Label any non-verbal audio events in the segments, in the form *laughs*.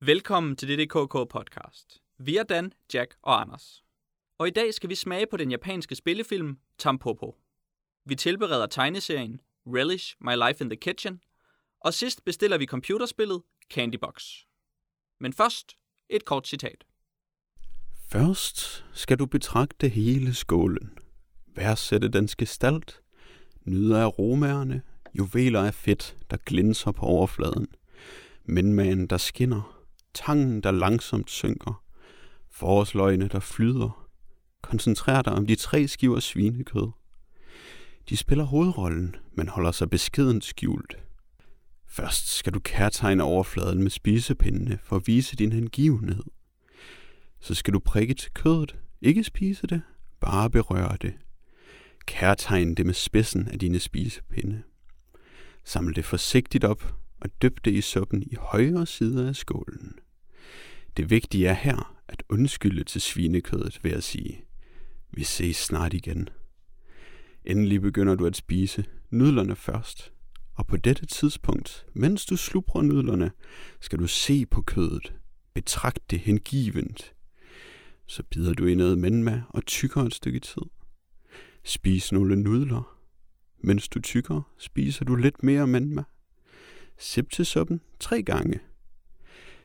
Velkommen til DDKK podcast. Vi er Dan, Jack og Anders. Og i dag skal vi smage på den japanske spillefilm Tampopo. Vi tilbereder tegneserien Relish My Life in the Kitchen, og sidst bestiller vi computerspillet Candybox. Men først et kort citat. Først skal du betragte hele skålen. Værdsætte dens gestalt. Nyde af aromaerne, juveler af fedt, der glinser på overfladen. Men Mændmagen, der skinner. Tangen, der langsomt synker. Forårsløgene, der flyder. Koncentrer dig om de tre skiver svinekød. De spiller hovedrollen, men holder sig beskedent skjult. Først skal du kærtegne overfladen med spisepindene for at vise din hengivenhed. Så skal du prikke til kødet, ikke spise det, bare berøre det. Kærtegne det med spidsen af dine spisepinde. Samle det forsigtigt op og dyp det i suppen i højre side af skålen. Det vigtige er her at undskylde til svinekødet ved at sige, vi ses snart igen. Endelig begynder du at spise nudlerne først, og på dette tidspunkt, mens du slubrer nudlerne, skal du se på kødet, betragte det hengivent. Så bider du i noget menma og tykker et stykke tid. Spis nogle nudler. Mens du tykker, spiser du lidt mere menma. Sip til suppen tre gange.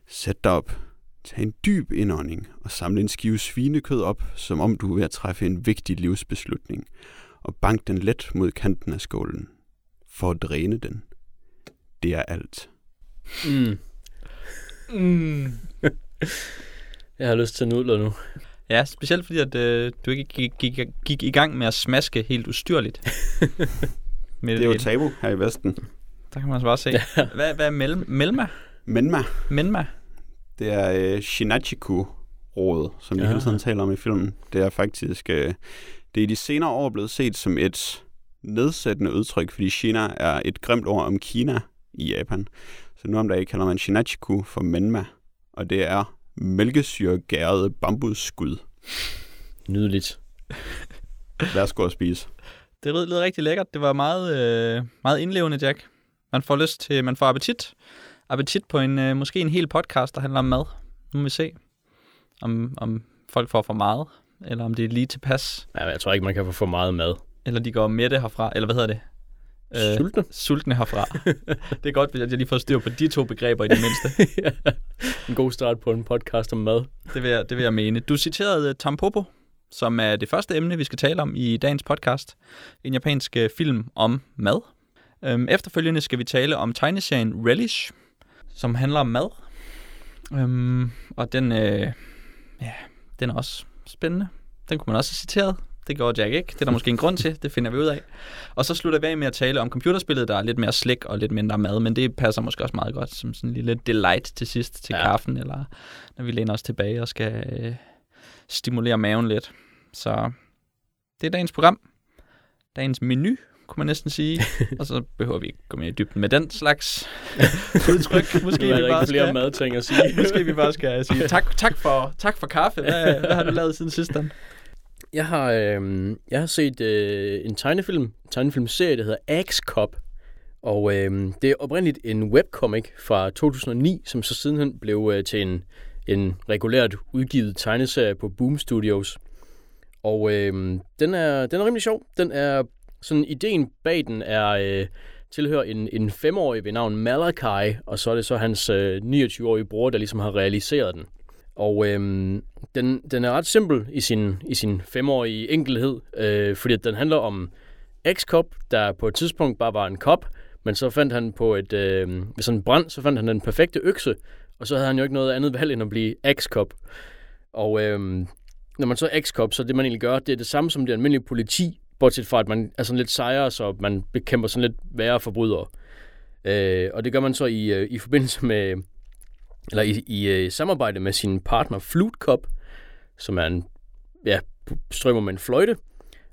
Sæt dig op. Tag en dyb indånding og samle en skive svinekød op, som om du er ved at træffe en vigtig livsbeslutning, og bank den let mod kanten af skålen, for at dræne den. Det er alt. Mm. Mm. *laughs* Jeg har lyst til nudler nu. Ja, specielt fordi, at øh, du ikke gik, gik, gik i gang med at smaske helt ustyrligt. *laughs* Med Det er jo tabu her i Vesten. Der kan man altså bare se. Hvad, hvad er mel, Melma? Menma, Menma? det er øh, Shinachiku-rådet, som de Ja. hele tiden taler om i filmen. Det er faktisk, øh, det er i de senere år blevet set som et nedsættende udtryk, fordi Shina er et grimt ord om Kina i Japan. Så nu om dagen kalder man Shinachiku for Menma, og det er mælkesyregærede bambusskud. Nydeligt. Værsgo at spise. Det lød lød rigtig lækkert. Det var meget, øh, meget indlevende, Jack. Man får lyst til, man får appetit. Appetit på en, øh, måske en hel podcast, der handler om mad. Nu må vi se, om, om folk får for meget, eller om det er lige tilpas, Ja, jeg tror ikke, man kan få for meget mad. eller de går mætte herfra, eller hvad hedder det? Øh, Sultne? Sultne herfra. *laughs* det er godt, hvis jeg lige får styr på de to begreber i det mindste. *laughs* ja. En god start på en podcast om mad. Det vil jeg, det vil jeg mene. Du citerede øh, Tampopo, som er det første emne, vi skal tale om i dagens podcast. En japansk øh, film om mad. Øhm, efterfølgende skal vi tale om tegneserien Relish, som handler om mad. Øhm, og den, øh, ja, den er også spændende. Den kunne man også have citeret. Det gjorde Jack ikke. Det er der måske en grund til. Det finder vi ud af. Og så slutter vi af med at tale om computerspillet, der er lidt mere slik og lidt mindre mad, men det passer måske også meget godt som sådan en lille delight til sidst til Ja. kaffen, eller når vi læner os tilbage og skal øh, stimulere maven lidt. Så det er dagens program. Dagens menu, kunne man næsten sige. *laughs* og så behøver vi ikke gå mere i dybden med den slags *laughs* udtryk. Måske vi bare flere skal, madting at sige. *laughs* måske vi bare skal sige tak, tak, for, tak for kaffe. Hvad, hvad har du lavet siden sidst? Jeg har, øh, jeg har set øh, en tegnefilm, en tegnefilmserie, der hedder Axe Cop. Og øh, det er oprindeligt en webcomic fra 2009, som så sidenhen blev øh, til en, en regulært udgivet tegneserie på Boom Studios. Og øh, den, er, den er rimelig sjov. Den er sådan, ideen bag den er øh, tilhører en, en femårig ved navn Malachi, og så er det så hans øh, 29-årige bror, der ligesom har realiseret den. Og øhm, den, den er ret simpel i sin, i sin femårige enkelhed, øh, fordi at den handler om X-Cop, der på et tidspunkt bare var en kop, men så fandt han på et, øh, ved sådan en brand, så fandt han den perfekte økse, og så havde han jo ikke noget andet valg end at blive X-Cop. Og øhm, når man så er X-Cop, så det man egentlig gør, det er det samme som det almindelige politi, bortset fra at man er sådan lidt sejere, så man bekæmper sådan lidt værre forbrydere. Øh, og det gør man så i, øh, i forbindelse med, eller i, i øh, samarbejde med sin partner Flute Cop, som er en, ja, strømmer med en fløjte.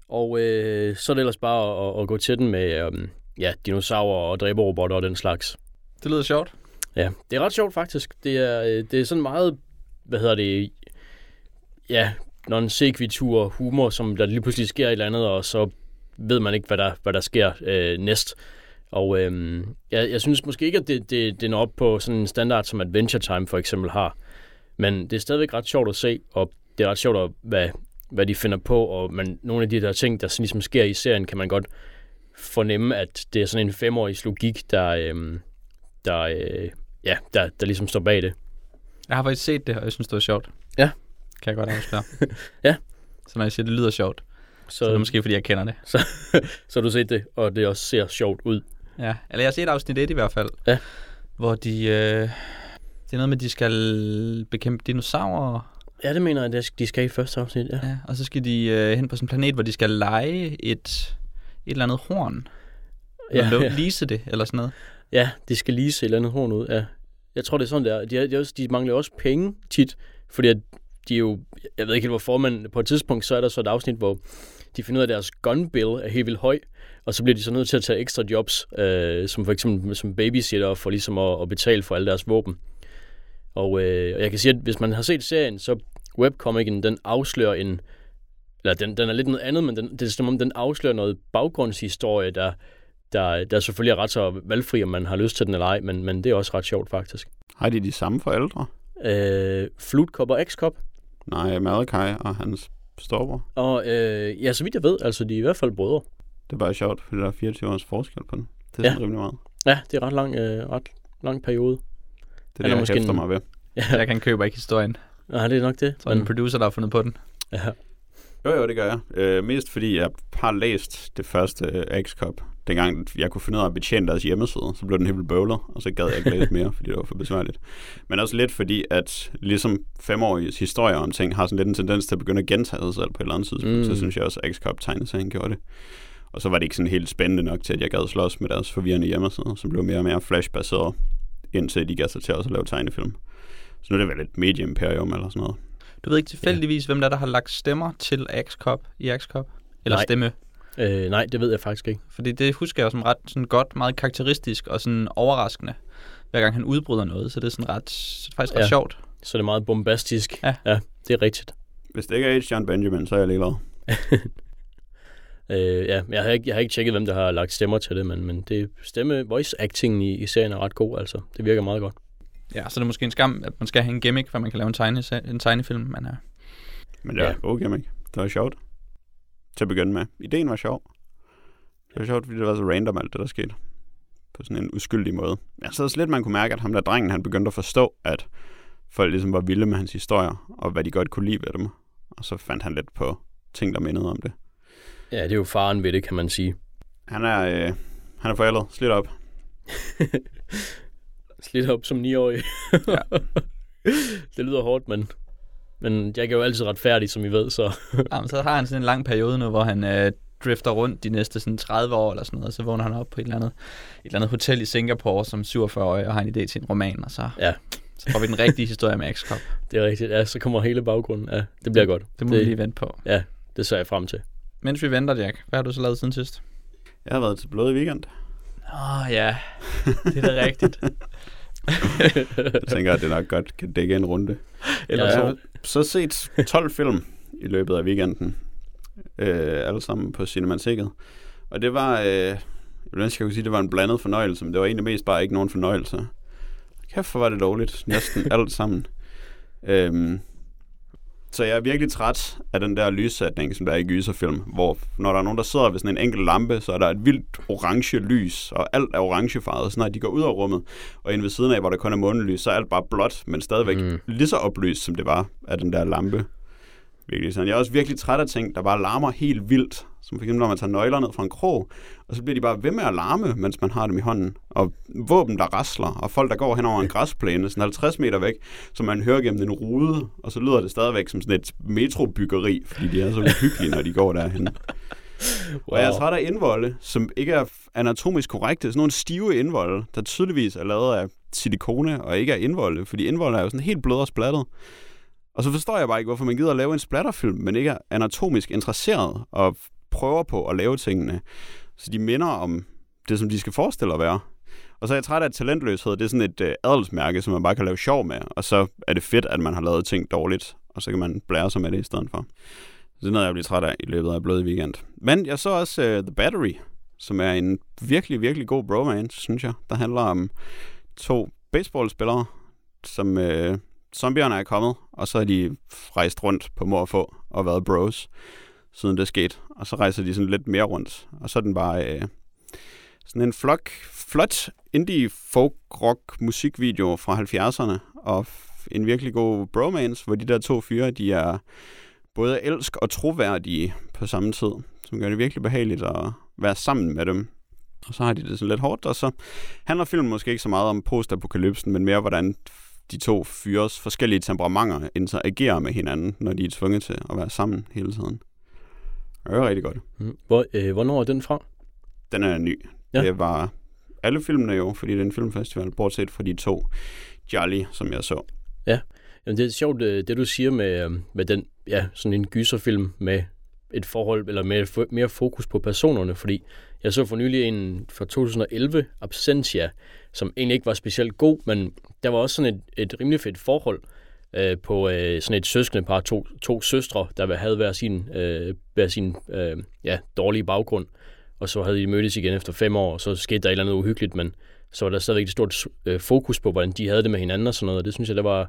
Og øh, så er det ellers bare at, at gå til den med øh, ja, dinosaurer og dræberrobotter og den slags. Det lyder sjovt. Ja, det er ret sjovt faktisk. Det er, øh, det er sådan meget, hvad hedder det, ja, non sequitur humor, som der lige pludselig sker et eller andet, og så ved man ikke, hvad der, hvad der sker øh, næst. Og øh, jeg, jeg synes måske ikke, at det, det, det når op på sådan en standard, som Adventure Time for eksempel har. Men det er stadigvæk ret sjovt at se, og det er ret sjovt, at, hvad, hvad de finder på, og man, nogle af de der ting, der sådan ligesom sker i serien, kan man godt fornemme, at det er sådan en femårig logik, der, øh, der, øh, ja, der, der ligesom står bag det. Jeg har faktisk set det, og jeg synes, det var sjovt. Kan jeg godt afsløre. *laughs* Ja. Så når jeg siger, det lyder sjovt, så, så er det måske, fordi jeg kender det. så *laughs* har du set det, og det også ser sjovt ud. Ja, eller jeg har set afsnit 1 i hvert fald. Ja. Hvor de... Øh, det er noget med, at de skal bekæmpe dinosaurer. Ja, det mener jeg, at de skal i første afsnit, ja. Ja, og så skal de øh, hen på sådan en planet, hvor de skal lege et, et eller andet horn. Ja, Ja. *laughs* Lise det, eller sådan noget. Ja, de skal lige se et eller andet horn ud, ja. Jeg tror, det er sådan, der. De, er- de, er de mangler også penge tit, fordi at de er jo, jeg ved ikke helt hvorfor, men på et tidspunkt, så er der så et afsnit, hvor de finder ud af, at deres gun bill er helt vildt høj, og så bliver de så nødt til at tage ekstra jobs, øh, som for eksempel som babysitter, for ligesom at, at betale for alle deres våben. Og, øh, og jeg kan sige, at hvis man har set serien, så webcomicen, den afslører en, eller den, den er lidt noget andet, men den, det er som om, den afslører noget baggrundshistorie, der, der, der selvfølgelig er ret så valgfri, om man har lyst til den eller ej, men, men det er også ret sjovt faktisk. Har de de samme forældre? Øh, Flutkop og X-Cop. Nej, Malachi og hans storbror. Og øh, ja, så vidt jeg ved, altså de er i hvert fald brødre. Det er bare sjovt, fordi der er 24 års forskel på dem. Det er Ja. rimelig meget. Ja, det er ret lang, øh, ret lang periode. Det er det, jeg måske hæfter en- mig ved. Ja, Jeg kan købe ikke historien. Nej, det er nok det. Så er det en producer, der har fundet på den. ja. Jo, jo, det gør jeg. Øh, mest fordi jeg har læst det første øh, X-Cop. Dengang jeg kunne finde ud af at betjene deres hjemmeside, så blev den helt bøvlet, og så gad jeg ikke læse mere, *laughs* fordi det var for besværligt. Men også lidt fordi, at ligesom femårige historier om ting har sådan lidt en tendens til at begynde at gentage sig selv på et eller andet tidspunkt, Mm. mm. så synes jeg også, at X-Cop tegneserien gjorde det. Og så var det ikke sådan helt spændende nok til, at jeg gad slås med deres forvirrende hjemmeside, som blev mere og mere flashbaseret, indtil de gav sig til også at lave tegnefilm. Så nu er det vel et medie-imperium eller sådan noget. Du ved ikke tilfældigvis, hvem der, er, der har lagt stemmer til X-Cop i X-Cop? Eller Nej. stemme? Øh, nej, det ved jeg faktisk ikke. Fordi det husker jeg som ret sådan godt, meget karakteristisk og sådan overraskende, hver gang han udbryder noget. Så det er sådan ret, så det er faktisk ret Ja. sjovt. Så det er meget bombastisk. Ja. ja det er rigtigt. Hvis det ikke er H. John Benjamin, så er jeg ligeglad. *laughs* Øh, ja, jeg har, ikke, jeg har ikke tjekket, hvem der har lagt stemmer til det, men, men det stemme, voice acting i, i serien er ret god, altså. Det virker meget godt. Ja, så er det måske en skam, at man skal have en gimmick, for man kan lave en, tegne, en tegnefilm. Men ja. Men det var Ja. ja. okay, ikke? Det var sjovt. Til at begynde med. Ideen var sjov. Det var sjovt, fordi det var så random alt det, der skete. På sådan en uskyldig måde. Jeg så også lidt, man kunne mærke, at ham der drengen, han begyndte at forstå, at folk ligesom var vilde med hans historier, og hvad de godt kunne lide ved dem. Og så fandt han lidt på ting, der mindede om det. Ja, det er jo faren ved det, kan man sige. Han er, øh, han er forældet, slidt op. *laughs* Slidt op som 9-årig. Ja. *laughs* det lyder hårdt, men, men jeg er jo altid retfærdig, som I ved, så... *laughs* Jamen, så har han sådan en lang periode nu, hvor han øh, drifter rundt de næste sådan 30 år eller sådan noget, og så vågner han op på et eller andet, et eller andet hotel i Singapore som 47-årig og har en idé til en roman, og så, Ja. så får vi den rigtige historie med X-Cop. *laughs* Det er rigtigt. Ja, så kommer hele baggrunden. Ja, det bliver godt. Det må Det- vi lige vente på. Det ser jeg frem til. Mens vi venter, Jack, hvad har du så lavet siden sidst? Jeg har været til blodig weekend. Åh oh, ja, det er da rigtigt. Jeg tænker, at det nok godt kan dække en runde. Eller Ja, har så set 12 film i løbet af weekenden. Øh, alle sammen på Cinemateket. Og det var, øh, jeg vil ønske, jeg kunne sige, det var en blandet fornøjelse, men det var egentlig mest bare ikke nogen fornøjelse. Kæft, hvor var det dårligt. Næsten alt sammen. Øhm, så jeg er virkelig træt af den der lyssætning, som der er i gyserfilm, hvor når der er nogen, der sidder ved sådan en enkelt lampe, så er der et vildt orange lys, og alt er orangefarvet, så når de går ud af rummet, og inde ved siden af, hvor der kun er månelys, så er alt bare blåt, men stadigvæk mm. lige så oplyst, som det var af den der lampe. Virkelig sådan. Jeg er også virkelig træt af ting, der bare larmer helt vildt. Som for eksempel, når man tager nøgler ned fra en krog, og så bliver de bare ved med at larme, mens man har dem i hånden. Og våben, der rasler, og folk, der går hen over en græsplæne, sådan 50 meter væk, som man hører gennem en rude, og så lyder det stadigvæk som sådan et metrobyggeri, fordi de er så uhyggelige, når de går derhen. Wow. Og jeg er træt af indvolde, som ikke er anatomisk korrekte. Sådan nogle stive indvolde, der tydeligvis er lavet af silikone og ikke er indvolde, fordi indvolde er jo sådan helt blød og splattet. Og så forstår jeg bare ikke, hvorfor man gider at lave en splatterfilm, men ikke er anatomisk interesseret og prøver på at lave tingene, så de minder om det, som de skal forestille at være. Og så er jeg træt af, at talentløshed det er sådan et øh, adelsmærke, som man bare kan lave sjov med, og så er det fedt, at man har lavet ting dårligt, og så kan man blære sig med det i stedet for. Så det er noget, jeg bliver træt af i løbet af Bløde Weekend. Men jeg så også øh, The Battery, som er en virkelig, virkelig god bromance, synes jeg. Der handler om to baseballspillere, som øh, zombierne er kommet, og så er de rejst rundt på mor og få og været bros, siden det skete. Og så rejser de sådan lidt mere rundt, og så er den bare øh, sådan en flok, flot indie folk rock musikvideo fra 70'erne, og en virkelig god bromance, hvor de der to fyre, de er både elsk og troværdige på samme tid, som gør det virkelig behageligt at være sammen med dem. Og så har de det sådan lidt hårdt, og så handler filmen måske ikke så meget om postapokalypsen, men mere hvordan de to fyres forskellige temperamenter interagerer med hinanden, når de er tvunget til at være sammen hele tiden. Det er rigtig godt. Mm. Hvor, øh, hvornår er den fra? Den er ny. Ja. Det var alle filmene jo, fordi det er en filmfestival, bortset fra de to Jolly, som jeg så. Ja, Jamen, det er sjovt, øh, det du siger med, øh, med den, ja, sådan en gyserfilm med et forhold, eller med mere fokus på personerne, fordi jeg så for nylig en fra 2011, Absentia, som egentlig ikke var specielt god, men der var også sådan et, et rimelig fedt forhold øh, på øh, sådan et søskende par, to, to søstre, der havde hver sin, øh, hver sin øh, ja, dårlige baggrund, og så havde de mødtes igen efter fem år, og så skete der et eller andet uhyggeligt, men så var der stadigvæk et stort øh, fokus på, hvordan de havde det med hinanden og sådan noget, og det synes jeg, det var,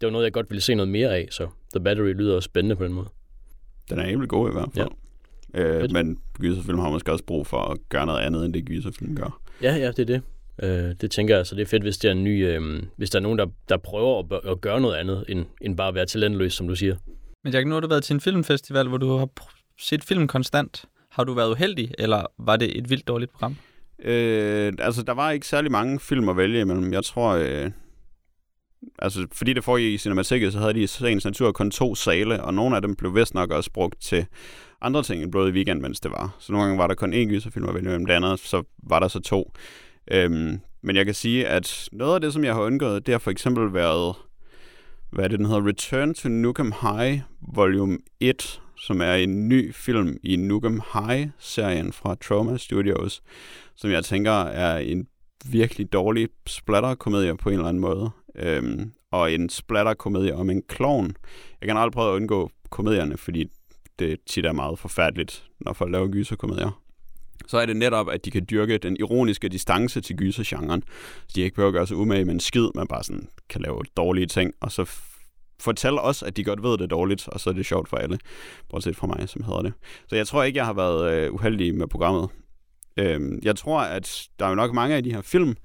det var noget, jeg godt ville se noget mere af, så The Battery lyder også spændende på den måde. Den er rimelig god i hvert fald. Ja. Øh, men gyserfilm har måske også brug for at gøre noget andet, end det gyserfilm gør. Ja, ja, det er det. Øh, det tænker jeg, så det er fedt, hvis det er en ny, øh, hvis der er nogen, der, der prøver at, at gøre noget andet, end, end bare at være talentløs, som du siger. Men Jack, nu har du været til en filmfestival, hvor du har set film konstant. Har du været uheldig, eller var det et vildt dårligt program? Øh, altså, der var ikke særlig mange film at vælge imellem. Jeg tror, øh, altså, fordi det foregik i Cinematikket, så havde de i sagens natur kun to sale, og nogle af dem blev vist nok også brugt til andre ting end blod i weekend, mens det var. Så nogle gange var der kun én gyserfilm at vælge imellem det andet, så var der så to. Øhm, men jeg kan sige, at noget af det, som jeg har undgået, det har for eksempel været, hvad er det, den hedder, Return to Nukem High, volume 1, som er en ny film i Nukem High-serien fra Trauma Studios, som jeg tænker er en virkelig dårlig splatter-komedie på en eller anden måde. Øhm, og en splatter-komedie om en klovn. Jeg kan aldrig prøve at undgå komedierne, fordi det tit er meget forfærdeligt, når folk laver gyserkomedier så er det netop, at de kan dyrke den ironiske distance til gysergenren. Så de ikke behøver at gøre sig umage med en skid, man bare sådan kan lave dårlige ting, og så fortælle os, at de godt ved, det dårligt, og så er det sjovt for alle, bortset fra mig, som hedder det. Så jeg tror ikke, jeg har været øh, uheldig med programmet. Øhm, jeg tror, at der er jo nok mange af de her film,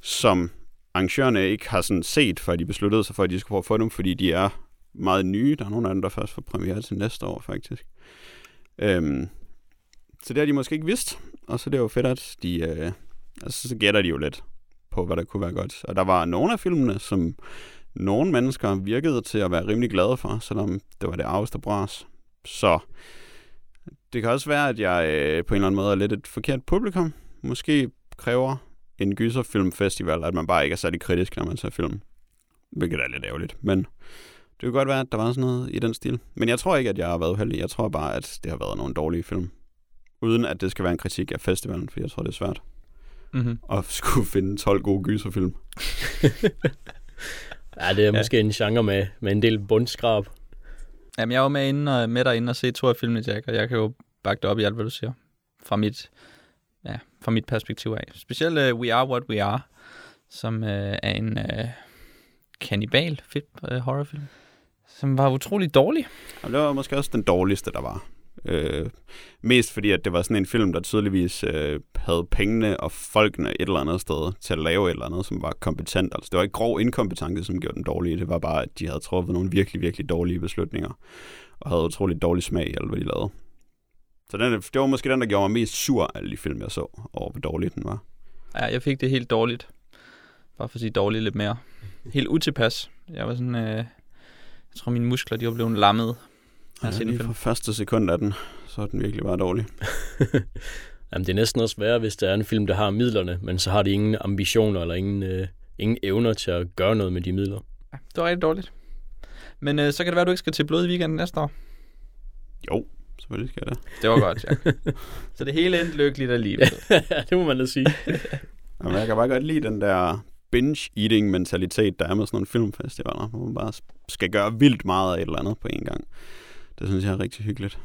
som arrangørerne ikke har sådan set, før de besluttede sig for, at de skulle prøve at få dem, fordi de er meget nye. Der er nogle af dem, der først får premiere til næste år, faktisk. Øhm, så det har de måske ikke vidst, og så det er jo fedt, at de, øh, altså, så gætter de jo lidt på, hvad der kunne være godt. Og der var nogle af filmene, som nogle mennesker virkede til at være rimelig glade for, selvom det var det arveste bras. Så det kan også være, at jeg øh, på en eller anden måde er lidt et forkert publikum. Måske kræver en gyserfilmfestival, at man bare ikke er særlig kritisk, når man ser film. Hvilket er lidt ærgerligt, men det kan godt være, at der var sådan noget i den stil. Men jeg tror ikke, at jeg har været uheldig. Jeg tror bare, at det har været nogle dårlige film uden at det skal være en kritik af festivalen, for jeg tror, det er svært mm-hmm. at *laughs* skulle finde 12 gode gyserfilm. *laughs* ja, det er måske ja. en genre med, med en del bundskrab. Jamen, jeg var med, inde og, med derinde og se to af filmene, Jack, og jeg kan jo bakke det op i alt, hvad du siger. Fra mit, ja, fra mit perspektiv af. Specielt uh, We Are What We Are, som uh, er en uh, kannibal film, uh, horrorfilm, som var utrolig dårlig. Jamen, det var måske også den dårligste, der var. Øh, mest fordi, at det var sådan en film, der tydeligvis øh, havde pengene og folkene et eller andet sted til at lave et eller andet, som var kompetent. Altså, det var ikke grov inkompetence, som gjorde den dårlige. Det var bare, at de havde truffet nogle virkelig, virkelig dårlige beslutninger, og havde utrolig dårlig smag i alt, hvad de lavede. Så den, det var måske den, der gjorde mig mest sur af alle de film, jeg så, over hvor dårlig den var. Ja, jeg fik det helt dårligt. Bare for at sige dårligt lidt mere. Helt utilpas. Jeg var sådan... Øh, jeg tror, mine muskler de var blevet lammet Ja, lige fra første sekund af den, så er den virkelig bare dårlig. *laughs* Jamen, det er næsten også værre, hvis der er en film, der har midlerne, men så har de ingen ambitioner eller ingen, øh, ingen evner til at gøre noget med de midler. Ja, det var rigtig dårligt. Men øh, så kan det være, at du ikke skal til blod i weekenden næste år. Jo, selvfølgelig skal jeg det. Det var godt, ja. *laughs* så det hele endte lykkeligt alligevel. ja, *laughs* det må man da sige. Jamen, jeg kan bare godt lide den der binge-eating mentalitet, der er med sådan nogle filmfestivaler, hvor man bare skal gøre vildt meget af et eller andet på en gang. Det synes jeg er rigtig hyggeligt.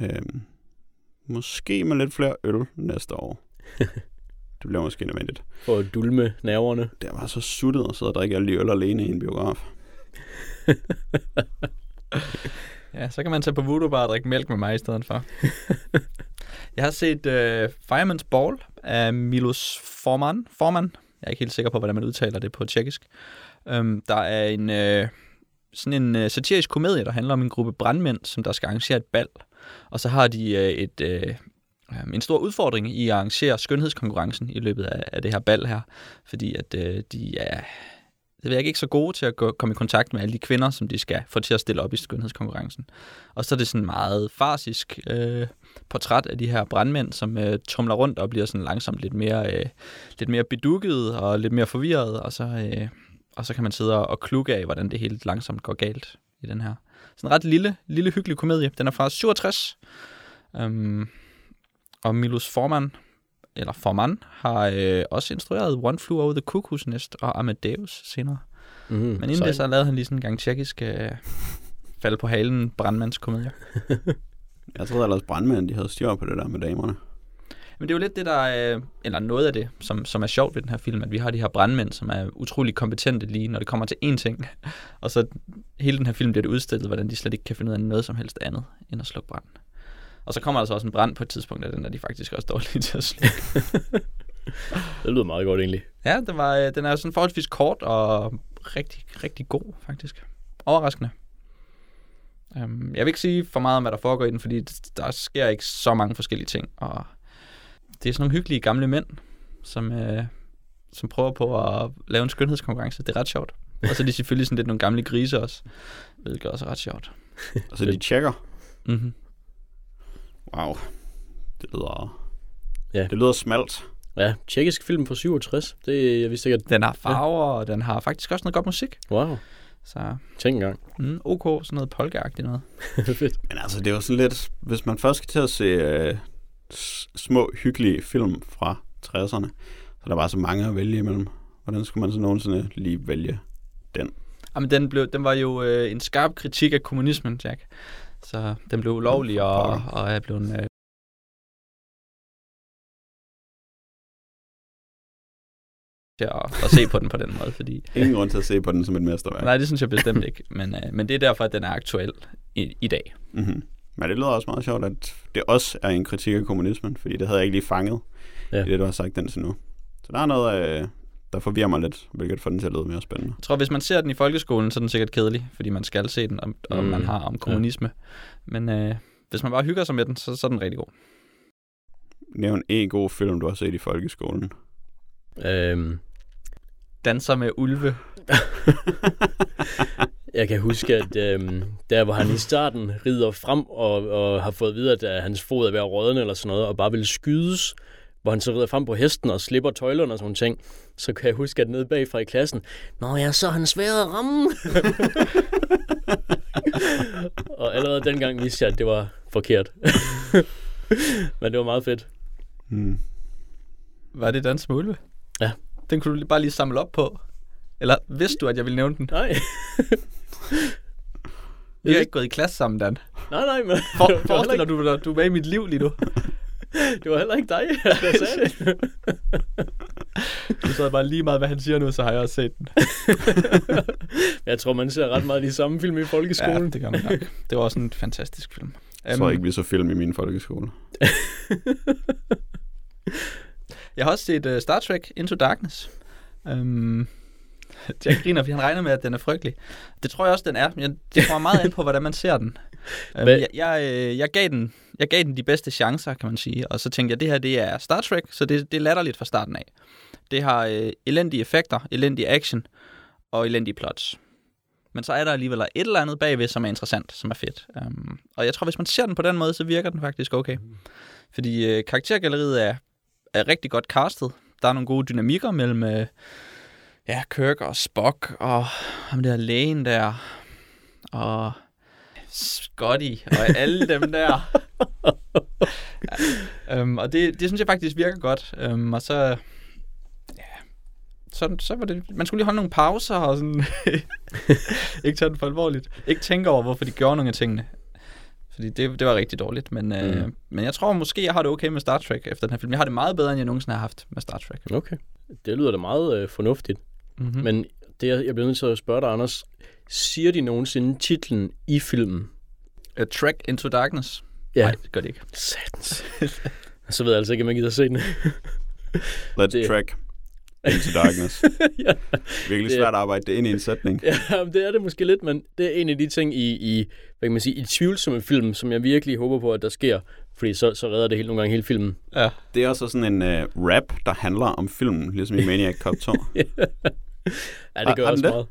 Øhm, Måske med lidt flere øl næste år. *laughs* det bliver måske nødvendigt. For at dulme nerverne. Det var så suttet at sidde og drikke alle de øl alene i en biograf. *laughs* Ja, så kan man tage på Voodoo Bar og drikke mælk med mig i stedet for. *laughs* jeg har set uh, Fireman's Ball af Milos Forman. Forman. Jeg er ikke helt sikker på, hvordan man udtaler det på tjekkisk. Um, der er en uh, sådan en øh, satirisk komedie, der handler om en gruppe brandmænd, som der skal arrangere et bal. Og så har de øh, et, øh, en stor udfordring i at arrangere skønhedskonkurrencen i løbet af, af det her bal her. Fordi at øh, de er det er ikke så gode til at gå, komme i kontakt med alle de kvinder, som de skal få til at stille op i skønhedskonkurrencen. Og så er det sådan meget farsisk øh, portræt af de her brandmænd, som øh, tumler rundt og bliver sådan langsomt lidt mere, øh, lidt mere bedukket og lidt mere forvirret, og så, øh, og så kan man sidde og klukke af, hvordan det helt langsomt går galt i den her. Sådan en ret lille, lille hyggelig komedie. Den er fra 67. Um, og Milos Forman, eller Forman, har øh, også instrueret One Flew Over the Cuckoo's Nest og Amadeus senere. Mm, Men inden det, så lavede han lige sådan en gang tjekkisk øh, fald på halen brandmandskomedier. *laughs* Jeg troede ellers brandmænd, de havde styr på det der med damerne. Men det er jo lidt det, der er, eller noget af det, som, som er sjovt ved den her film, at vi har de her brandmænd, som er utrolig kompetente lige, når det kommer til én ting. *laughs* Og så hele den her film bliver det udstillet, hvordan de slet ikke kan finde ud af noget som helst andet, end at slukke branden. Og så kommer der så også en brand på et tidspunkt af den, der de faktisk også dårlige til at slukke. *laughs* det lyder meget godt egentlig. Ja, den, var, øh, den er sådan forholdsvis kort og rigtig, rigtig god, faktisk. Overraskende. Um, jeg vil ikke sige for meget om, hvad der foregår i den, fordi der sker ikke så mange forskellige ting. Og det er sådan nogle hyggelige gamle mænd, som, øh, som prøver på at lave en skønhedskonkurrence. Det er ret sjovt. Og så er de selvfølgelig sådan lidt nogle gamle grise også, hvilket også er ret sjovt. *laughs* Og så de tjekker. Mm-hmm. Wow. Det lyder... Ja. Det lyder smalt. Ja, tjekkisk film fra 67. Det jeg vidste ikke, at... Den har farver, ja. og den har faktisk også noget godt musik. Wow. Så Tænk engang. mm, ok, sådan noget polka noget. *laughs* Fedt. Men altså, det er jo sådan lidt... Hvis man først skal til at se øh, små, hyggelige film fra 60'erne, så er der bare så mange at vælge imellem. Hvordan skulle man så nogensinde lige vælge den? Jamen, den, blev, den var jo øh, en skarp kritik af kommunismen, Jack. Så den blev ulovlig og, og er blevet... Øh, til at, at se på den på den måde, fordi... Ingen grund til at se på den som et mesterværk. Nej, det synes jeg bestemt ikke, men, øh, men det er derfor, at den er aktuel i, i dag. Mm-hmm. Men det lyder også meget sjovt, at det også er en kritik af kommunismen, fordi det havde jeg ikke lige fanget Ja. ja. i det, du har sagt indtil nu. Så der er noget, øh, der forvirrer mig lidt, hvilket får den til at lyde mere spændende. Jeg tror, hvis man ser den i folkeskolen, så er den sikkert kedelig, fordi man skal se den, om, om Mm, man har om kommunisme. Men øh, hvis man bare hygger sig med den, så, så er den rigtig god. Nævn en god film, du har set i folkeskolen. Øhm, Danser med ulve. *laughs* jeg kan huske, at øhm, der hvor han i starten rider frem og, og har fået at vide, at øh, hans fod er ved at rådne eller sådan noget, og bare vil skydes, hvor han så rider frem på hesten og slipper tøjlerne og sådan nogle ting, så kan jeg huske, at nede bagfra i klassen, Nå ja, så er han svær at ramme. *laughs* og allerede dengang vidste jeg, at det var forkert. *laughs* Men det var meget fedt. Hmm. Var det Danser med ulve? Ja. Den kunne du bare lige samle op på. Eller vidste du, at jeg ville nævne den? Nej, *laughs* Vi har ikke gået i klasse sammen, Dan. nej, nej, men For, *laughs* forestiller ikke, du dig, du er med i mit liv lige nu? *laughs* det var heller ikke dig, der sagde det. *laughs* Du sad bare lige meget, hvad han siger nu, så har jeg også set den. Jeg tror, man ser ret meget de samme film i Ja, folkeskolen. det gør man nok. Det var også en fantastisk film. Jeg tror ikke, vi så film i min folkeskole. Jeg har også set uh, Star Trek Into Darkness. Um, *laughs* jeg griner, fordi han regner med, at den er frygtelig. Det tror jeg også, den er. Men det kommer meget an på, hvordan man ser den. Um, *laughs* Hvad- jeg, jeg, øh, jeg, gav den, jeg gav den de bedste chancer, kan man sige. Og så tænkte jeg, det her det er Star Trek, så det, det er latterligt fra starten af. Det har øh, elendige effekter, elendig action og elendige plots. Men så er der alligevel et eller andet bagved, som er interessant, som er fedt. Um, og jeg tror, hvis man ser den på den måde, så virker den faktisk okay. Fordi øh, karaktergalleriet er, er rigtig godt castet. Der er nogle gode dynamikker mellem øh, ja, Kirk og Spock og ham der lægen der og Scotty og alle dem der. ja, um, og det, det synes jeg faktisk virker godt. Um, og så, ja, så, så var det, man skulle lige holde nogle pauser og sådan, *laughs* ikke tage den for alvorligt. Ikke tænke over, hvorfor de gjorde nogle af tingene. Fordi det, det var rigtig dårligt. Men, øh, Mm. men jeg tror måske, jeg har det okay med Star Trek efter den her film. Jeg har det meget bedre, end jeg nogensinde har haft med Star Trek. Okay. Det lyder da meget øh, fornuftigt. Mm-hmm. Mm. Men det, jeg jeg bliver nødt til at spørge dig, Anders. Siger de nogensinde titlen i filmen? A Trek Into Darkness? Ja. Nej, det gør det ikke. Satans. *laughs* Så ved jeg altså ikke, om jeg gider se den. *laughs* Let's Det- track into darkness. *laughs* ja. Virkelig svært at arbejde det ind i en sætning. ja, men det er det måske lidt, men det er en af de ting i, i hvad kan man sige, i tvivlsomme film, som jeg virkelig håber på, at der sker. Fordi så, så redder det helt nogle gange hele filmen. Ja. Det er også sådan en uh, rap, der handler om filmen, ligesom i Maniac Cop 2. Ja, det gør har også det? meget.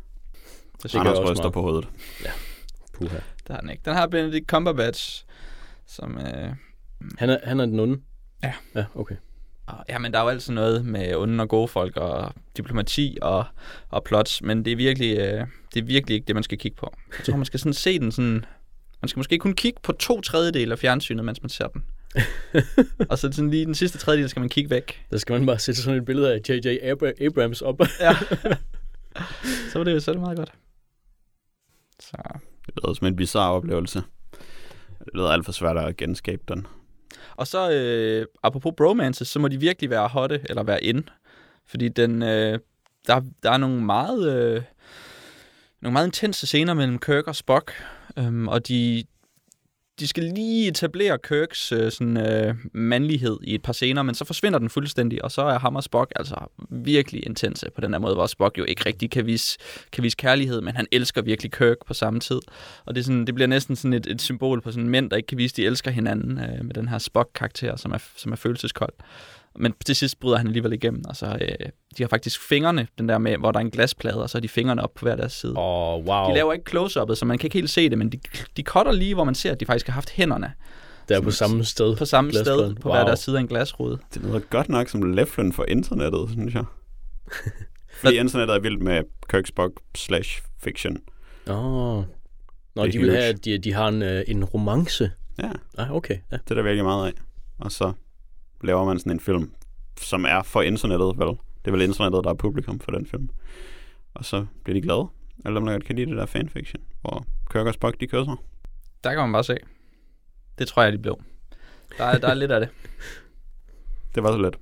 Det, Det Anders også ryster på hovedet. Puha. det har den ikke. Den har Benedict Cumberbatch, som... Øh, Han er, han er den onde? Ja. Ja, okay. og- ja, men der er jo altid noget med onde og gode folk og diplomati og, og plots, men det er, virkelig, øh, det er virkelig ikke det, man skal kigge på. Jeg tror, man skal sådan se den sådan... Man skal måske kun kigge på to tredjedele af fjernsynet, mens man ser den. *laughs* og så sådan lige den sidste tredjedel skal man kigge væk. Der skal man bare sætte sådan et billede af J.J. Abra- Abrams op. Ja. *laughs* så, er det, er det meget godt. Så. Det lyder som en bizarre oplevelse. Det lyder alt for svært at genskabe den. Og så, øh, apropos bromances, så må de virkelig være hotte, eller være in. Fordi den, øh, der, der er nogle meget, øh, nogle meget intense scener mellem Kirk og Spock. Øhm, og de, de skal lige etablere Kirks øh, sådan, øh, mandlighed i et par scener, men så forsvinder den fuldstændig, og så er ham og Spock altså virkelig intense på den der måde, hvor Spock jo ikke rigtig kan vise, kan vise kærlighed, men han elsker virkelig Kirk på samme tid. Og det, er sådan, det bliver næsten sådan et, et symbol på sådan mænd, der ikke kan vise, de elsker hinanden øh, med den her Spock-karakter, som er, som er følelseskold. Men til sidst bryder han alligevel igennem, og så øh, de har faktisk fingrene, den der med, hvor der er en glasplade, og så har de fingrene op på hver deres side. Åh, oh, wow. De laver ikke close-up'et, så man kan ikke helt se det, men de, de cutter lige, hvor man ser, at de faktisk har haft hænderne Der er på samme sted. på samme sted Glaspladen. på Wow. hver deres side af en glasrude. Det lyder godt nok som Leflen for internettet, synes jeg. *laughs* Fordi internettet er vildt med Kirk Spock slash fiction. Åh. Oh. Nå, Det er de vil huge. have, at de, de har en, øh, en romance. Ja, Ah, okay. Ja. det er der virkelig meget af. Og så laver man sådan en film, som er for internettet, vel? Det er vel internettet, der er publikum for den film. Og så bliver de glade. Alle dem, der godt kan lide det der fanfiction, hvor Kirk og Spock, de kysser. Der kan man bare se. Det tror jeg, de blev. Der er, der er lidt af det. *laughs* Det var så let.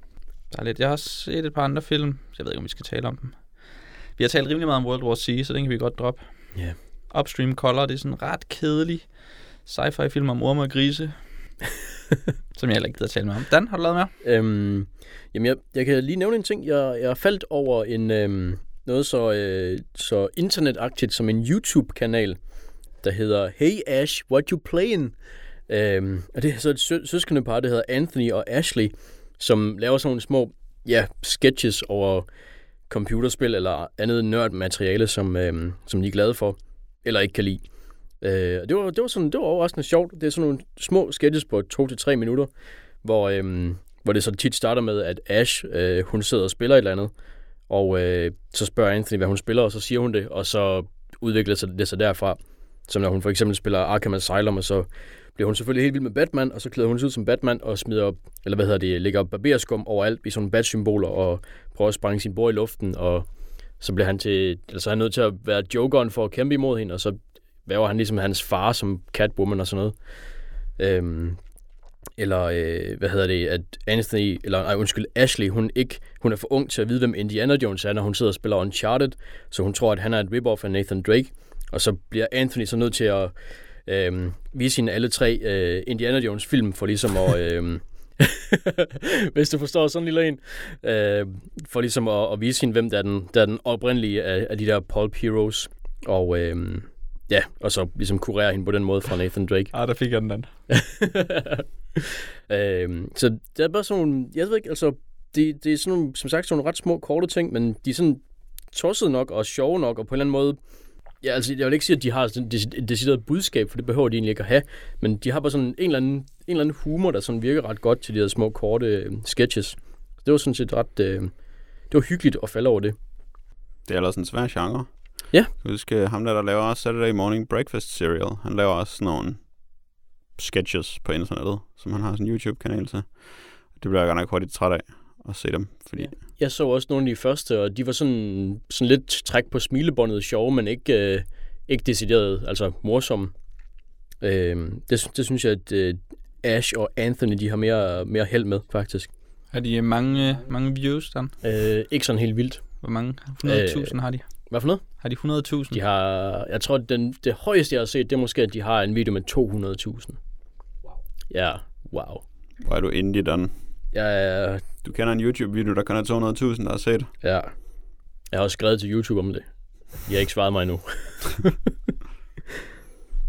Der er lidt. Jeg har også set et par andre film. Jeg ved ikke, om vi skal tale om dem. Vi har talt rimelig meget om World War C, så den kan vi godt droppe. Ja. Upstream Color, det er sådan en ret kedelig sci-fi film om orme og grise. *laughs* som jeg heller ikke gider tale med om. Dan, har du lavet mere? Øhm, jamen, jeg, jeg kan lige nævne en ting. Jeg, jeg faldt over en, øhm, noget så, øh, så internetagtigt som en YouTube-kanal, der hedder Hey Ash, what you playing? Øhm, og det er så et sø- søskende par, der hedder Anthony og Ashley, som laver sådan nogle små ja, sketches over computerspil eller andet nørdmateriale, som, øhm, som de er glade for, eller ikke kan lide. Øh, og det, var, det, var sådan, det var overraskende sjovt. Det er sådan nogle små sketches på 2-3 minutter, hvor, øhm, hvor det så tit starter med, at Ash, øh, hun sidder og spiller et eller andet, og øh, så spørger Anthony, hvad hun spiller, og så siger hun det, og så udvikler sig det sig derfra. Som når hun for eksempel spiller Arkham Asylum, og så bliver hun selvfølgelig helt vild med Batman, og så klæder hun sig ud som Batman og smider op, eller hvad hedder det, lægger barberskum overalt i sådan nogle bat-symboler, og prøver at sprænge sin bord i luften, og så bliver han til, eller så er han nødt til at være jokeren for at kæmpe imod hende, og så væver han ligesom hans far som Catwoman og sådan noget. Øhm, eller øh, hvad hedder det, at Anthony, eller nej, undskyld, Ashley, hun, ikke, hun er for ung til at vide, hvem Indiana Jones er, når hun sidder og spiller Uncharted, så hun tror, at han er et rip-off af Nathan Drake, og så bliver Anthony så nødt til at øh, vise hende alle tre øh, Indiana Jones film, for ligesom at... Øh, *laughs* hvis du forstår sådan en lille en, øh, for ligesom at, at vise hende, hvem der er den, der er den oprindelige af, af de der pulp heroes, og øh, ja, og så ligesom kurere hende på den måde fra Nathan Drake. Ah, der fik jeg den anden. *laughs* øhm, så det er bare sådan nogle, jeg ved ikke, altså, det, det er sådan nogle, som sagt, sådan nogle ret små, korte ting, men de er sådan tosset nok og sjove nok, og på en eller anden måde, ja, altså, jeg vil ikke sige, at de har sådan et et decideret budskab, for det behøver de egentlig ikke at have, men de har bare sådan en eller anden, en eller anden humor, der sådan virker ret godt til de her små, korte øh, sketches. Det var sådan set ret, øh, det var hyggeligt at falde over det. Det er ellers en svær genre. Ja. Du husker ham der, der laver også Saturday Morning Breakfast Cereal. Han laver også sådan nogle sketches på internettet, som han har sådan en YouTube-kanal til. Det bliver jeg godt nok hurtigt træt af at se dem, fordi Ja. Jeg så også nogle af de første, og de var sådan, sådan lidt træk på smilebåndet sjove, men ikke, øh, ikke decideret, altså morsomme. Øh, det, det synes jeg, at øh, Ash og Anthony, de har mere, mere held med, faktisk. Har de mange, mange views, Dan? Øh, ikke sådan helt vildt. Hvor mange? 100.000 har de? Hvad for noget? Har de 100.000? De har, jeg tror, den, det højeste, jeg har set, det er måske, at de har en video med 200.000. Wow. Ja, wow. Hvor er du indie, Dan? Jeg, Du kender en YouTube-video, der kun er 200.000, der har set. ja, jeg har også skrevet til YouTube om det. De har ikke svaret mig endnu. *laughs*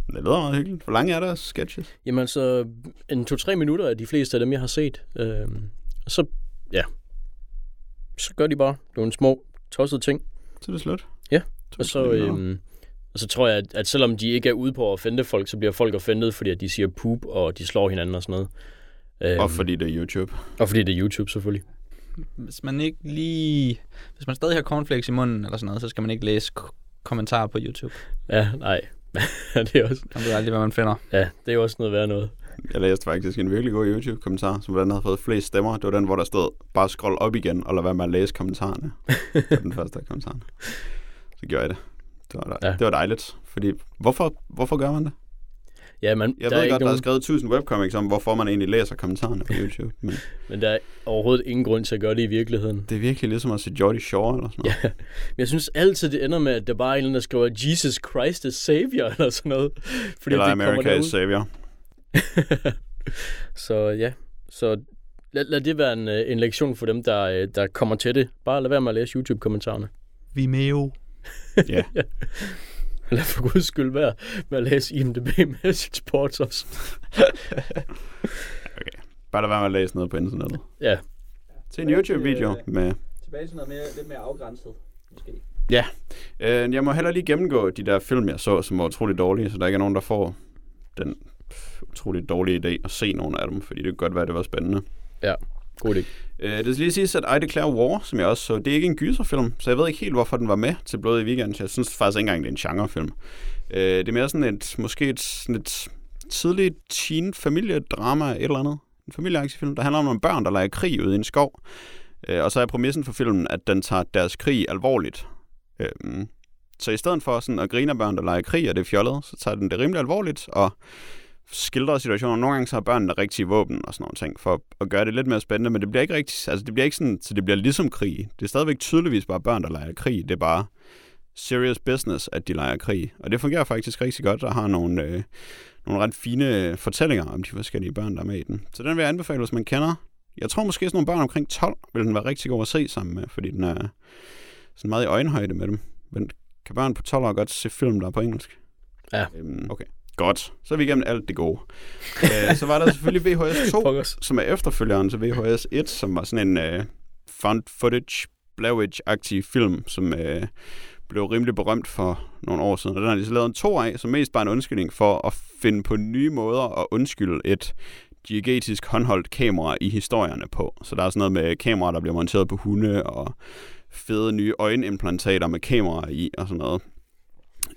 Det lyder meget hyggeligt. Hvor lange er der sketches? Jamen altså, en to-tre minutter er de fleste af dem, jeg har set. Øh, så, ja. Så gør de bare nogle små tossede ting. Så er det slut. Og så, øhm, og så tror jeg, at, at selvom de ikke er ude på at offende folk, så bliver folk offendet, fordi at de siger poop, og de slår hinanden og sådan noget. Øhm, Og fordi det er YouTube. og fordi det er YouTube, selvfølgelig. Hvis man ikke lige... Hvis man stadig har cornflakes i munden eller sådan noget, så skal man ikke læse k- kommentarer på YouTube. Ja, nej. *laughs* det er også, Man ved aldrig, hvad man finder. ja, det er også noget værd noget. Jeg læste faktisk en virkelig god YouTube-kommentar, som den havde fået flest stemmer. Det var den, hvor der stod, bare scroll op igen, og lad være med at læse kommentarerne. *laughs* det var den første af kommentarerne. Så gjorde jeg det. Det var, Ja. ja. det var dejligt. Fordi, hvorfor, hvorfor gør man det? Ja, man, Jeg der ved er godt, ikke der er nogen, skrevet 1000 webcomics om, hvorfor man egentlig læser kommentarerne på *laughs* YouTube. Men men der er overhovedet ingen grund til at gøre det i virkeligheden. det er virkelig ligesom at se Jordy Shore eller sådan noget. Ja, men jeg synes altid, det ender med, at der bare er en eller anden, der skriver, Jesus Christ is Savior, eller sådan noget. Fordi Eller det kommer America is Savior. *laughs* Så ja, så lad, lad det være en, øh, en lektion for dem, der, øh, der kommer til det. Bare lad være med at læse YouTube-kommentarerne. Vimeo. Ja. *laughs* Lad for guds skyld være med at læse IMDb Message Boards også. *laughs* Bare lad være med at læse noget på internettet. Ja, Se en YouTube-video med Tilbage til noget mere, lidt mere afgrænset, måske. Øh, jeg må heller lige gennemgå de der film, jeg så, som var utrolig dårlige, så der ikke er nogen, der får den utrolig dårlige idé at se nogle af dem, fordi det kan godt være, at det var spændende god idé. Øh, det skal lige siges, at I Declare War, som jeg også så, det er ikke en gyserfilm, så jeg ved ikke helt, hvorfor den var med til Blod i weekenden. Jeg synes faktisk ikke engang, det er en genrefilm. Øh, det er mere sådan et, måske et, sådan et tidligt teen familiedrama, et eller andet. En familieaktiefilm, der handler om nogle børn, der leger krig ude i en skov. Øh, og så er præmissen for filmen, at den tager deres krig alvorligt. Øh, så i stedet for sådan at grine af børn, der leger krig, og det er fjollet, så tager den det rimelig alvorligt, og skildrer situationer. Nogle gange så har børnene rigtige våben og sådan nogle ting, for at gøre det lidt mere spændende, men det bliver ikke rigtig, altså det bliver ikke sådan, så det bliver ligesom krig. Det er stadigvæk tydeligvis bare børn, der leger krig. Det er bare serious business, at de leger krig. Og det fungerer faktisk rigtig godt, og har nogle, øh, nogle ret fine fortællinger om de forskellige børn, der er med i den. Så den vil jeg anbefale, hvis man kender. Jeg tror måske sådan nogle børn omkring 12 vil den være rigtig god at se sammen med, fordi den er sådan meget i øjenhøjde med dem. Men kan børn på 12 år godt se film, der er på engelsk? Ja. Øhm, okay. Godt. Så er vi igennem alt det gode. øh, så var der selvfølgelig VHS 2, Pokkers. som er efterfølgeren til VHS 1, som var sådan en øh, found footage, Blair film, som øh, blev rimelig berømt for nogle år siden. Og den har de så lavet en to af, som mest bare en undskyldning for at finde på nye måder at undskylde et diegetisk håndholdt kamera i historierne på. Så der er sådan noget med kameraer, der bliver monteret på hunde, og fede nye øjenimplantater med kameraer i, og sådan noget.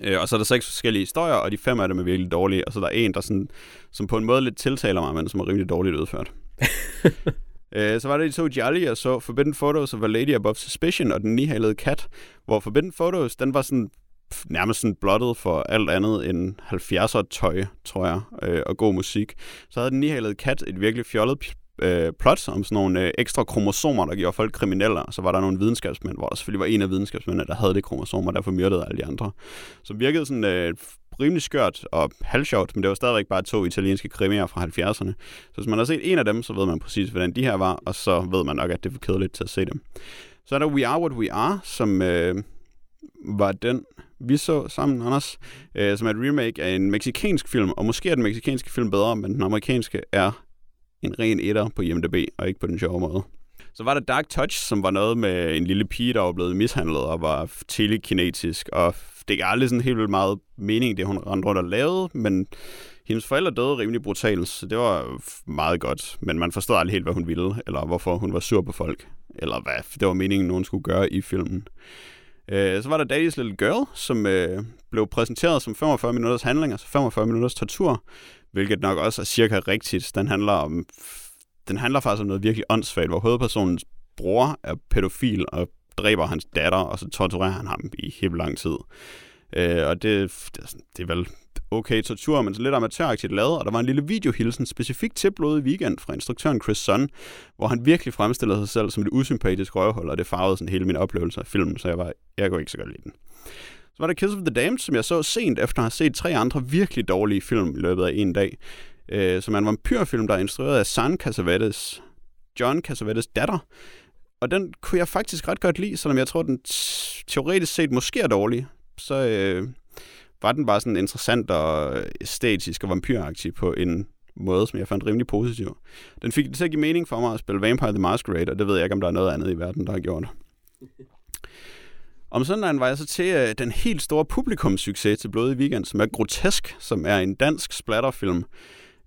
Øh, og så er der seks forskellige historier, og de fem af dem er virkelig dårlige. Og så er der en, der sådan, som på en måde lidt tiltaler mig, men som er rimelig dårligt udført. *laughs* øh, så var det de to Jolly, jeg så Forbidden Photos a Lady Above Suspicion og Den Nihalede Kat, hvor Forbidden Photos, den var sådan nærmest sådan blottet for alt andet end 70'er tøj, tror jeg, øh, og god musik. Så havde Den Nihalede Kat et virkelig fjollet øh, plot om sådan nogle øh, ekstra kromosomer, der gjorde folk kriminelle, og så var der nogle videnskabsmænd, hvor der selvfølgelig var en af videnskabsmændene, der havde det kromosomer, derfor myrdede alle de andre. Så virkede sådan øh, rimelig skørt og halvsjovt, men det var stadigvæk bare to italienske krimier fra 70'erne. Så hvis man har set en af dem, så ved man præcis, hvordan de her var, og så ved man nok, at det er for kedeligt til at se dem. Så er der We Are What We Are, som øh, var den, vi så sammen, Anders, øh, som er et remake af en meksikansk film, og måske er den meksikanske film bedre, men den amerikanske er en ren etter på IMDb, og ikke på den sjove måde. Så var der Dark Touch, som var noget med en lille pige, der var blevet mishandlet og var telekinetisk, og det gav aldrig sådan helt vildt meget mening, det hun rendte rundt og lavede, men hendes forældre døde rimelig brutalt, så det var meget godt, men man forstod aldrig helt, hvad hun ville, eller hvorfor hun var sur på folk, eller hvad det var meningen, nogen skulle gøre i filmen. Øh, så var der Daddy's Little Girl, som øh, blev præsenteret som 45 minutters handling, altså 45 minutters tortur, hvilket nok også er cirka rigtigt. Den handler om den handler faktisk om noget virkelig åndssvagt, hvor hovedpersonens bror er pædofil og dræber hans datter, og så torturerer han ham i helt lang tid. Øh, og det, det, er sådan- det er vel okay tortur, men så lidt amatøragtigt lavet, og der var en lille videohilsen specifikt til Blodet Weekend fra instruktøren Chris Sun, hvor han virkelig fremstillede sig selv som et usympatisk røvhul, og det farvede sådan hele min oplevelse af filmen, så jeg, var, jeg kunne ikke så godt lide den. Så var der Kiss of the Damned, som jeg så sent efter at have set tre andre virkelig dårlige film i løbet af en dag, øh, som er en vampyrfilm, der er instrueret af San Cassavetes, John Cassavetes datter, og den kunne jeg faktisk ret godt lide, selvom jeg tror, den teoretisk set måske er dårlig. Så øh, var den bare sådan interessant og æstetisk og vampyragtig på en måde, som jeg fandt rimelig positiv. Den fik det til at give mening for mig at spille Vampire the Masquerade, og det ved jeg ikke, om der er noget andet i verden, der har gjort. *laughs* Om søndagen var jeg så til øh, den helt store publikumssucces til Blodig Weekend, som er Grotesk, som er en dansk splatterfilm,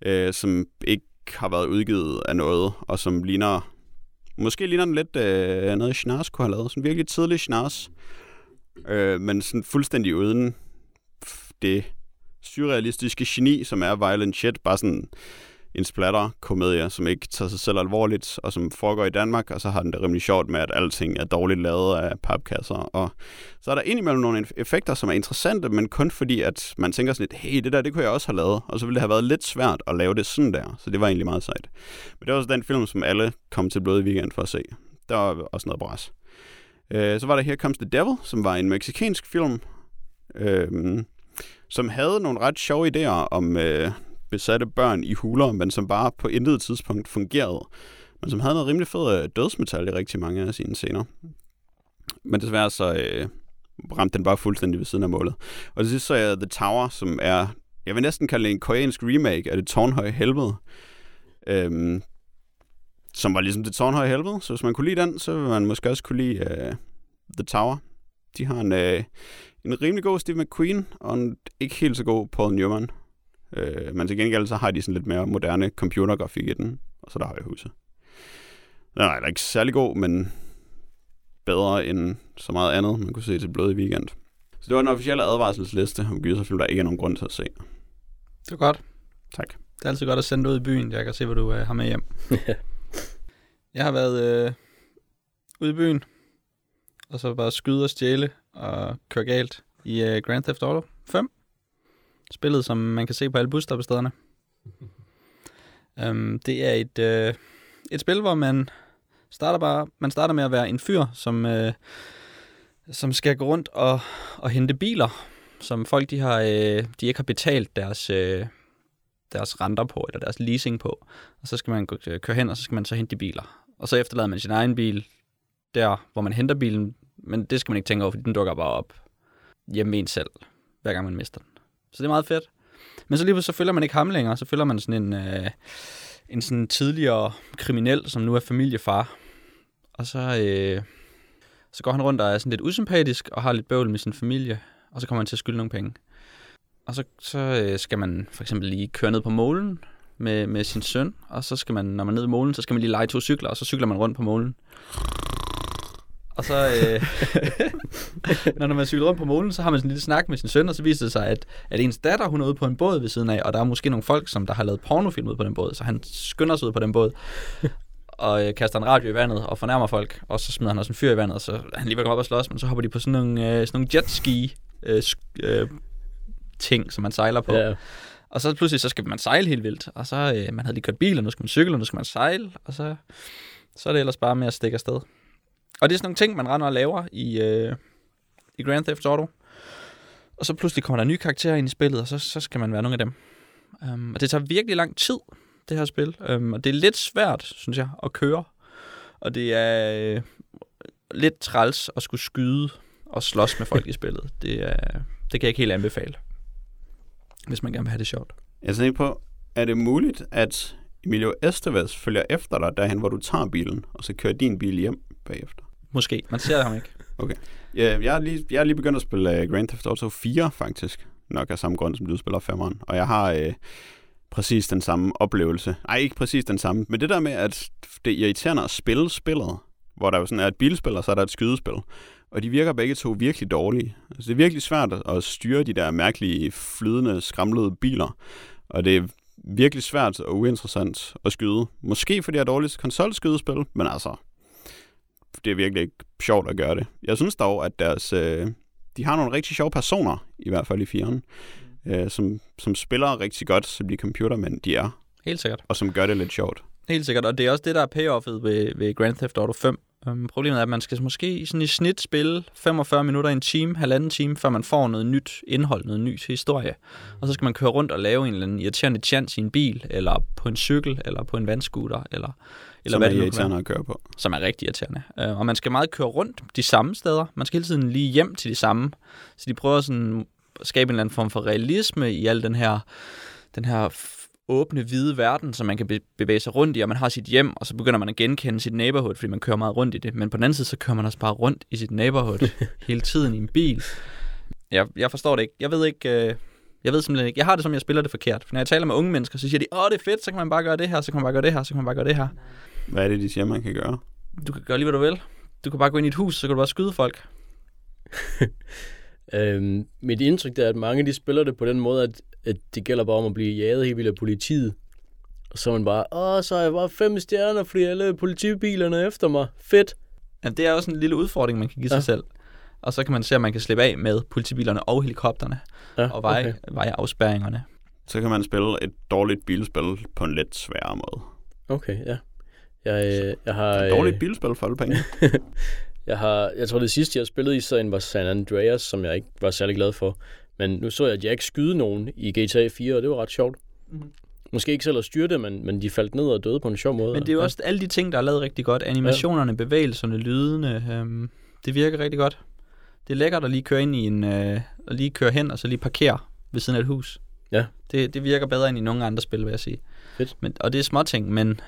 øh, som ikke har været udgivet af noget, og som ligner Måske ligner den lidt øh, noget, Schnars kunne have lavet. Sådan virkelig tidlig Schnars. Øh, men sådan fuldstændig uden det surrealistiske geni, som er Violent Shit. Bare sådan en splatter-komedie, som ikke tager sig selv alvorligt, og som foregår i Danmark, og så har den det rimelig sjovt med, at alting er dårligt lavet af papkasser. Og så er der indimellem nogle effekter, som er interessante, men kun fordi, at man tænker sådan lidt, hey, det der, det kunne jeg også have lavet, og så ville det have været lidt svært at lave det sådan der, så det var egentlig meget sejt. Men det var også den film, som alle kom til Blod i weekend for at se. Der var også noget bras. Øh, så var der Here Comes the Devil, som var en meksikansk film, øh, som havde nogle ret sjove idéer om øh, besatte børn i huler, men som bare på intet tidspunkt fungerede. Men som havde noget rimelig fed øh, dødsmetal i rigtig mange af sine scener. Men desværre så øh, ramte den bare fuldstændig ved siden af målet. Og til sidst så er The Tower, som er, jeg vil næsten kalde det en koreansk remake af det tårnhøje helvede. Øhm, som var ligesom det tårnhøje helvede. Så hvis man kunne lide den, så vil man måske også kunne lide øh, The Tower. De har en, øh, en rimelig god Steve McQueen, og en ikke helt så god Paul Newman. Øh, men til gengæld så har de sådan lidt mere moderne computergrafik i den, og så der har jeg huset. Den er ikke særlig god, men bedre end så meget andet, man kunne se til Blod i Weekend. Så det var en officielle advarselsliste om gyserfilm, der ikke er nogen grund til at se. Det var godt. Tak. Det er altid godt at sende ud i byen. Jeg kan se, hvad du øh, har med hjem. *laughs* jeg har været øh, ude i byen, og så bare skyde og stjæle og køre galt i øh, Grand Theft Auto 5. Spillet, som man kan se på alle busstoppestederne. um, det er et, øh, et spil, hvor man starter bare man starter med at være en fyr, som, øh, som skal gå rundt og, og hente biler, som folk de har øh, de ikke har betalt deres øh, deres renter på eller deres leasing på. Og så skal man øh, køre hen, og så skal man så hente de biler. Og så efterlader man sin egen bil der, hvor man henter bilen, men det skal man ikke tænke over, fordi den dukker bare op hjemme en selv, hver gang man mister den. Så det er meget fedt. Men så lige så følger man ikke ham længere, så følger man sådan en, øh, en sådan tidligere kriminel, som nu er familiefar. Og så, øh, så går han rundt og er sådan lidt usympatisk og har lidt bøvl med sin familie, og så kommer han til at skylde nogle penge. Og så, så øh, skal man for eksempel lige køre ned på målen med, med sin søn, og så skal man, når man er nede i målen, så skal man lige lege to cykler, og så cykler man rundt på målen. Og så, øh, *laughs* når man cykler rundt på målen, så har man sådan en lille snak med sin søn, og så viser det sig, at, at ens datter, hun er ude på en båd ved siden af, og der er måske nogle folk, som der har lavet pornofilm ud på den båd, så han skynder sig ud på den båd, *laughs* og øh, kaster en radio i vandet og fornærmer folk, og så smider han også en fyr i vandet, så han lige vil komme op og slås, men så hopper de på sådan nogle, øh, sådan nogle jetski øh, øh, ting, som man sejler på. Ja. Og så pludselig så skal man sejle helt vildt, og så øh, man havde lige kørt bil, og nu skal man cykle, og nu skal man sejle, og så, så er det ellers bare med at stikke afsted. Og det er sådan nogle ting, man render og laver i, øh, i Grand Theft Auto. Og så pludselig kommer der nye karakterer ind i spillet, og så, så skal man være nogle af dem. Um, og det tager virkelig lang tid, det her spil. Um, og det er lidt svært, synes jeg, at køre. Og det er øh, lidt træls at skulle skyde og slås med folk i *laughs* spillet. Det, er, det kan jeg ikke helt anbefale, hvis man gerne vil have det sjovt. Jeg tænker på, er det muligt, at Emilio Estevez følger efter dig derhen, hvor du tager bilen, og så kører din bil hjem bagefter? Måske. Man ser ham ikke. Okay. Ja, jeg, er lige, jeg er lige begyndt at spille øh, Grand Theft Auto 4, faktisk. Nok af samme grund, som du spiller 5'eren. Og jeg har øh, præcis den samme oplevelse. Nej, ikke præcis den samme. Men det der med, at det er irriterende at spille spillet, hvor der jo sådan er et bilspil, og så er der et skydespil. Og de virker begge to virkelig dårlige. Altså, det er virkelig svært at styre de der mærkelige, flydende, skramlede biler. Og det er virkelig svært og uinteressant at skyde. Måske fordi jeg er dårligt konsolskydespil, men altså, det er virkelig ikke sjovt at gøre det. Jeg synes dog, at deres, øh, de har nogle rigtig sjove personer, i hvert fald i firen. øh, som, som spiller rigtig godt, som de computermænd, de er, Helt sikkert. og som gør det lidt sjovt. Helt sikkert, og det er også det, der er payoffet ved, ved Grand Theft Auto 5. Um, problemet er, at man skal måske sådan i snit spille 45 minutter, en time, halvanden time, før man får noget nyt indhold, noget ny historie. Og så skal man køre rundt og lave en eller anden irriterende chance i en bil, eller på en cykel, eller på en vandscooter, eller, eller som hvad er det irriterende at køre på. som er rigtig irriterende. Uh, og man skal meget køre rundt de samme steder. Man skal hele tiden lige hjem til de samme. Så de prøver sådan at skabe en eller anden form for realisme i al den her, den her åbne, hvide verden, som man kan be- bevæge sig rundt i, og man har sit hjem, og så begynder man at genkende sit neighborhood, fordi man kører meget rundt i det. Men på den anden side, så kører man også bare rundt i sit neighborhood *laughs* hele tiden i en bil. Jeg, jeg forstår det ikke. Jeg ved ikke... Uh, jeg ved simpelthen ikke. Jeg har det som, jeg spiller det forkert. For når jeg taler med unge mennesker, så siger de, åh, det er fedt, så kan man bare gøre det her, så kan man bare gøre det her, så kan man bare gøre det her. Hvad er det, de siger, man kan gøre? Du kan gøre lige, hvad du vil. Du kan bare gå ind i et hus, så kan du bare skyde folk. *laughs* Øhm, mit indtryk er, at mange de spiller det på den måde, at, at det gælder bare om at blive jaget helt vildt af politiet. Og så er man bare, åh, så er jeg bare fem stjerner, fordi alle politibilerne er efter mig. Fedt. Ja, det er også en lille udfordring, man kan give sig Ja. selv. Og så kan man se, om man kan slippe af med politibilerne og helikopterne Ja, og veje, okay. okay. vejeafspærringerne. Så kan man spille et dårligt bilspil på en lidt sværere måde. Okay, ja. Jeg, øh, jeg har... Et dårligt øh, bilspil for alle penge. *laughs* Jeg har, jeg tror det sidste, jeg spillede i serien var San Andreas, som jeg ikke var særlig glad for. Men nu så jeg Jack skyde nogen i GTA 4, og det var ret sjovt. Mhm. Måske ikke selv at styre det, men, men de faldt ned og døde på en sjov måde. Men det er jo også alle de ting, der er lavet rigtig godt. Animationerne, bevægelserne, lydene. Øhm, det virker rigtig godt. Det er lækkert at lige køre ind i en... Øh, og lige køre hen og så lige parkere ved siden af et hus. Ja. Det, det virker bedre end i nogle andre spil, vil jeg sige. Fedt. Men, og det er småting, men...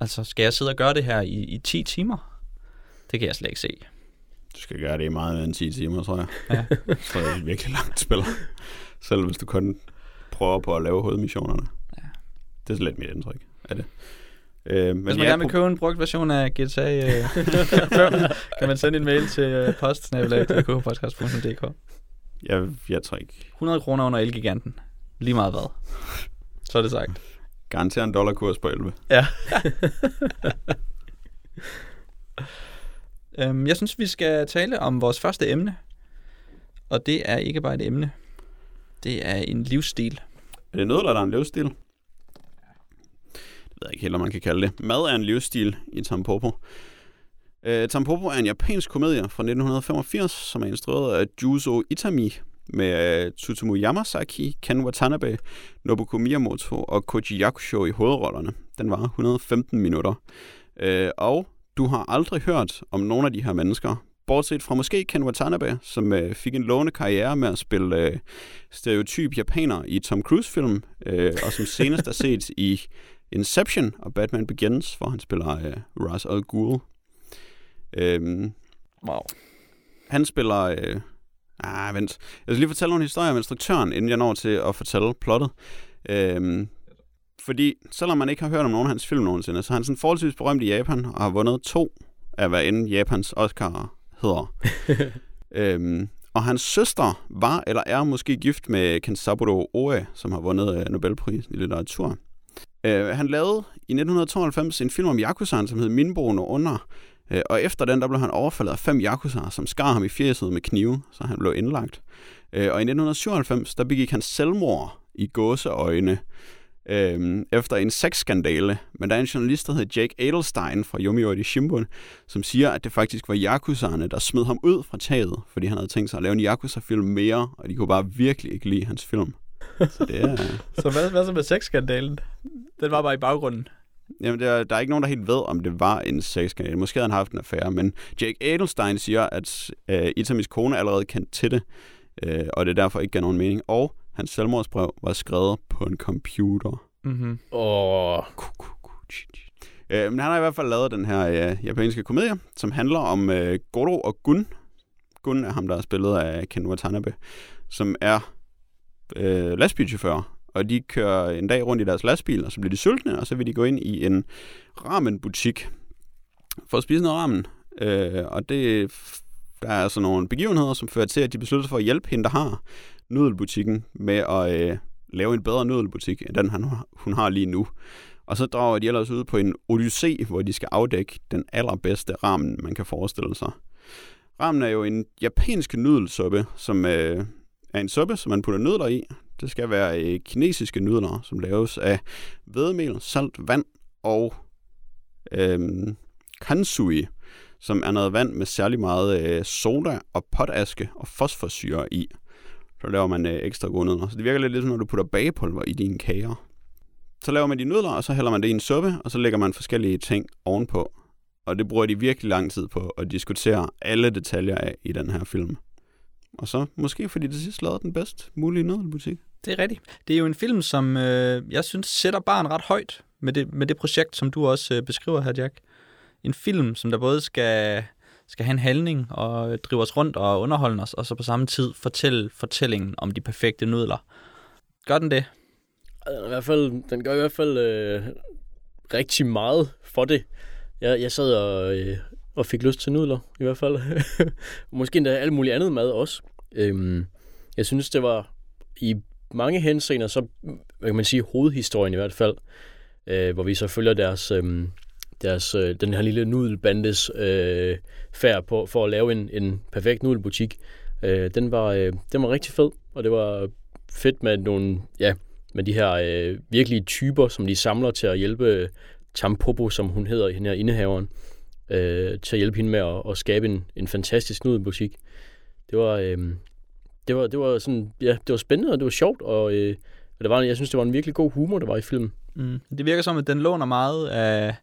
Altså, skal jeg sidde og gøre det her i, i 10 timer? Det kan jeg slet ikke se. Du skal gøre det i meget mere end 10 timer, tror jeg. Ja. Så er det et virkelig langt spil. Selv hvis du kun prøver på at lave hovedmissionerne. Ja. Det er så lidt mit indtryk af det. Øh, men Hvis man gerne vil købe en brugt version af GTA øh, *laughs* 5, kan man sende en mail til øh, postsnabelag.dkpodcast.dk jeg, jeg tror ikke. 100 kroner under Elgiganten. Lige meget hvad. Så er det sagt. Garanterer en dollarkurs på 11. Ja. *laughs* *laughs* øhm, jeg synes, vi skal tale om vores første emne. Og det er ikke bare et emne. Det er en livsstil. Er det noget, eller er der en livsstil? Det ved jeg ikke helt, om man kan kalde det. Mad er en livsstil i Tampopo. Uh, Tampopo er en japansk komedie fra 1985, som er instrueret af Juzo Itami med uh, Tsutomu Yamasaki, Ken Watanabe, Nobuko Miyamoto og Koji Yakusho i hovedrollerne. Den var 115 minutter. Uh, og du har aldrig hørt om nogen af de her mennesker, bortset fra måske Ken Watanabe, som uh, fik en lovende karriere med at spille stereotyp japaner i Tom Cruise-film, øh, og som senest er set i Inception og Batman Begins, hvor han spiller øh, Ra's al Ghul. Øhm, Wow. han spiller... Øh, ah, vent. Jeg skal lige fortælle nogle historier om instruktøren, inden jeg når til at fortælle plottet. Øhm, fordi selvom man ikke har hørt om nogen af hans film nogensinde, så er han sådan forholdsvis berømt i Japan, og har vundet to af hvad end Japans Oscar hedder. *laughs* øhm, og hans søster var eller er måske gift med Kensaburo Oe, som har vundet øh, Nobelprisen i litteratur. Øh, han lavede i 1992 en film om Yakuzaen, som hed Minbo no Under, Øh, og efter den, der blev han overfaldet af fem Yakuzaer, som skar ham i fjeset med knive, så han blev indlagt. Øh, og i 1997, der begik han selvmord i gåseøjne, øh, efter en sexskandale. Men der er en journalist, der hedder Jake Adelstein fra Yomiuri Shimbun, som siger, at det faktisk var Yakuzaerne, der smed ham ud fra taget, fordi han havde tænkt sig at lave en Yakuza-film mere, og de kunne bare virkelig ikke lide hans film. Så det er... *laughs* Så hvad, hvad så med sexskandalen? Den var bare i baggrunden. Jamen, der, der er ikke nogen, der helt ved, om det var en sexskandale. Måske havde han haft en affære, men Jake Adelstein siger, at øh, Itamis kone allerede kendte til det, øh, og det derfor ikke gav nogen mening. Og hans selvmordsbrev var skrevet på en computer. Mm-hmm. Åh, Øh, men han har i hvert fald lavet den her øh, japanske komedie, som handler om øh, Goro og Gun. Gun er ham, der er spillet af Ken Watanabe, som er øh, lastbilchauffør. Og de kører en dag rundt i deres lastbil, og så bliver de sultne, og så vil de gå ind i en ramenbutik for at spise noget ramen. Øh, og det, der er altså nogle begivenheder, som fører til, at de beslutter sig for at hjælpe hende, der har nudelbutikken, med at øh, lave en bedre nudelbutik, end den, han, hun har lige nu. Og så drager de ellers ud på en odyssé, hvor de skal afdække den allerbedste ramen, man kan forestille sig. Ramen er jo en japansk nudelsuppe, som øh, er en suppe, som man putter nudler i. Det skal være øh, kinesiske nudler, som laves af hvedemel, salt, vand og øhm, kansui, som er noget vand med særlig meget øh, soda og potaske og fosforsyre i. Så laver man øh, ekstra gode nudler. Så det virker lidt ligesom, når du putter bagepulver i dine kager. Så laver man de nudler, og så hælder man det i en suppe, og så lægger man forskellige ting ovenpå. Og det bruger de virkelig lang tid på at diskutere alle detaljer af i den her film. Og så måske fordi det sidst lavede den bedst mulige nudelbutik. Det er rigtigt. Det er jo en film, som øh, jeg synes sætter barn ret højt med det, med det projekt, som du også øh, beskriver her, Jack. En film, som der både skal, skal have en handling og drive os rundt og underholde os, og så på samme tid fortælle fortællingen om de perfekte nudler. Gør den det? Den, i hvert fald, den gør i hvert fald øh, rigtig meget for det. Jeg, jeg sad og, øh, og fik lyst til nudler, i hvert fald. *laughs* Måske endda alt muligt andet mad også. Øhm, jeg synes, det var i mange henseender, så hvad kan man sige, hovedhistorien i hvert fald, øh, hvor vi så følger deres, øh, deres øh, den her lille nudelbandes øh, færd på, for at lave en, en perfekt nudelbutik. Øh, den, var, øh, den var rigtig fed, og det var fedt med nogle, ja, med de her øh, virkelige typer, som de samler til at hjælpe Tampopo, som hun hedder, hende her indehaveren, øh, til at hjælpe hende med at, at skabe en, en fantastisk nudelbutik. Det var, øh, det var, det var sådan, ja, det var spændende, og det var sjovt, og, øh, og det var, jeg synes, det var en virkelig god humor, der var i filmen. Mm. Det virker som, at den låner meget af...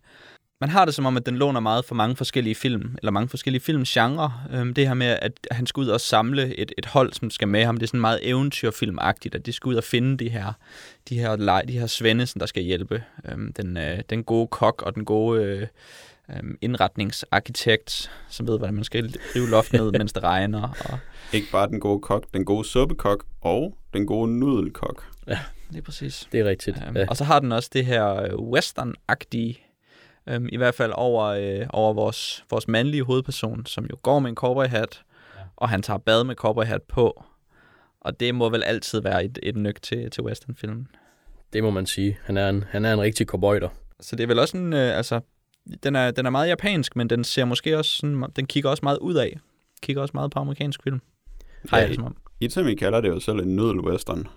Man har det som om, at den låner meget for mange forskellige film, eller mange forskellige filmgenre. Øhm, det her med, at han skal ud og samle et, et hold, som skal med ham, det er sådan meget eventyrfilmagtigt, at de skal ud og finde de her, de her, leg, de her svende, der skal hjælpe. Øhm, den, øh, den gode kok og den gode øh, øhm, indretningsarkitekt, som ved, hvordan man skal rive loft ned, *laughs* mens det regner. Og... Ikke bare den gode kok, den gode suppekok og den gode nudelkok. Ja, det er præcis. Det er rigtigt. Øhm, ja. Og så har den også det her øh, western-agtige, øhm, i hvert fald over, øh, over vores, vores mandlige hovedperson, som jo går med en cowboyhat, ja. og han tager bad med cowboyhat på. Og det må vel altid være et, et nyk til, til westernfilmen. Det må man sige. Han er en, han er en rigtig cowboyter. Så det er vel også en, øh, altså, den er, den er meget japansk, men den ser måske også sådan, den kigger også meget ud af. Kigger også meget på amerikansk film. Har jeg det som om. Itami kalder det jo selv en nudelwestern.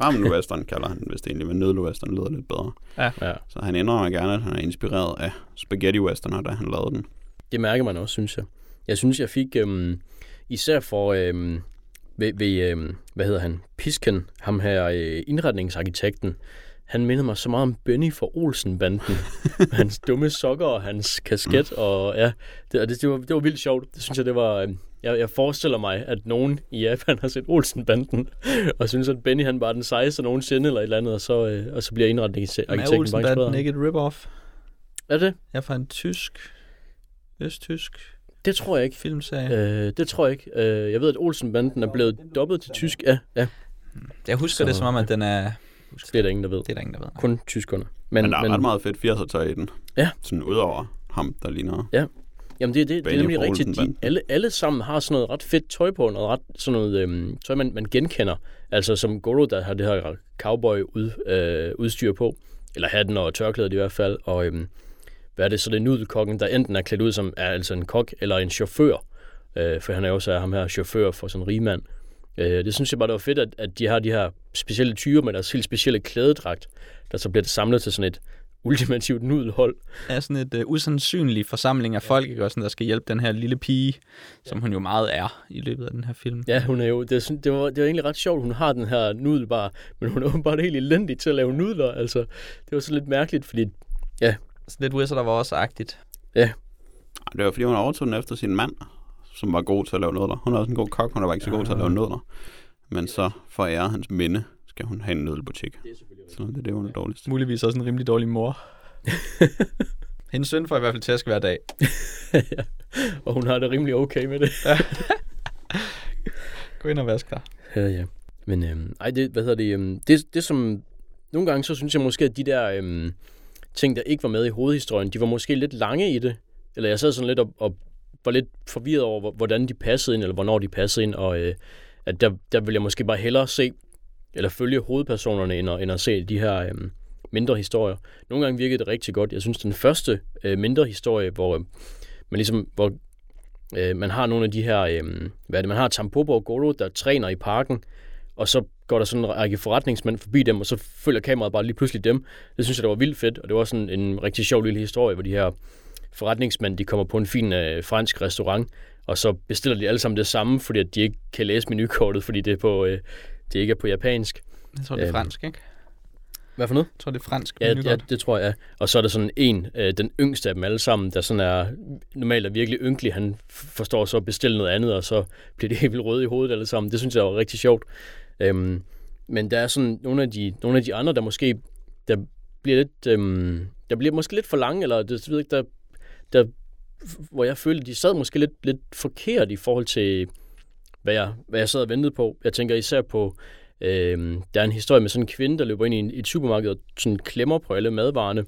Ramen western *laughs* kalder han vist egentlig, men nudelwestern lyder lidt bedre. Ja. Ja. Så han indrømmer gerne, at han er inspireret af spaghetti westerner, da han lavede den. Det mærker man også, synes jeg. Jeg synes, jeg fik øhm, især for øhm, ved, ved øhm, hvad hedder han, Pisken, ham her øh, indretningsarkitekten, han mindede mig så meget om Benny fra Olsen-banden. *laughs* hans dumme sokker og hans kasket. Og ja, det, og det, det, var, det var vildt sjovt. Det synes jeg, det var... Øh, jeg, jeg forestiller mig, at nogen i Japan har set Olsen-banden, *laughs* og synes, at Benny han bare er den sejeste nogensinde, eller et eller andet, og så, øh, og så bliver Men indretningsarkitekten er bare Olsenbanden inspireret. ikke et rip-off? Er det? Jeg er fra en tysk, østtysk Det tror jeg ikke. filmserie. Øh, det tror jeg ikke. Øh, jeg ved, at Olsen-banden er blevet dobbelt til tysk. Ja, ja. Jeg husker så- det som om, at den er... Det er der ingen, der ved. Det er der ingen, der ved. Kun tyskerne. Men, men der er men, ret meget fedt 80'er tøj i den. Ja. Sådan udover ham, der ligner... Jamen det, det, det er nemlig fra rigtigt. De, alle, alle sammen har sådan noget ret fedt tøj på, noget ret sådan noget øhm, tøj, man, man genkender. Altså som Goro, der har det her cowboy ud, øh, udstyr på. Eller hatten og tørklædet i hvert fald. Og øhm, hvad er det så? Det er nudelkokken, der enten er klædt ud som er altså en kok eller en chauffør. Øh, for han er jo også ham her chauffør for sådan en rigmand. Øh, det synes jeg bare, det var fedt, at, at de har de her specielle typer med deres helt specielle klædedragt, der så bliver det samlet til sådan et ultimativt nudelhold. er sådan et uh, usandsynlig forsamling af folk, ikke? Også, sådan, der skal hjælpe den her lille pige, som hun jo meget er i løbet af den her film. Ja, hun er jo, det, det, var, det var egentlig ret sjovt, hun har den her nudelbar, men hun er åbenbart helt elendig til at lave nudler, altså. Det var så lidt mærkeligt, fordi, Sådan lidt Wizard of Oz-agtigt. Ej, Det var fordi, hun overtog den efter sin mand, som var god til at lave nudler. Hun er også en god kok, hun er bare ikke så god til at lave nudler. Men så for at ære hans minde, skal hun have en nudelbutik. Så det er det, hun er dårligst. Muligvis også en rimelig dårlig mor. *laughs* Hendes søn får i hvert fald tæsk hver dag. ja, *laughs* og hun har det rimelig okay med det. Gå ind og vask dig. Ja, ja. Men øhm, ej, det, hvad hedder det, øhm, det, det som, nogle gange så synes jeg måske, at de der øhm, ting, der ikke var med i hovedhistorien, de var måske lidt lange i det. Eller jeg sad sådan lidt og, og var lidt forvirret over, hvordan de passede ind, eller hvornår de passede ind, og øh, at der, der ville jeg måske bare hellere se, eller følge hovedpersonerne, end at, end at se de her øh, mindre historier. Nogle gange virkede det rigtig godt. Jeg synes, den første øh, mindre historie, hvor øh, man ligesom, hvor øh, man har nogle af de her, øh, hvad er det, man har Tampopo og Goro, der træner i parken, og så går der sådan en række forretningsmænd forbi dem, og så følger kameraet bare lige pludselig dem. Det synes jeg, der var vildt fedt, og det var sådan en rigtig sjov lille historie, hvor de her forretningsmænd, de kommer på en fin øh, fransk restaurant, og så bestiller de alle sammen det samme, fordi at de ikke kan læse menukortet, fordi det, er på, øh, det ikke er på japansk. Jeg tror, det er Øhm, fransk, ikke? Hvad for noget? Jeg tror, det er fransk. Ja, menukort. ja, det tror jeg. Og så er der sådan en, øh, den yngste af dem alle sammen, der sådan er normalt er virkelig ynkelig. Han forstår så at bestille noget andet, og så bliver de *laughs* helt vildt røde i hovedet alle sammen. Det synes jeg var rigtig sjovt. Øhm, men der er sådan nogle af de, nogle af de andre, der måske der bliver lidt, øhm, der bliver måske lidt for lange, eller det ved ikke, der, der, hvor jeg følte, de sad måske lidt, lidt forkert i forhold til, hvad jeg, hvad jeg sad og ventede på. Jeg tænker især på, Øhm, der er en historie med sådan en kvinde, der løber ind i, en, i et supermarked og sådan klemmer på alle madvarerne.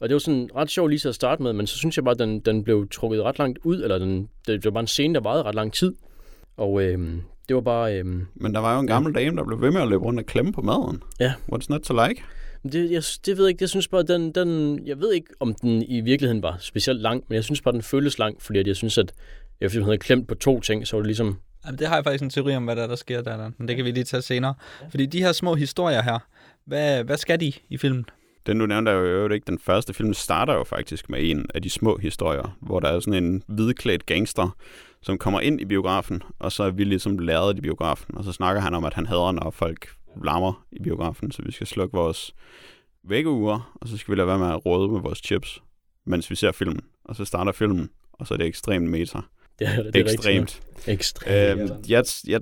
Og det var sådan ret sjovt lige til at starte med, men så synes jeg bare, at den, den blev trukket ret langt ud, eller den, det, var bare en scene, der varede ret lang tid. Og øhm, det var bare... Øhm, Men der var jo en gammel dame, der blev ved med at løbe rundt og klemme på maden. Ja. What's not to like? Det, jeg, det ved jeg ikke, jeg synes bare, den, den, jeg ved ikke, om den i virkeligheden var specielt lang, men jeg synes bare, den føltes lang, fordi at jeg synes, at efter hun havde klemt på to ting, så var det ligesom, Jamen, det har jeg faktisk en teori om, hvad der, er, der sker der, der. Men det kan vi lige tage senere. Fordi de her små historier her, hvad, hvad skal de i filmen? Den du nævnte er jo øvrigt ikke den første film. starter jo faktisk med en af de små historier, hvor der er sådan en hvidklædt gangster, som kommer ind i biografen, og så er vi ligesom læret i biografen, og så snakker han om, at han hader, når folk larmer i biografen, så vi skal slukke vores vækkeuger, og så skal vi lade være med at råde med vores chips, mens vi ser filmen. Og så starter filmen, og så er det ekstremt meta. *laughs* det er, det er Ekstremt. Ekstremt. Øhm, jeg, jeg,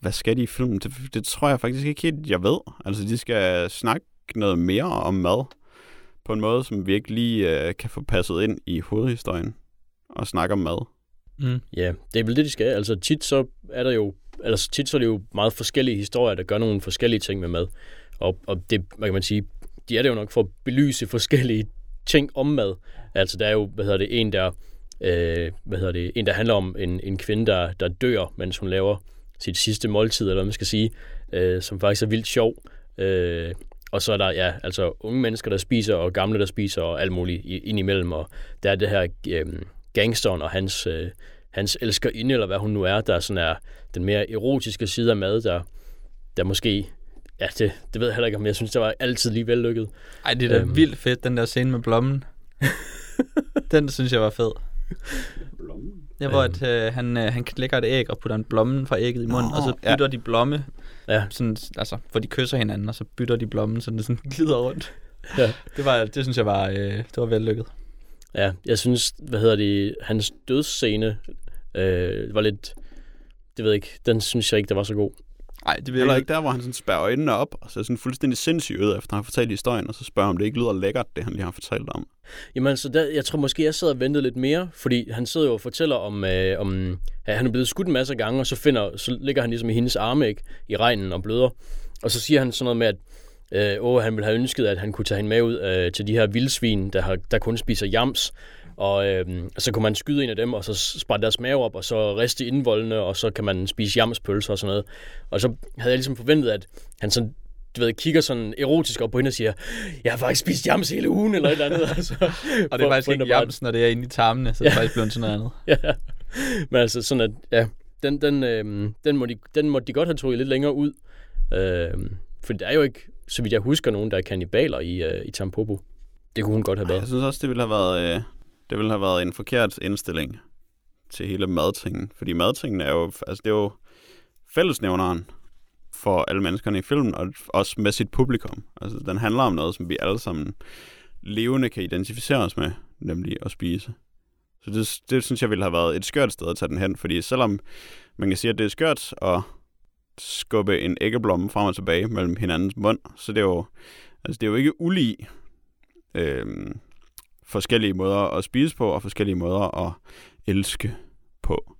hvad skal de i filmen? Det, det tror jeg faktisk ikke helt, jeg ved. Altså, de skal snakke noget mere om mad på en måde, som vi ikke lige øh, kan få passet ind i hovedhistorien og snakke om mad. Mm. Ja, det er vel det, de skal. Altså tit så er der jo, altså tit så er det jo meget forskellige historier, der gør nogle forskellige ting med mad. Og, og det, hvad kan man sige, de er det jo nok for at belyse forskellige ting om mad. Altså der er jo, hvad hedder det, en der, øh, hvad hedder det, en der handler om en, en kvinde, der, der dør, mens hun laver sit sidste måltid, eller hvad man skal sige, øh, som faktisk er vildt sjov. Øh, og så er der, ja, altså unge mennesker, der spiser, og gamle, der spiser, og alt muligt indimellem. Og der er det her øh, gangsteren og hans, øh, hans elskerinde, eller hvad hun nu er, der sådan er den mere erotiske side af mad, der, der måske, ja, det, det ved jeg heller ikke, om jeg synes, det var altid lige vellykket. Ej, det er da Øhm. vildt fedt, den der scene med blommen. *laughs* den synes jeg var fed. Ja, hvor at, øh, han, øh, han lægger et æg og putter en blomme fra ægget i munden, Nå, og så ja. bytter de blomme, Ja, sådan, altså, hvor de kysser hinanden, og så bytter de blommen, så det sådan *laughs* glider rundt. Ja. Det, var, det synes jeg var, øh, det var vellykket. Ja, jeg synes, hvad hedder det, hans dødsscene øh, var lidt, det ved jeg ikke, den synes jeg ikke, der var så god. Nej, det er heller ikke der, hvor han sådan spærrer øjnene op, og så er sådan fuldstændig sindssyg ud, efter han har fortalt historien, og så spørger om det ikke lyder lækkert, det han lige har fortalt om. Jamen, så der, jeg tror måske, jeg sad og ventede lidt mere, fordi han sidder jo og fortæller om, øh, om at han er blevet skudt en masse gange, og så, finder, så ligger han ligesom i hendes arme ikke, i regnen og bløder. Og så siger han sådan noget med, at øh, åh, han ville have ønsket, at han kunne tage hende med ud øh, til de her vildsvin, der, har, der kun spiser jams. Og øh, så kunne man skyde en af dem, og så sprætte deres mave op, og så riste indvoldene, og så kan man spise jamspølser og sådan noget. Og så havde jeg ligesom forventet, at han sådan du ved, kigger sådan erotisk op på hende og siger, jeg har faktisk spist jams hele ugen, eller et eller andet. Altså, *laughs* Og det er faktisk ikke jams, når det er inde i tarmene, så det er faktisk blevet til noget andet. *laughs* ja. Men altså sådan at, ja, den, den, øh, den, må de, den måtte de godt have trukket lidt længere ud. Øh, for der er jo ikke, så vidt jeg husker, nogen, der er kannibaler i, øh, i Tampopo. Det kunne hun godt have Jeg været. synes også, det ville have været, øh, det ville have været en forkert indstilling til hele madtingen. Fordi madtingen er jo, altså det er jo fællesnævneren for alle menneskerne i filmen, og også med sit publikum. Altså den handler om noget, som vi alle sammen levende kan identificere os med, nemlig at spise. Så det, det synes jeg ville have været et skørt sted at tage den hen, fordi selvom man kan sige, at det er skørt at skubbe en æggeblomme frem og tilbage mellem hinandens mund, så det er jo, altså det er jo ikke ulig øh, forskellige måder at spise på, og forskellige måder at elske på.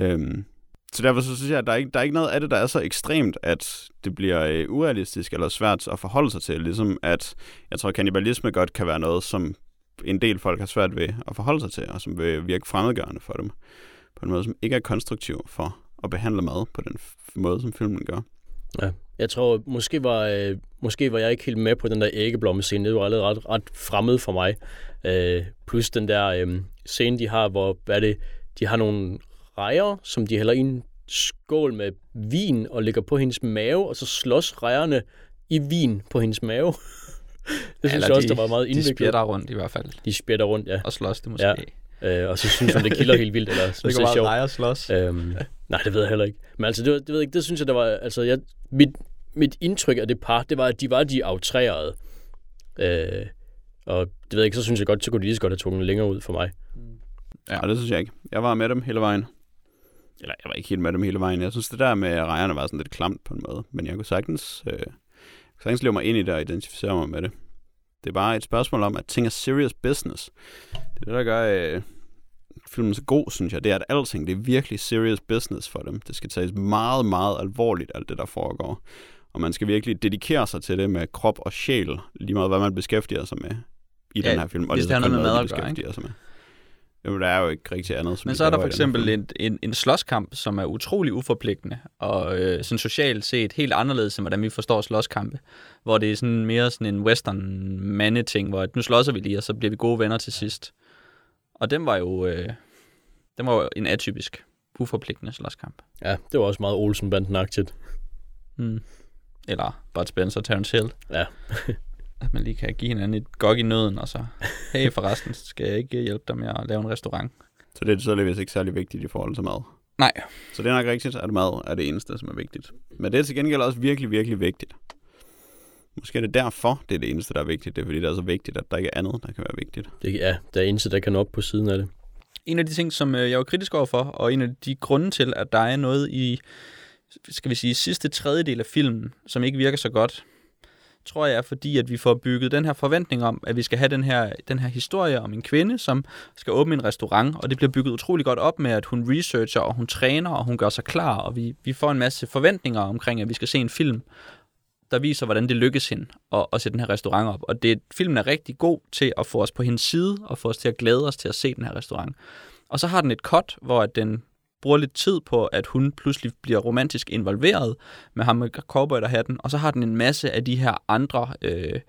Øhm, så derfor så synes jeg, at der er, ikke, der er ikke noget af det, der er så ekstremt, at det bliver øh, urealistisk eller svært at forholde sig til. Ligesom at jeg tror, at kannibalisme godt kan være noget, som en del folk har svært ved at forholde sig til, og som vil virke fremmedgørende for dem. På en måde, som ikke er konstruktiv for at behandle mad på den f- måde, som filmen gør. Jeg tror, måske var, øh, måske var jeg ikke helt med på den der æggeblommescene. Det var allerede ret, ret fremmed for mig. Øh, plus den der øh, scene, de har, hvor hvad er det, de har nogle rejer, som de hælder i en skål med vin og lægger på hendes mave, og så slås rejerne i vin på hendes mave. *laughs* det synes Eller jeg også, de- der var meget De indviklet. spjætter rundt i hvert fald. De spjætter rundt, ja. Og slås det måske. Ja. Øh, og så synes hun, det kilder helt vildt, eller *laughs* Det kan det er bare sjovt. lege og slås. Øhm, nej, det ved jeg heller ikke. Men altså, det, var, det, ved jeg ikke, det synes jeg, der var... Altså, jeg, mit, mit indtryk af det par, det var, at de var de outrerede. Øh, og det ved jeg ikke, så synes jeg godt, så kunne de lige så godt have tvunget længere ud for mig. Ja, det synes jeg ikke. Jeg var med dem hele vejen. Eller jeg var ikke helt med dem hele vejen. Jeg synes, det der med rejerne var sådan lidt klamt på en måde. Men jeg kunne sagtens, øh, sagtens leve mig ind i det og identificere mig med det. Det er bare et spørgsmål om, at ting er serious business. Det er det, der gør øh, filmen så god, synes jeg. Det er, at alting det er virkelig serious business for dem. Det skal tages meget, meget alvorligt, alt det, der foregår. Og man skal virkelig dedikere sig til det med krop og sjæl, lige meget hvad man beskæftiger sig med i Ja, den her film. Og hvis det det har noget med mad at gøre, beskæftiger sig med. Jo, der er jo ikke rigtig andet. Som Men så er der for eksempel en, en, en slåskamp, som er utrolig uforpligtende, og øh, sådan socialt set helt anderledes, end hvordan vi forstår slåskampe. Hvor det er sådan mere sådan en western mandeting, hvor at nu slåsser vi lige, og så bliver vi gode venner til sidst. Og den var jo, øh, den var jo en atypisk, uforpligtende slåskamp. Ja, det var også meget Olsen-banden-agtigt. Mm. Eller Bud Spencer og Terence Hill. Ja. *laughs* At man lige kan give hinanden et gok i nøden, og så, hey forresten, skal jeg ikke hjælpe dig med at lave en restaurant? Så det er således ikke særlig vigtigt i forhold til mad. Nej. Så det er nok rigtigt, at mad er det eneste, som er vigtigt. Men det er til gengæld også virkelig, virkelig vigtigt. Måske er det derfor, det er det eneste, der er vigtigt. Det er fordi, det er så vigtigt, at der ikke er andet, der kan være vigtigt. Det, ja, der er eneste, der kan nå op på siden af det. En af de ting, som øh, jeg var kritisk overfor, og en af de grunde til, at der er noget i, skal vi sige, sidste tredjedel af filmen, som ikke virker så godt, tror jeg fordi, at vi får bygget den her forventning om, at vi skal have den her, den her historie om en kvinde, som skal åbne en restaurant, og det bliver bygget utrolig godt op med, at hun researcher, og hun træner, og hun gør sig klar, og vi, vi får en masse forventninger omkring, at vi skal se en film, der viser, hvordan det lykkes hende at, at sætte den her restaurant op. Og det, filmen er rigtig god til at få os på hendes side, og få os til at glæde os til at se den her restaurant. Og så har den et cut, hvor at den bruger lidt tid på, at hun pludselig bliver romantisk involveret med ham med cowboyderhatten, og så har den en masse af de her andre øh,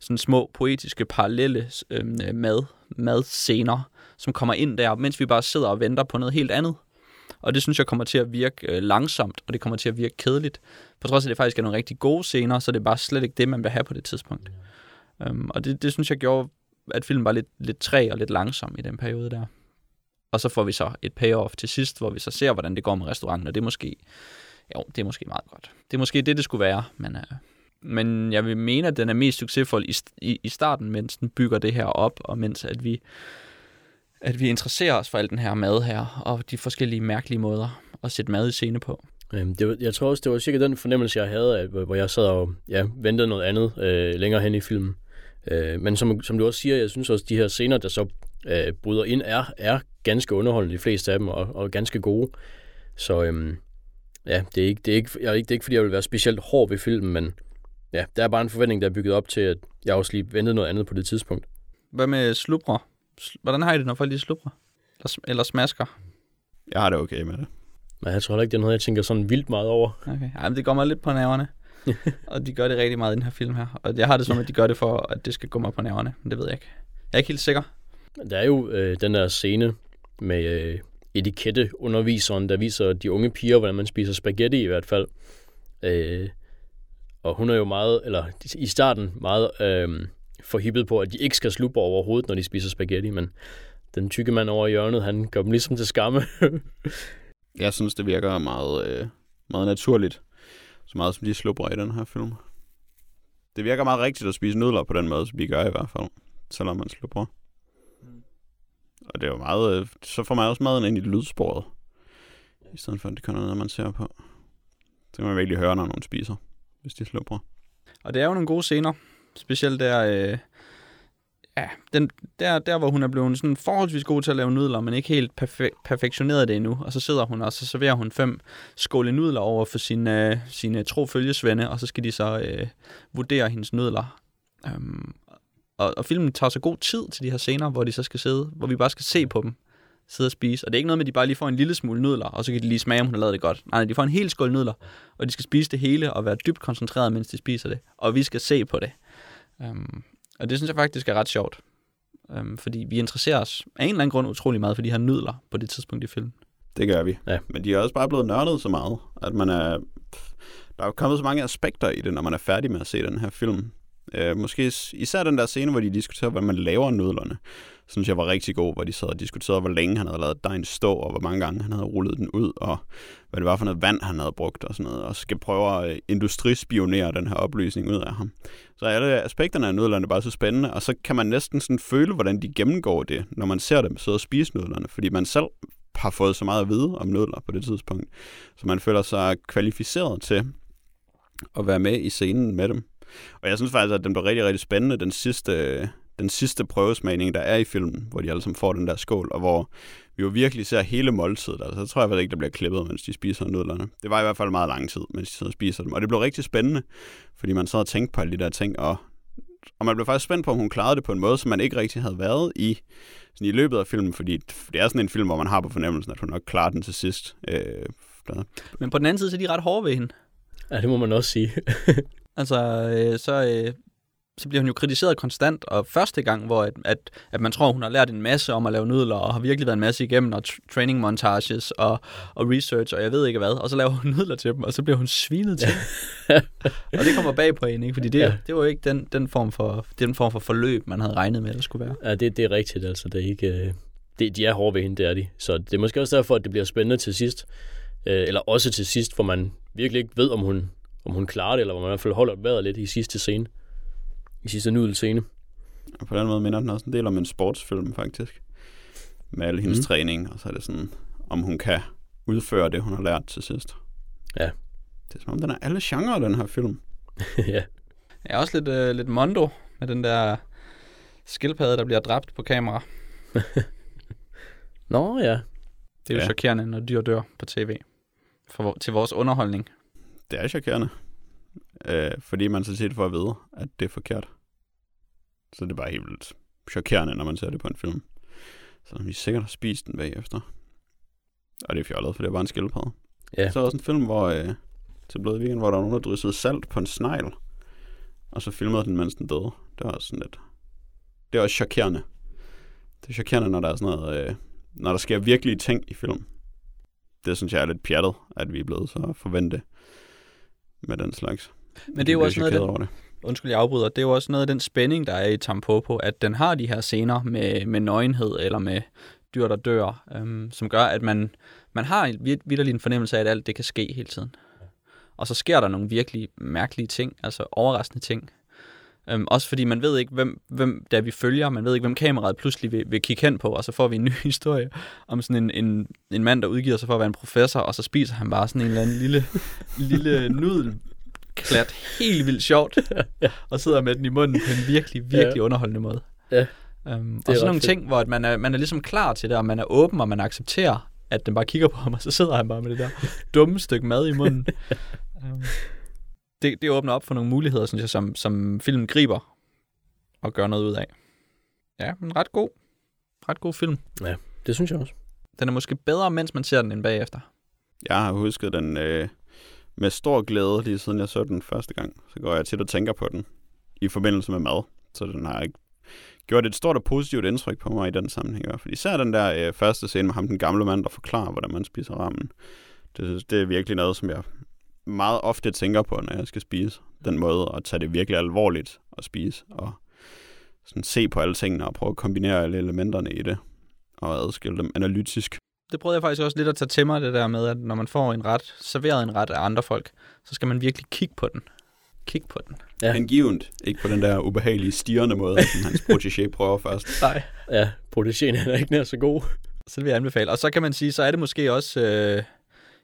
sådan små poetiske parallelle øh, mad, madscener, som kommer ind der, mens vi bare sidder og venter på noget helt andet. Og det synes jeg kommer til at virke øh, langsomt, og det kommer til at virke kedeligt. På trods af, at det faktisk er nogle rigtig gode scener, så det er bare slet ikke det, man vil have på det tidspunkt. Um, og det, det synes jeg gjorde, at filmen var lidt, lidt træ og lidt langsom i den periode der. Og så får vi så et payoff til sidst, hvor vi så ser, hvordan det går med restauranten, og det er måske, jo, det er måske meget godt. Det er måske det, det skulle være, men, øh, men jeg vil mene, at den er mest succesfuld i, i, i starten, mens den bygger det her op, og mens at vi, at vi interesserer os for al den her mad her, og de forskellige mærkelige måder at sætte mad i scene på. Øhm, det var, jeg tror også, det var cirka den fornemmelse, jeg havde, at, hvor jeg sad og ja, ventede noget andet øh, længere hen i filmen. Øh, men som, som du også siger, jeg synes også, de her scener, der så øh, bryder ind, er, er ganske underholdende, de fleste af dem, og, og ganske gode. Så øhm, ja, det er, ikke, det, er ikke, jeg, er ikke, det er ikke, fordi jeg vil være specielt hård ved filmen, men ja, der er bare en forventning, der er bygget op til, at jeg også lige ventede noget andet på det tidspunkt. Hvad med slubre? Sl- Hvordan har I det, når folk lige slubrer? Eller, eller smasker? Jeg har det okay med det. Men jeg tror heller ikke, det er noget, jeg tænker sådan vildt meget over. Okay. Ej, men det går mig lidt på nerverne. *laughs* og de gør det rigtig meget i den her film her. Og jeg har det som, at de gør det for, at det skal gå mig på nerverne. Men det ved jeg ikke. Jeg er ikke helt sikker. Der er jo øh, den der scene med øh, etiketteunderviseren, der viser de unge piger, hvordan man spiser spaghetti i hvert fald. Øh, og hun er jo meget, eller i starten meget øh, forhippet på, at de ikke skal slubre overhovedet, når de spiser spaghetti, men den tykke mand over i hjørnet, han gør dem ligesom til skamme. *laughs* Jeg synes, det virker meget, øh, meget naturligt. Så meget som de slubrer i den her film. Det virker meget rigtigt at spise nudler på den måde, som vi gør i hvert fald. Selvom man slubrer. Og det er jo meget... Øh, så får man også maden ind i lydsporet. I stedet for, at det kun er noget, man ser på. Så kan man virkelig høre, når nogen spiser, hvis de slubrer. Og det er jo nogle gode scener. Specielt der, øh, ja, den, der, der, hvor hun er blevet sådan forholdsvis god til at lave nudler, men ikke helt perfe- perfektioneret det endnu. Og så sidder hun, og så serverer hun fem skåle nudler over for sine, øh, sine tro følgesvende, og så skal de så øh, vurdere hendes nudler. Øhm, og, og filmen tager så god tid til de her scener, hvor de så skal sidde, hvor vi bare skal se på dem sidde og spise. Og det er ikke noget med, at de bare lige får en lille smule nudler, og så kan de lige smage, om hun har lavet det godt. Nej, de får en hel skål nudler, og de skal spise det hele og være dybt koncentreret, mens de spiser det. Og vi skal se på det. Um, og det synes jeg faktisk er ret sjovt. Øhm, fordi vi interesserer os af en eller anden grund utrolig meget for de her nudler på det tidspunkt i filmen. Det gør vi. Ja. Men de er også bare blevet nørdet så meget, at man er... Der er kommet så mange aspekter i det, når man er færdig med at se den her film. Øh, måske især den der scene, hvor de diskuterer, hvordan man laver nudlerne, synes jeg var rigtig god, hvor de sad og diskuterede, hvor længe han havde lavet dejen stå, og hvor mange gange han havde rullet den ud, og hvad det var for noget vand, han havde brugt og sådan noget, og skal prøve at øh, industrispionere den her oplysning ud af ham. Så alle aspekterne af nudlerne er bare så spændende, og så kan man næsten sådan føle, hvordan de gennemgår det, når man ser dem sidde og spise nudlerne, fordi man selv har fået så meget at vide om nudler på det tidspunkt, så man føler sig kvalificeret til at være med i scenen med dem. Og jeg synes faktisk, at den blev rigtig, rigtig spændende, den sidste, den sidste prøvesmagning, der er i filmen, hvor de alle sammen får den der skål, og hvor vi jo virkelig ser hele måltidet. Altså, så tror jeg faktisk ikke, der bliver klippet, mens de spiser nudlerne. Det var i hvert fald meget lang tid, mens de sidder og spiser dem. Og det blev rigtig spændende, fordi man sad og tænkte på alle de der ting, og, og man blev faktisk spændt på, om hun klarede det på en måde, som man ikke rigtig havde været i, sådan i løbet af filmen, fordi det er sådan en film, hvor man har på fornemmelsen, at hun nok klarer den til sidst. Øh, der. Men på den anden side, så er de ret hårde ved hende. Ja, det må man også sige. *laughs* Altså, øh, så, øh, så bliver hun jo kritiseret konstant, og første gang, hvor at, at, at man tror, hun har lært en masse om at lave nudler, og har virkelig været en masse igennem, og tr- training montages, og, og research, og jeg ved ikke hvad, og så laver hun *laughs* nudler til dem, og så bliver hun svinet til. og det kommer bag på hende, ikke? fordi det, Ja. det var jo ikke den, den, form for, den form for forløb, man havde regnet med, at det skulle være. Ja, det, det er rigtigt, altså. Det er ikke, øh, det, de er hårde ved hende, det er de. Så det er måske også derfor, at det bliver spændende til sidst. Øh, eller også til sidst, hvor man virkelig ikke ved, om hun, om hun klarer det, eller hvor man i hvert fald holder vejret lidt i sidste scene. I sidste nudelscene. Og på den måde minder den også en del om en sportsfilm, faktisk. Med al hendes mm. træning, og så er det sådan, om hun kan udføre det, hun har lært til sidst. Ja. Det er som om, den er alle genrer, den her film. *laughs* ja. Jeg er også lidt, øh, lidt mondo med den der skildpadde, der bliver dræbt på kamera. *laughs* Nå ja. Det er jo Ja. chokerende, når dyr dør på tv. For, til vores underholdning. Det er chokerende. Øh, fordi man så tit får at vide, at det er forkert. Så det er bare helt vildt chokerende, når man ser det på en film. Så vi sikkert har spist den bagefter. Og det er fjollet, for det er bare en skildpadde. Ja. Så er der også en film, hvor øh, til Bløde Weekend, hvor der var nogen, der dryssede salt på en snegl. Og så filmede den, mens den døde. Det var også sådan lidt... Det er også chokerende. Det er chokerende, når der er sådan noget... Øh, når der sker virkelige ting i film. Det synes jeg er lidt pjattet, at vi er blevet så forvente med den slags. Men det er jo også noget af den, det. undskyld, jeg afbryder, det er jo også noget af den spænding, der er i Tampopo, at den har de her scener med, med nøgenhed eller med dyr, der dør, øhm, som gør, at man, man har vidderlig en fornemmelse af, at alt det kan ske hele tiden. Og så sker der nogle virkelig mærkelige ting, altså overraskende ting. Øhm, også fordi man ved ikke, hvem, hvem der vi følger, man ved ikke, hvem kameraet pludselig vil, vil kigge hen på, og så får vi en *laughs* ny historie om sådan en, en, en mand, der udgiver sig for at være en professor, og så spiser han bare sådan en eller anden lille, *laughs* lille nudel klat helt vildt sjovt, *laughs* og sidder med den i munden på en virkelig, virkelig Ja. underholdende måde. Ja. Um, er og sådan nogle fedt. ting, hvor at man, er, man er ligesom klar til det, og man er åben, og man accepterer, at den bare kigger på ham, og så sidder han bare med det der dumme stykke mad i munden. um, det, det åbner op for nogle muligheder, synes jeg, som, som filmen griber og gør noget ud af. Ja, men ret god. Ret god film. Det synes jeg også. Den er måske bedre, mens man ser den, end bagefter. Jeg har husket den øh, med stor glæde, lige siden jeg så den første gang. Så går jeg tit og tænker på den i forbindelse med mad. Så den har ikke gjort et stort og positivt indtryk på mig i den sammenhæng. i hvert fald. Især den der øh, første scene med ham, den gamle mand, der forklarer, hvordan man spiser ramen. Det, det er virkelig noget, som jeg meget ofte tænker på, når jeg skal spise. Den måde at tage det virkelig alvorligt at spise. Og sådan se på alle tingene og prøve at kombinere alle elementerne i det. Og adskille dem analytisk. det prøvede jeg faktisk også lidt at tage til mig, det der med, at når man får en ret, serveret en ret af andre folk, så skal man virkelig kigge på den. Kig på den. Ja. Hengivent. Ikke på den der ubehagelige stirrende måde, som hans protégé prøver først. *laughs* Nej. Ja, protégéen er ikke nær så god. Så det vil jeg anbefale. Og så kan man sige, så er det måske også øh,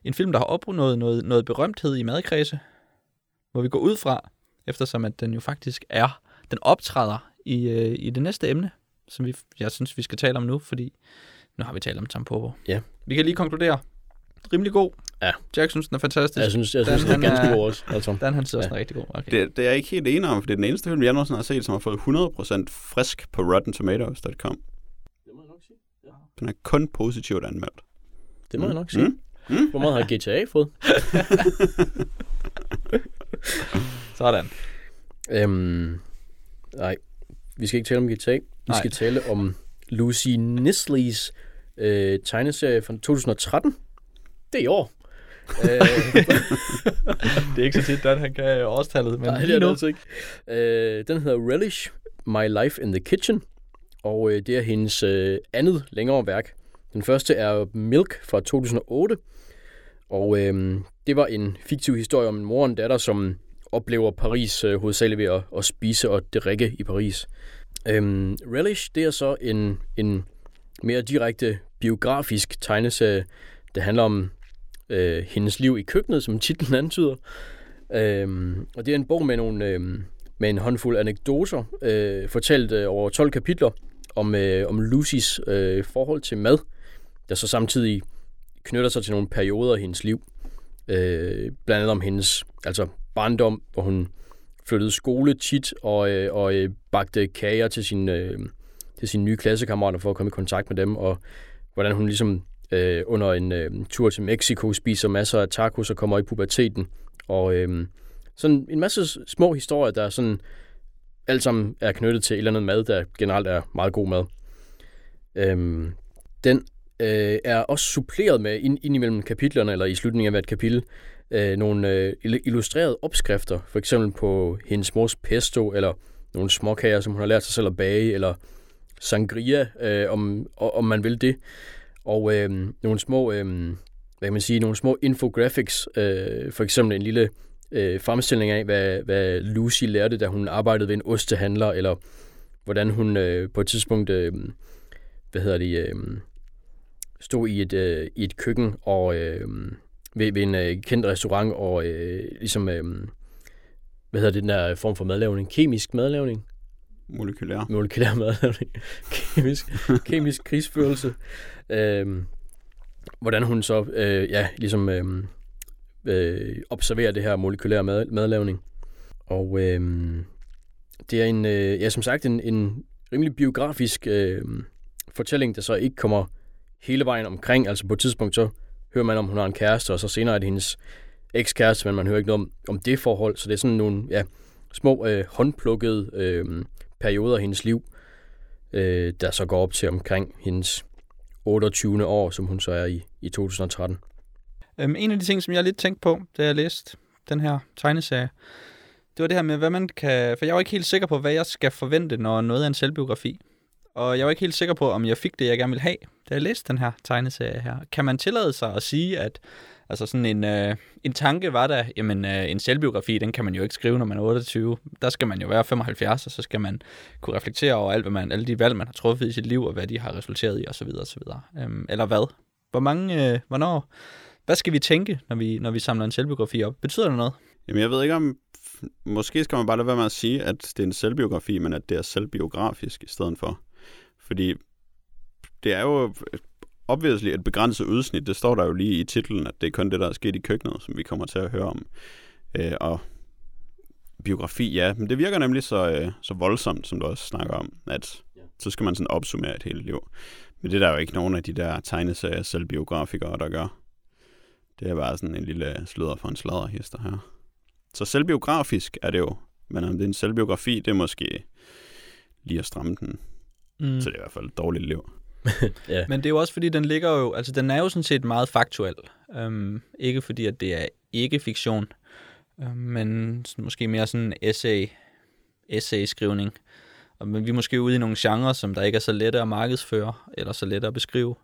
en film, der har opnået noget, noget berømthed i madkredse, hvor vi går ud fra, eftersom at den jo faktisk er, den optræder i, øh, i det næste emne, som vi, jeg synes, vi skal tale om nu, fordi nu har vi talt om Tampopo. Ja. Vi kan lige konkludere. Rimelig god. Ja. Jack synes, den er fantastisk. Jeg synes, jeg synes Den, det er ganske god også. Altså. Dan, han synes også, Ja. den er rigtig god. Okay. Det, det er jeg ikke helt enig om, for det er den eneste film, jeg nogensinde har set, som har fået 100% frisk på RottenTomatoes.com. Det må jeg nok sige. Den er kun positivt anmeldt. Det må jeg nok sige. Mm. Mm. Hvor meget har GTA fået? *laughs* Sådan. Øhm, nej. vi skal ikke tale om GTA. Vi Nej. skal tale om Lucy Nisleys øh, tegneserie fra 2013. Det er i år. øh, *laughs* Det er ikke så tit, at han kan årstallet, men Nej, det lige er det nu. altså ikke. Øh, den hedder Relish, My Life in the Kitchen, og øh, det er hendes øh, andet længere værk. Den første er Milk fra 2008, og øh, det var en fiktiv historie om en mor og en datter, som oplever Paris øh, hovedsageligt ved at, at spise og drikke i Paris. Øhm, Relish, det er så en, en mere direkte biografisk tegneserie. Det handler om øh, hendes liv i køkkenet, som titlen *laughs* antyder. Øhm, og det er en bog med, nogle, øh, med en håndfuld anekdoter, øh, fortalt øh, over 12 kapitler om, øh, om Lucys øh, forhold til mad, der så samtidig knytter sig til nogle perioder i hendes liv. Øh, blandt andet om hendes altså barndom, hvor hun flyttede skole tit og, øh, og øh, bagte kager til sine, øh, til sine nye klassekammerater for at komme i kontakt med dem, og hvordan hun ligesom øh, under en øh, tur til Mexico spiser masser af tacos og kommer i puberteten. Og øh, sådan en masse små historier, der sådan alt sammen er knyttet til et eller andet mad, der generelt er meget god mad. Øhm, den øh, er også suppleret med ind, ind imellem kapitlerne, eller i slutningen af hvert kapitel, øh, nogle øh, illustrerede opskrifter, for eksempel på hendes mors pesto, eller nogle småkager, som hun har lært sig selv at bage, eller sangria, øh, om, om man vil det. Og øh, nogle små, øh, hvad kan man sige, nogle små infographics, øh, for eksempel en lille øh, fremstilling af, hvad, hvad Lucy lærte, da hun arbejdede ved en ostehandler, eller hvordan hun øh, på et tidspunkt, øh, hvad hedder det, øh, stod i et, øh, i et køkken og øh, ved, ved en øh, kendt restaurant og øh, ligesom, øh, hvad hedder det, den der form for madlavning? Kemisk madlavning? Molekylær. molekylær *laughs* madlavning, kemisk, kemisk krigsførelse. Øhm, hvordan hun så øh, ja, ligesom øh, øh, observerer det her molekylære mad, madlavning. Og øh, det er en, øh, ja, som sagt en, en rimelig biografisk øh, fortælling, der så ikke kommer hele vejen omkring. Altså på et tidspunkt så hører man om, hun har en kæreste, og så senere er det hendes ekskæreste, men man hører ikke noget om, om det forhold. Så det er sådan nogle ja, små øh, håndplukkede øh, perioder af hendes liv, øh, der så går op til omkring hendes 28. år, som hun så er i, i 2013. Øhm, en af de ting, som jeg lidt tænkte på, da jeg læste den her tegneserie, det var det her med, hvad man kan... For jeg var ikke helt sikker på, hvad jeg skal forvente, når noget er en selvbiografi. Og jeg var ikke helt sikker på, om jeg fik det, jeg gerne ville have, da jeg læste den her tegneserie her. Kan man tillade sig at sige, at altså sådan en, øh, en tanke var der, jamen øh, en selvbiografi, den kan man jo ikke skrive, når man er 28. Der skal man jo være 75, og så skal man kunne reflektere over alt, hvad man, alle de valg, man har truffet i sit liv, og hvad de har resulteret i, osv. osv. Øhm, eller hvad? Hvor mange, øh, hvornår, hvad skal vi tænke, når vi, når vi samler en selvbiografi op? Betyder det noget? Jamen, jeg ved ikke om... Måske skal man bare lade være med at sige, at det er en selvbiografi, men at det er selvbiografisk i stedet for. Fordi det er jo obviously et begrænset udsnit. Det står der jo lige i titlen, at det er kun det, der er sket i køkkenet, som vi kommer til at høre om. Øh, og biografi, ja, men det virker nemlig så, øh, så voldsomt, som du også snakker om, at så skal man sådan opsummere et helt liv. Men det er der jo ikke nogen af de der tegneserier selvbiografikere, der gør. Det er bare sådan en lille sløder for en sladderhister her. Så selvbiografisk er det jo, men om det er en selvbiografi, det er måske lige at stramme den. Mm. Så det er i hvert fald et dårligt liv. *laughs* Ja. Men det er jo også fordi, den ligger jo, altså den er jo sådan set meget faktuel. Øhm, ikke fordi, at det er ikke fiktion, øhm, men sådan, måske mere sådan essay, essay-skrivning. Og, men vi er måske ude i nogle genrer, som der ikke er så lette at markedsføre, eller så lette at beskrive.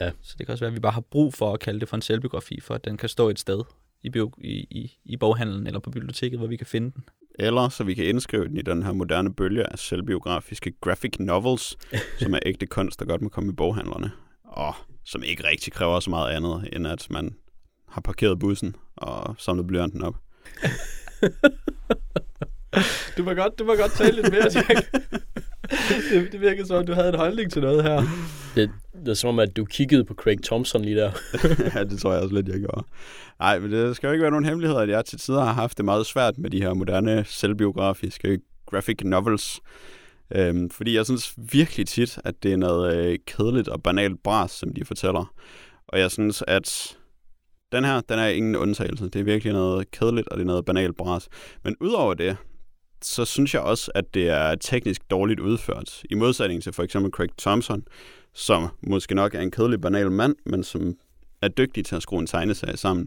Ja. Så det kan også være, at vi bare har brug for at kalde det for en selvbiografi, for at den kan stå et sted i, bio, i, i, i boghandlen eller på biblioteket, hvor vi kan finde den. Eller så vi kan indskrive den i den her moderne bølge af selvbiografiske graphic novels, *laughs* som er ægte kunst, der godt må komme i boghandlerne. Og som ikke rigtig kræver så meget andet, end at man har parkeret bussen og samlet blyanten op. *laughs* Du må godt, du må godt tale lidt mere, Jack. *laughs* det, det virker som om, du havde en holdning til noget her. Det, det er som om, at du kiggede på Craig Thompson lige der. *laughs* ja, det tror jeg også lidt, jeg gjorde. Nej, men det skal jo ikke være nogen hemmelighed, at jeg til tider har haft det meget svært med de her moderne selvbiografiske graphic novels. Øhm, fordi jeg synes virkelig tit, at det er noget øh, kedeligt og banalt bras, som de fortæller. Og jeg synes, at den her, den er ingen undtagelse. Det er virkelig noget kedeligt, og det er noget banalt bras. Men udover det, så synes jeg også, at det er teknisk dårligt udført. I modsætning til for eksempel Craig Thompson, som måske nok er en kedelig, banal mand, men som er dygtig til at skrue en tegneserie sammen.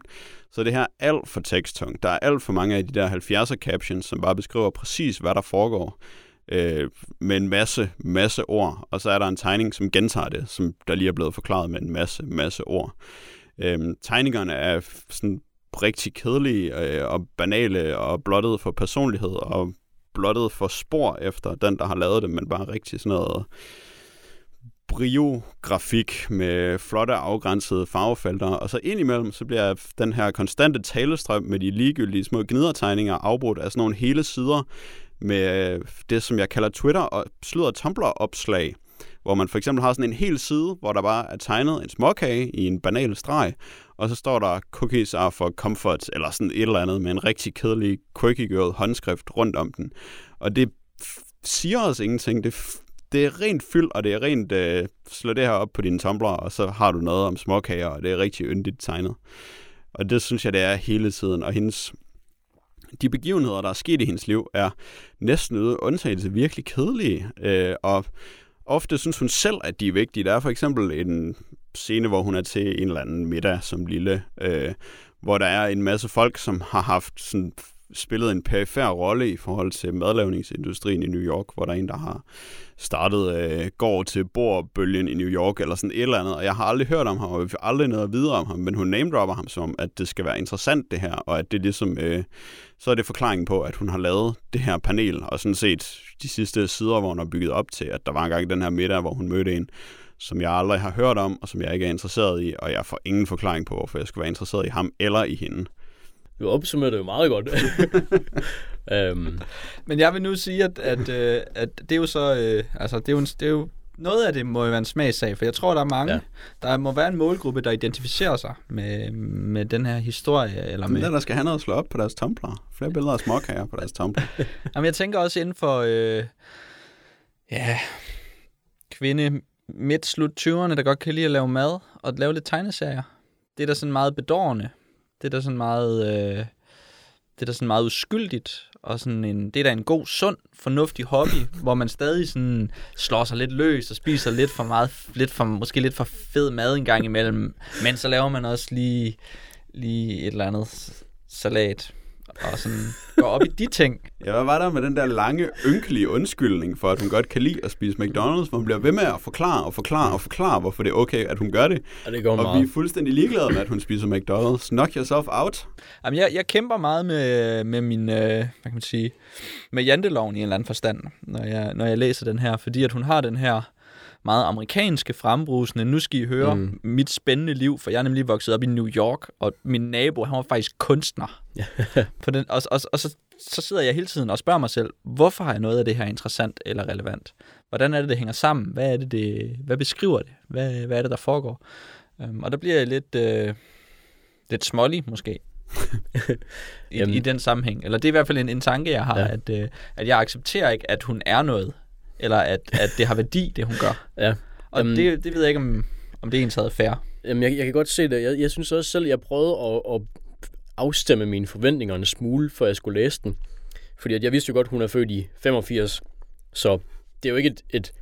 Så det her er alt for teksttungt. Der er alt for mange af de der 70'er captions, som bare beskriver præcis, hvad der foregår øh, med en masse, masse ord. Og så er der en tegning, som gentager det, som der lige er blevet forklaret med en masse, masse ord. Øh, tegningerne er sådan rigtig kedelige øh, og banale og blottet for personlighed og blottet for spor efter den, der har lavet det, men bare rigtig sådan noget brio-grafik med flotte afgrænsede farvefelter, og så indimellem så bliver den her konstante talestrøm med de ligegyldige små gnidertegninger afbrudt af sådan nogle hele sider med det, som jeg kalder Twitter og sludder Tumblr-opslag, hvor man for eksempel har sådan en hel side, hvor der bare er tegnet en småkage i en banal streg, og så står der cookies are for comfort, eller sådan et eller andet med en rigtig kedelig quirky girl håndskrift rundt om den. Og det siger os ingenting. Det, det er rent fyld, og det er rent øh, slå det her op på dine tumbler, og så har du noget om småkager, og det er rigtig yndigt tegnet. Og det synes jeg, det er hele tiden. Og hendes de begivenheder, der er sket i hendes liv, er næsten uden undtagelse virkelig kedelige. Øh, og ofte synes hun selv, at de er vigtige. Der er for eksempel en scene, hvor hun er til en eller anden middag som lille, øh, hvor der er en masse folk, som har haft sådan spillet en perifær rolle i forhold til madlavningsindustrien i New York, hvor der er en, der har startet øh, går til bordbølgen i New York, eller sådan et eller andet, og jeg har aldrig hørt om ham, og vi får aldrig noget videre om ham, men hun namedropper ham som, at det skal være interessant det her, og at det ligesom, øh, så er det forklaringen på, at hun har lavet det her panel, og sådan set de sidste sider, hvor hun har bygget op til, at der var engang den her middag, hvor hun mødte en, som jeg aldrig har hørt om, og som jeg ikke er interesseret i, og jeg får ingen forklaring på, hvorfor jeg skulle være interesseret i ham eller i hende. Du opsummerer det jo meget godt. um. *laughs* Men jeg vil nu sige, at, at, øh, at det er jo så, øh, altså det er jo, en, det er jo noget af det må jo være en smagssag, for jeg tror, der er mange, ja. der må være en målgruppe, der identificerer sig med, med den her historie. Eller med... Der, der skal have noget at slå op på deres Tumblr. Flere billeder af småkager på deres Tumblr. *laughs* Jamen, jeg tænker også inden for, øh, ja, kvinde midt slut 20'erne, der godt kan lide at lave mad og lave lidt tegneserier. Det er da sådan meget bedårende. Det er da sådan meget... Øh, det er da sådan meget uskyldigt, og sådan en, det er da en god, sund, fornuftig hobby, *laughs* hvor man stadig sådan slår sig lidt løs og spiser lidt for meget, lidt for, måske lidt for fed mad en gang imellem, men så laver man også lige, lige et eller andet salat og sådan går op i de ting. Ja, hvad var der med den der lange, ynkelige undskyldning for, at hun godt kan lide at spise McDonald's, hvor hun bliver ved med at forklare og forklare og forklare, hvorfor det er okay, at hun gør det. Og, det går og meget. vi er fuldstændig ligeglade med, at hun spiser McDonald's. Knock yourself out. Jamen, jeg, jeg kæmper meget med, med min, øh, hvad kan man sige, med janteloven i en eller anden forstand, når jeg, når jeg læser den her, fordi at hun har den her meget amerikanske frembrusende. Nu skal I høre mm. mit spændende liv, for jeg er nemlig vokset op i New York, og min nabo, han var faktisk kunstner. *laughs* På den, og, og, og så, så sidder jeg hele tiden og spørger mig selv, hvorfor har jeg noget af det her interessant eller relevant? Hvordan er det, det hænger sammen? Hvad er det, det hvad beskriver det? Hvad, hvad er det, der foregår? Um, og der bliver jeg lidt, øh, lidt smålig, måske. *laughs* I, i den sammenhæng. Eller det er i hvert fald en, en tanke, jeg har, ja. at, øh, at jeg accepterer ikke, at hun er noget eller at, at det har værdi, det hun gør. Ja. Og um, det, det ved jeg ikke, om, om det er ens fair. Jamen, jeg, jeg kan godt se det. Jeg, jeg synes også selv, jeg prøvede at, at afstemme mine forventninger en smule, før jeg skulle læse den. Fordi at jeg vidste jo godt, hun er født i 85, så det er jo ikke et, et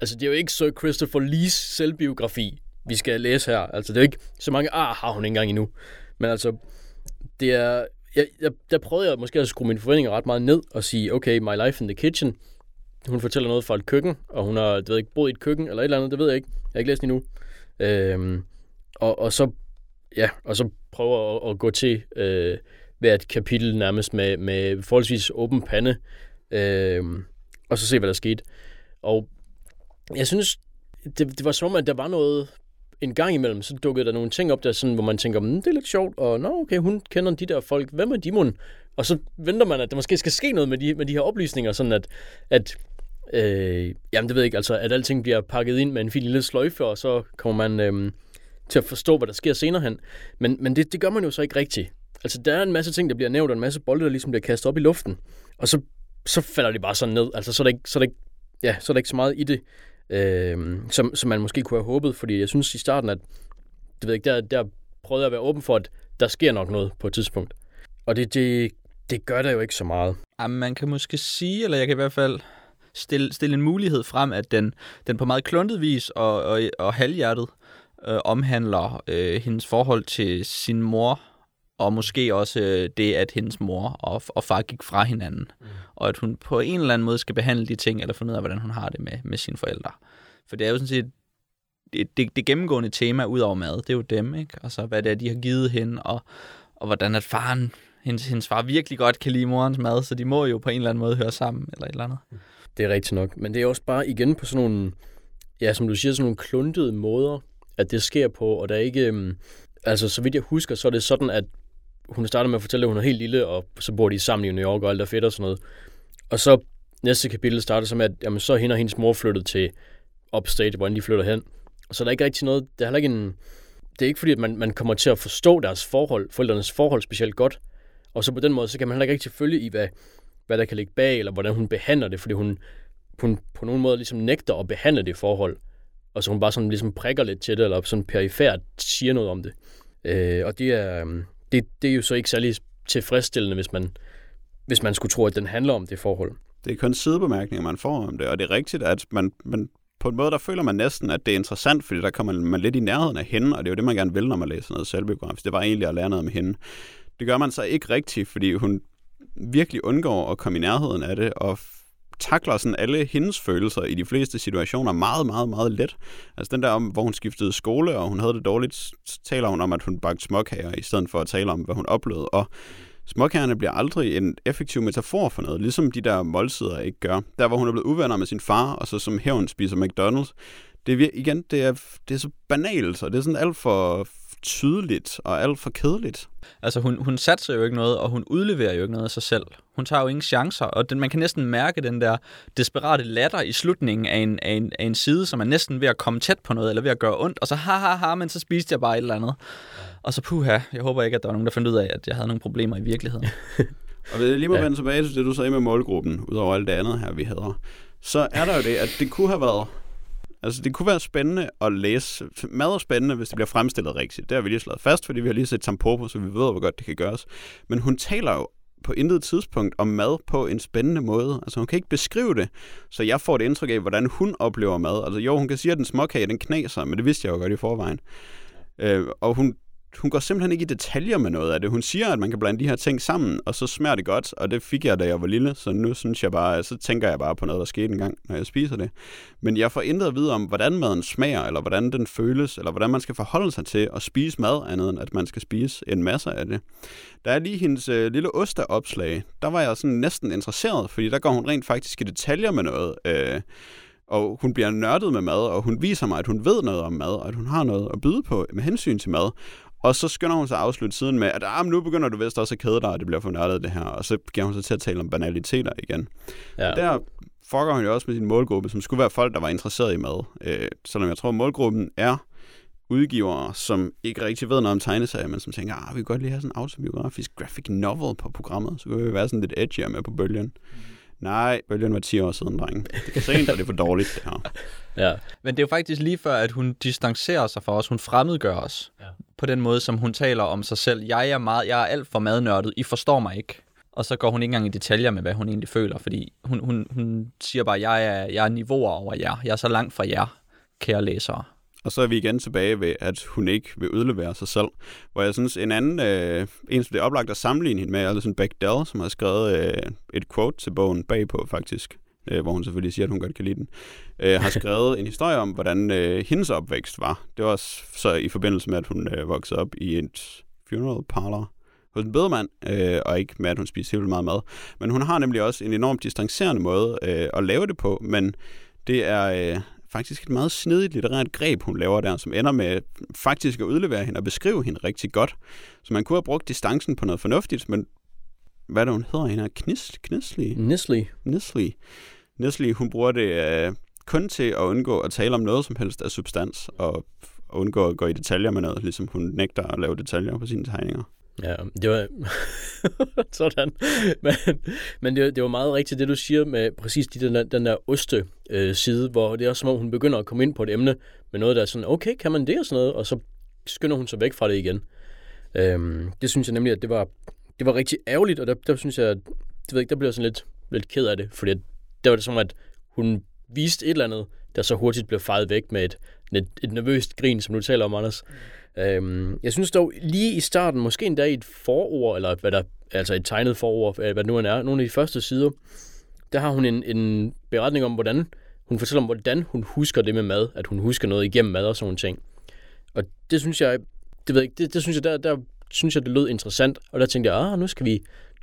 altså det er jo ikke så Christopher Lees selvbiografi, vi skal læse her. Altså det er jo ikke så mange ar har hun ikke engang endnu. Men altså, det er, jeg, jeg, der prøvede jeg måske at skrue mine forventninger ret meget ned og sige, okay, my life in the kitchen, hun fortæller noget fra et køkken, og hun har, det ved ikke, boet i et køkken eller et eller andet, det ved jeg ikke. Jeg har ikke læst endnu. Øhm, og, og så, ja, og så prøver at, at gå til øh, hvert kapitel nærmest med, med forholdsvis åben pande, øh, og så se, hvad der skete. Og jeg synes, det, det var som om, at der var noget, en gang imellem, så dukkede der nogle ting op der, sådan, hvor man tænker, mm, det er lidt sjovt, og nå, okay, hun kender de der folk, hvem er de mon? Og så venter man, at der måske skal ske noget med de, med de her oplysninger, sådan at, at Øh, jamen, det ved jeg ikke, altså, at alting bliver pakket ind med en fin lille sløjfe, og så kommer man øh, til at forstå, hvad der sker senere hen. Men, men det, det gør man jo så ikke rigtigt. Altså, der er en masse ting, der bliver nævnt, og en masse bolde, der ligesom bliver kastet op i luften. Og så, så falder de bare sådan ned. Altså, så er der ikke så, er der ikke, ja, så er der ikke så meget i det, øh, som, som man måske kunne have håbet. Fordi jeg synes i starten, at det ved jeg ikke, der, der prøvede jeg at være åben for, at der sker nok noget på et tidspunkt. Og det, det, det gør der jo ikke så meget. Jamen, man kan måske sige, eller jeg kan i hvert fald stille, stille en mulighed frem, at den, den på meget kluntet vis og, og, og halvhjertet øh, omhandler øh, hendes forhold til sin mor, og måske også øh, det, at hendes mor og, og far gik fra hinanden. Mm. Og at hun på en eller anden måde skal behandle de ting, eller finde ud af, hvordan hun har det med, med sine forældre. For det er jo sådan set det, det, det gennemgående tema ud over mad, det er jo dem, ikke? Og så hvad det er, de har givet hende, og, og hvordan at faren, hendes, hendes far virkelig godt kan lide morens mad, så de må jo på en eller anden måde høre sammen, eller et eller andet. Det er rigtigt nok. Men det er også bare igen på sådan nogle, ja, som du siger, sådan nogle kluntede måder, at det sker på, og der er ikke, Øhm, altså så vidt jeg husker, så er det sådan, at hun starter med at fortælle, at hun er helt lille, og så bor de sammen i New York, og alt er fedt og sådan noget. Og så næste kapitel starter så med, at jamen, så er hende og hendes mor flyttet til upstate, hvor de flytter hen. Og så er der ikke rigtig noget, det er heller ikke en, det er ikke fordi, at man, man kommer til at forstå deres forhold, forældrenes forhold specielt godt. Og så på den måde, så kan man heller ikke rigtig følge i, hvad, hvad der kan ligge bag, eller hvordan hun behandler det, fordi hun, hun på nogen måde ligesom nægter at behandle det forhold. Og så hun bare sådan ligesom prikker lidt til det, eller sådan perifært siger noget om det. Øh, og det er, øhm, det, det er jo så ikke særlig tilfredsstillende, hvis man, hvis man skulle tro, at den handler om det forhold. Det er kun sidebemærkninger, man får om det, og det er rigtigt, at man, man på en måde, der føler man næsten, at det er interessant, fordi der kommer man lidt i nærheden af hende, og det er jo det, man gerne vil, når man læser noget selvbiografisk. Det var egentlig at lære noget om hende. Det gør man så ikke rigtigt, fordi hun virkelig undgår at komme i nærheden af det, og takler sådan alle hendes følelser i de fleste situationer meget, meget, meget let. Altså den der om, hvor hun skiftede skole, og hun havde det dårligt, taler hun om, at hun bagte småkager, i stedet for at tale om, hvad hun oplevede. Og småkagerne bliver aldrig en effektiv metafor for noget, ligesom de der måltider ikke gør. Der, hvor hun er blevet uvenner med sin far, og så som hævn spiser McDonald's, det er, igen, det er, det er så banalt, og det er sådan alt for tydeligt og alt for kedeligt. Altså, hun, hun satser jo ikke noget, og hun udleverer jo ikke noget af sig selv. Hun tager jo ingen chancer, og den, man kan næsten mærke den der desperate latter i slutningen af en, af, en, af en side, som er næsten ved at komme tæt på noget, eller ved at gøre ondt, og så ha, ha, ha, men så spiste jeg bare et eller andet. Og så puha, jeg håber ikke, at der var nogen, der fandt ud af, at jeg havde nogle problemer i virkeligheden. *laughs* og jeg lige må ja. vende tilbage til det, du sagde med målgruppen, udover alt det andet her, vi havde, så er der jo det, at det kunne have været Altså, det kunne være spændende at læse. Meget spændende, hvis det bliver fremstillet rigtigt. Det har vi lige slået fast, fordi vi har lige set Tampopo, så vi ved, hvor godt det kan gøres. Men hun taler jo på intet tidspunkt om mad på en spændende måde. Altså hun kan ikke beskrive det, så jeg får det indtryk af, hvordan hun oplever mad. Altså jo, hun kan sige, at den småkage, den knaser, men det vidste jeg jo godt i forvejen. Øh, og hun hun går simpelthen ikke i detaljer med noget af det. Hun siger, at man kan blande de her ting sammen, og så smager det godt, og det fik jeg, da jeg var lille, så nu synes jeg bare, så tænker jeg bare på noget, der skete en gang, når jeg spiser det. Men jeg får intet at vide om, hvordan maden smager, eller hvordan den føles, eller hvordan man skal forholde sig til at spise mad, andet end at man skal spise en masse af det. Der er lige hendes øh, lille osteopslag. Der var jeg sådan næsten interesseret, fordi der går hun rent faktisk i detaljer med noget. Øh, og hun bliver nørdet med mad, og hun viser mig, at hun ved noget om mad, og at hun har noget at byde på med hensyn til mad. Og så skynder hun sig at afslutte siden med, at ah, nu begynder du vist også at kede dig, og det bliver for nørdet det her. Og så giver hun sig til at tale om banaliteter igen. Ja. Og der fucker hun jo også med sin målgruppe, som skulle være folk, der var interesseret i mad. Øh, selvom jeg tror, at målgruppen er udgivere, som ikke rigtig ved noget om tegneserier, men som tænker, ah, vi kan godt lige have sådan en autobiografisk graphic novel på programmet, så kan vi være sådan lidt edgy med på bølgen. Mm. Nej, bølgen var 10 år siden, drenge. Det er sent, og det er for dårligt, det her. Ja. Men det er jo faktisk lige før, at hun distancerer sig fra os. Hun fremmedgør os. Ja. På den måde, som hun taler om sig selv. Jeg er, meget, jeg er alt for madnørdet. I forstår mig ikke. Og så går hun ikke engang i detaljer med, hvad hun egentlig føler. Fordi hun, hun, hun siger bare, jeg er, jeg er niveauer over jer. Jeg er så langt fra jer, kære læsere. Og så er vi igen tilbage ved, at hun ikke vil udlevere sig selv. Hvor jeg synes, en anden, øh, en som det er oplagt at sammenligne hende med, er Alison Bechdel, som har skrevet øh, et quote til bogen bagpå faktisk, øh, hvor hun selvfølgelig siger, at hun godt kan lide den, øh, har skrevet en historie om, hvordan øh, hendes opvækst var. Det var også så i forbindelse med, at hun øh, voksede op i et funeral parlor hos en bedemand, øh, og ikke med, at hun spiser helt meget mad. Men hun har nemlig også en enormt distancerende måde øh, at lave det på, men det er... Øh, faktisk et meget snedigt litterært greb, hun laver der, som ender med faktisk at udlevere hende og beskrive hende rigtig godt. Så man kunne have brugt distancen på noget fornuftigt, men hvad er det, hun hedder hende her? Knis, Knisli? Nisli. Nisli. Nisli, hun bruger det uh, kun til at undgå at tale om noget som helst af substans, og undgå at gå i detaljer med noget, ligesom hun nægter at lave detaljer på sine tegninger. Ja, det var *laughs* sådan. Men, men det, det var meget rigtigt, det du siger med præcis de, den, der, den der oste øh, side, hvor det er som om, hun begynder at komme ind på et emne med noget, der er sådan, okay, kan man det og sådan noget, og så skynder hun sig væk fra det igen. Øhm, det synes jeg nemlig, at det var, det var rigtig ærgerligt, og der, der synes jeg, det ved ikke, der blev jeg sådan lidt, lidt ked af det, fordi der det var det som, at hun viste et eller andet, der så hurtigt blev fejet væk med et, et, et nervøst grin, som du taler om, Anders. Øhm, jeg synes dog lige i starten, måske endda i et forord, eller hvad der, altså et tegnet forord, øh, hvad det nu end er, nogle af de første sider, der har hun en, en beretning om, hvordan hun fortæller om, hvordan hun husker det med mad, at hun husker noget igennem mad og sådan nogle ting. Og det synes jeg, det ved jeg ikke, det, det synes jeg, der, der synes jeg, det lød interessant, og der tænkte jeg, ah, nu skal vi,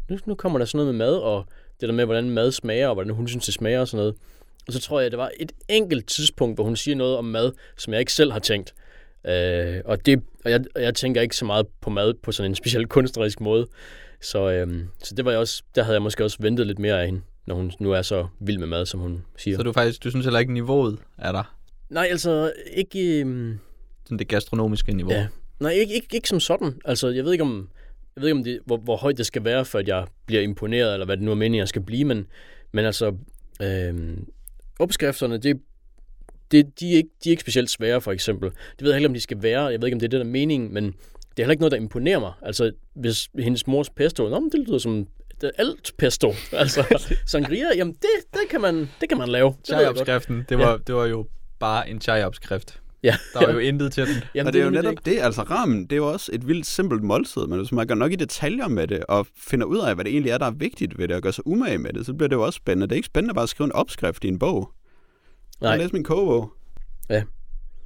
nu, nu kommer der sådan noget med mad, og det der med, hvordan mad smager, og hvordan hun synes, det smager og sådan noget. Og så tror jeg, at det var et enkelt tidspunkt, hvor hun siger noget om mad, som jeg ikke selv har tænkt. Øh, og det, og jeg, og jeg tænker ikke så meget på mad på sådan en speciel kunstnerisk måde. Så, øh, så det var jeg også, der havde jeg måske også ventet lidt mere af hende, når hun nu er så vild med mad, som hun siger. Så du faktisk, du synes heller ikke, niveauet er der? Nej, altså ikke... Øh, sådan det gastronomiske niveau? Ja. Nej, ikke, ikke, ikke som sådan. Altså, jeg ved ikke om, jeg ved ikke, om det, hvor, hvor højt det skal være, for at jeg bliver imponeret, eller hvad det nu er meningen, jeg skal blive, men, men altså, øh, opskrifterne, det, det, de, er ikke, de er ikke specielt svære, for eksempel. Det ved jeg heller om de skal være. Jeg ved ikke, om det er det, der er meningen, men det er heller ikke noget, der imponerer mig. Altså, hvis hendes mors pesto, nå, det lyder som det alt pesto. *laughs* Altså, sangria, jamen, det, det, kan, man, det kan man lave. Chai-opskriften, det var, ja. det var jo bare en chai-opskrift. Ja. Der var jo intet til den. Jamen, og det, det er jo netop det, altså ramen, det er jo også et vildt simpelt måltid, men hvis man går nok i detaljer med det, og finder ud af, hvad det egentlig er, der er vigtigt ved det, og gør sig umage med det, så bliver det jo også spændende. Det er ikke spændende bare at skrive en opskrift i en bog. Nej. Jeg læser min kogebog. Ja,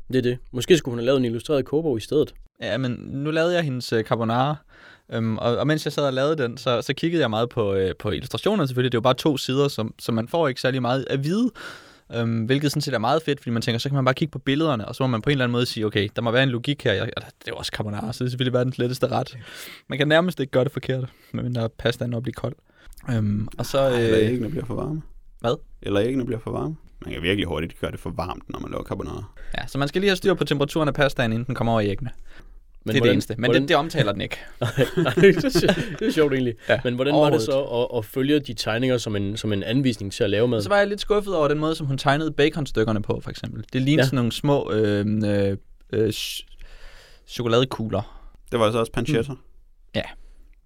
det er det. Måske skulle hun have lavet en illustreret kogebog i stedet. Ja, men nu lavede jeg hendes øh, carbonara, øhm, og, og mens jeg sad og lavede den, så, så kiggede jeg meget på, øh, på illustrationerne selvfølgelig. Det er jo bare to sider, som, som man får ikke særlig meget at vide. Øhm, hvilket sådan set er meget fedt, fordi man tænker, så kan man bare kigge på billederne, og så må man på en eller anden måde sige, okay, der må være en logik her. Jeg, det er jo også carbonara, så det er selvfølgelig være den letteste ret. Man kan nærmest ikke gøre det forkert, medmindre pastaen når at blive kold. Øhm, og så, øh, Eller æggene bliver for varme. Hvad? Eller æggene bliver for varme. Man kan virkelig hurtigt gøre det for varmt, når man laver carbonara. Ja, så man skal lige have styr på temperaturen af pastaen, inden den kommer over i æggene. Men det er hvordan, det eneste. Men hvordan... det, det omtaler den ikke. *laughs* nej, det er sjovt egentlig. Ja, Men hvordan var det så at, at følge de tegninger som en, som en anvisning til at lave mad? Så var jeg lidt skuffet over den måde, som hun tegnede baconstykkerne på, for eksempel. Det lignede ja. sådan nogle små øh, øh, øh, chokoladekugler. Det var så også pancetta. Hmm. Ja.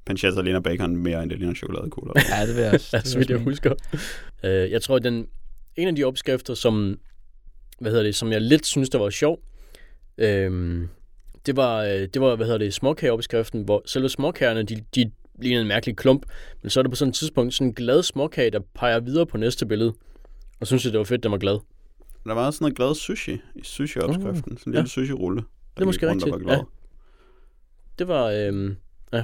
Pancetta ligner bacon mere, end det ligner chokoladekugler. ja, det vil jeg også. *laughs* ja, så vidt jeg husker. Uh, jeg tror, den, en af de opskrifter, som, hvad hedder det, som jeg lidt synes, der var sjov, øh, det var, øh, det var hvad hedder det, småkageopskriften, hvor selve småkagerne, de, de lignede en mærkelig klump, men så er det på sådan et tidspunkt sådan en glad småkage, der peger videre på næste billede. Og synes jeg, det var fedt, den var glad. Der var sådan noget glad sushi i sushi-opskriften. Mm, sådan en lille ja. sushi-rulle. Det er måske rigtigt, ja. Det var, øhm, ja.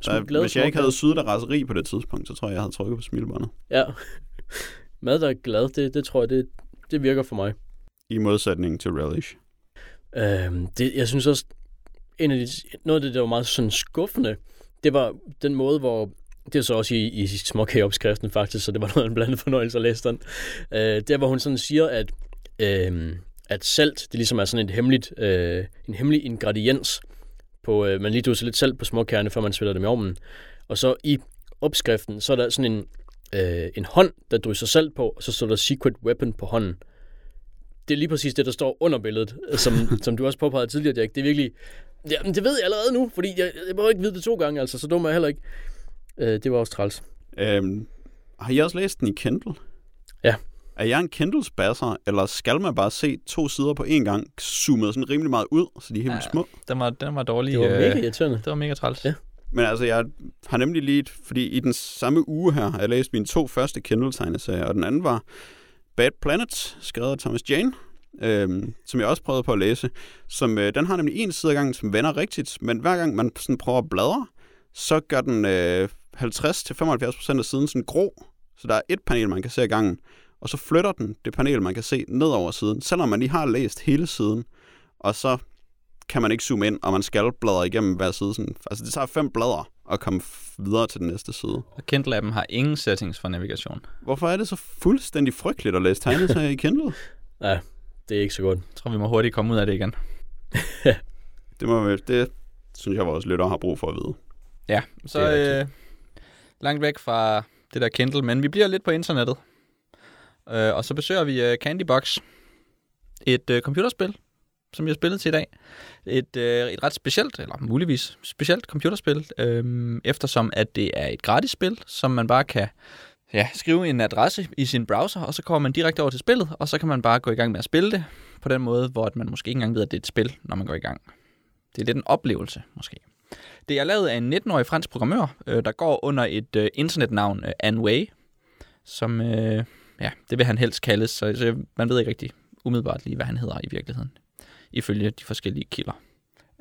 Så, glad hvis jeg ikke havde syet af raseri på det tidspunkt, så tror jeg, jeg havde trykket på smilebåndet. Ja. Mad, der er glad, det, det tror jeg, det, det virker for mig. I modsætning til relish. Øhm, det, jeg synes også, en af de, noget af det, der var meget sådan skuffende, det var den måde, hvor det er så også i, i småkageopskriften faktisk, så det var noget af en blandet fornøjelse at læse den. Øh, der hvor hun sådan siger, at, øh, at salt, det ligesom er sådan et hemmeligt, øh, en hemmelig ingrediens, på, øh, man lige dusser lidt salt på småkagerne, før man svætter dem i ovnen. Og så i opskriften, så er der sådan en, øh, en hånd, der drysser salt på, og så står der secret weapon på hånden det er lige præcis det, der står under billedet, som, *laughs* som du også påpegede tidligere, Jack. Det er virkelig... Ja, men det ved jeg allerede nu, fordi jeg, jeg må ikke vide det to gange, altså, så dum er jeg heller ikke. Øh, det var også træls. Øhm, har I også læst den i Kindle? Ja. Er jeg en Kindle-spasser, eller skal man bare se to sider på én gang, zoomet sådan rimelig meget ud, så de er helt ja, små? Den var, den var dårlig. Det var mega irriterende. Det var mega træls. Ja. Men altså, jeg har nemlig lige, fordi i den samme uge her, har jeg læst mine to første Kindle-tegneserier, og den anden var Bad Planet, skrevet af Thomas Jane, øh, som jeg også prøvede på at læse. Som, øh, den har nemlig en side af gangen, som vender rigtigt, men hver gang man sådan prøver at bladre, så gør den øh, 50-75% af siden sådan grå. Så der er et panel, man kan se ad gangen, og så flytter den det panel, man kan se ned over siden, selvom man lige har læst hele siden. Og så kan man ikke zoome ind, og man skal bladre igennem hver side. Sådan, altså det tager fem bladre at komme videre til den næste side. Og Kindle-appen har ingen settings for navigation. Hvorfor er det så fuldstændig frygteligt at læse tegneserier i Kindle? *laughs* Ja, det er ikke så godt. Jeg tror, vi må hurtigt komme ud af det igen. *laughs* det, må, det synes jeg, vores lyttere har brug for at vide. Ja, så øh, langt væk fra det der Kindle, men vi bliver lidt på internettet. Øh, og så besøger vi øh, Candybox, et øh, computerspil, som jeg spillede til i dag. Et, øh, et ret specielt, eller muligvis specielt computerspil, øh, eftersom at det er et gratis spil, som man bare kan ja, skrive en adresse i sin browser, og så kommer man direkte over til spillet, og så kan man bare gå i gang med at spille det på den måde, hvor man måske ikke engang ved, at det er et spil, når man går i gang. Det er lidt en oplevelse, måske. Det er lavet af en 19-årig fransk programmør, øh, der går under et øh, internetnavn, øh, Anway, som, øh, ja, det vil han helst kaldes, så, så man ved ikke rigtig umiddelbart lige, hvad han hedder i virkeligheden, ifølge de forskellige kilder.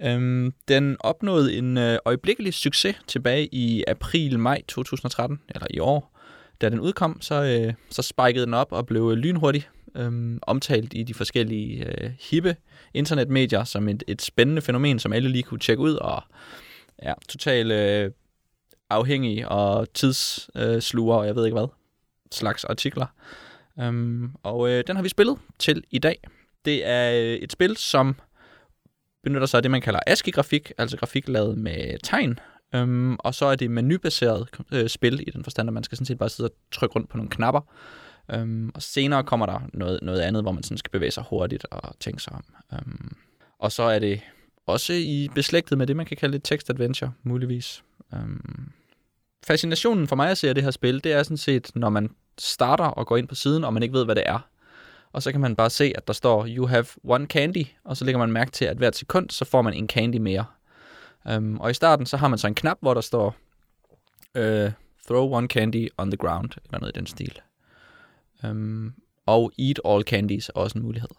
Øhm, den opnåede en øh, øjeblikkelig succes tilbage i april-maj 2013, eller i år. Da den udkom, så, øh, så spikede den op og blev lynhurtigt øh, omtalt i de forskellige øh, hippe internetmedier som et, et spændende fænomen, som alle lige kunne tjekke ud, og ja, totalt øh, afhængig og tidssluger, øh, og jeg ved ikke hvad, slags artikler. Øhm, og øh, den har vi spillet til i dag. Det er øh, et spil, som benytter sig af det, man kalder ASCII-grafik, altså grafik lavet med tegn. Øhm, og så er det menubaseret øh, spil i den forstand, at man skal sådan set bare sidde og trykke rundt på nogle knapper. Øhm, og senere kommer der noget, noget andet, hvor man sådan skal bevæge sig hurtigt og tænke sig om. Øhm, og så er det også i beslægtet med det, man kan kalde et text-adventure, muligvis. Øhm, fascinationen for mig at se det her spil, det er sådan set, når man starter og går ind på siden, og man ikke ved, hvad det er. Og så kan man bare se, at der står, you have one candy, og så lægger man mærke til, at hvert sekund, så får man en candy mere. Um, og i starten, så har man så en knap, hvor der står, uh, throw one candy on the ground, eller noget i den stil. Um, og eat all candies er også en mulighed.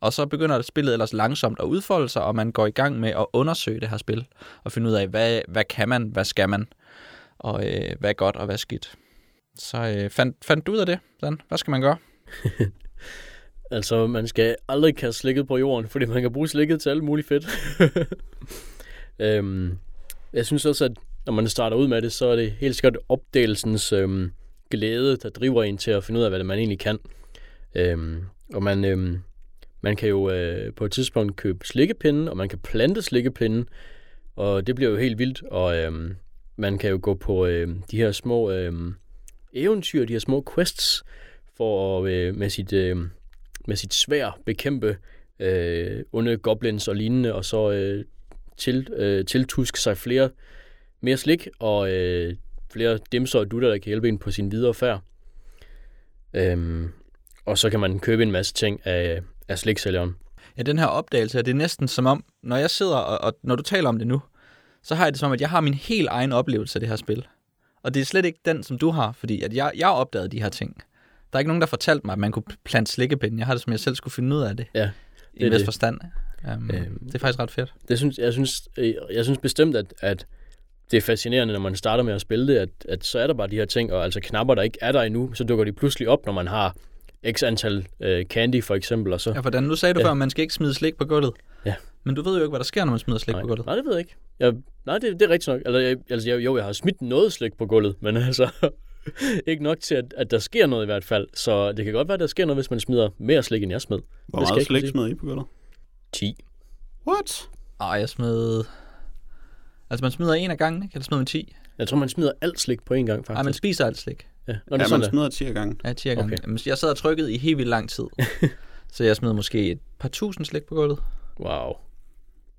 Og så begynder spillet ellers langsomt at udfolde sig, og man går i gang med at undersøge det her spil, og finde ud af, hvad, hvad kan man, hvad skal man, og øh, hvad er godt og hvad er skidt. Så øh, fandt, fandt du ud af det, Dan? Hvad skal man gøre? *laughs* altså, man skal aldrig kaste slikket på jorden, fordi man kan bruge slikket til alt muligt fedt. *laughs* øhm, jeg synes også, at når man starter ud med det, så er det helt sikkert opdagelsens øhm, glæde, der driver en til at finde ud af, hvad det man egentlig kan. Øhm, og man, øhm, man kan jo øh, på et tidspunkt købe slikkepinde, og man kan plante slikkepinden, og det bliver jo helt vildt, og øhm, man kan jo gå på øh, de her små øh, eventyr, de her små quests, for at øh, med, sit, øh, med sit svær bekæmpe øh, onde goblins og lignende, og så øh, til, øh, tiltuske sig flere mere slik og øh, flere dimser og dutter, der kan hjælpe en på sin videre færd. Øhm, og så kan man købe en masse ting af, af sliksælgeren. Ja, den her opdagelse, det er næsten som om, når jeg sidder, og, og når du taler om det nu, så har jeg det som, at jeg har min helt egen oplevelse af det her spil. Og det er slet ikke den, som du har, fordi at jeg, jeg opdagede de her ting. Der er ikke nogen, der fortalte mig, at man kunne plante slikkepinde. Jeg har det som, jeg selv skulle finde ud af det. Ja. I en vis forstand. Um, øhm, det er faktisk ret fedt. Det synes, jeg, synes, jeg synes bestemt, at, at det er fascinerende, når man starter med at spille det, at, at så er der bare de her ting, og altså knapper, der ikke er der endnu, så dukker de pludselig op, når man har x antal øh, candy for eksempel. Og så, ja, for nu sagde du ja. før, at man skal ikke smide slik på gulvet. Ja. Men du ved jo ikke, hvad der sker, når man smider slik nej, på gulvet. Nej, det ved jeg ikke. Jeg, nej, det, det er rigtigt nok. Altså, jeg, altså, jeg, jo, jeg har smidt noget slik på gulvet, men *laughs* altså *laughs* ikke nok til, at, at der sker noget i hvert fald. Så det kan godt være, at der sker noget, hvis man smider mere slik, end jeg smed. Hvor meget slik smider I på gulvet? 10. What? Ej, jeg smed... Altså, man smider en af gangen, ikke? Eller smider man 10? Jeg tror, man smider alt slik på en gang, faktisk. Nej, man spiser alt slik. Ja, Når det ja man smider 10 gange. Ja, 10 gange. Okay. Jeg sad og trykket i helt vildt lang tid. *laughs* så jeg smed måske et par tusind slik på gulvet. Wow.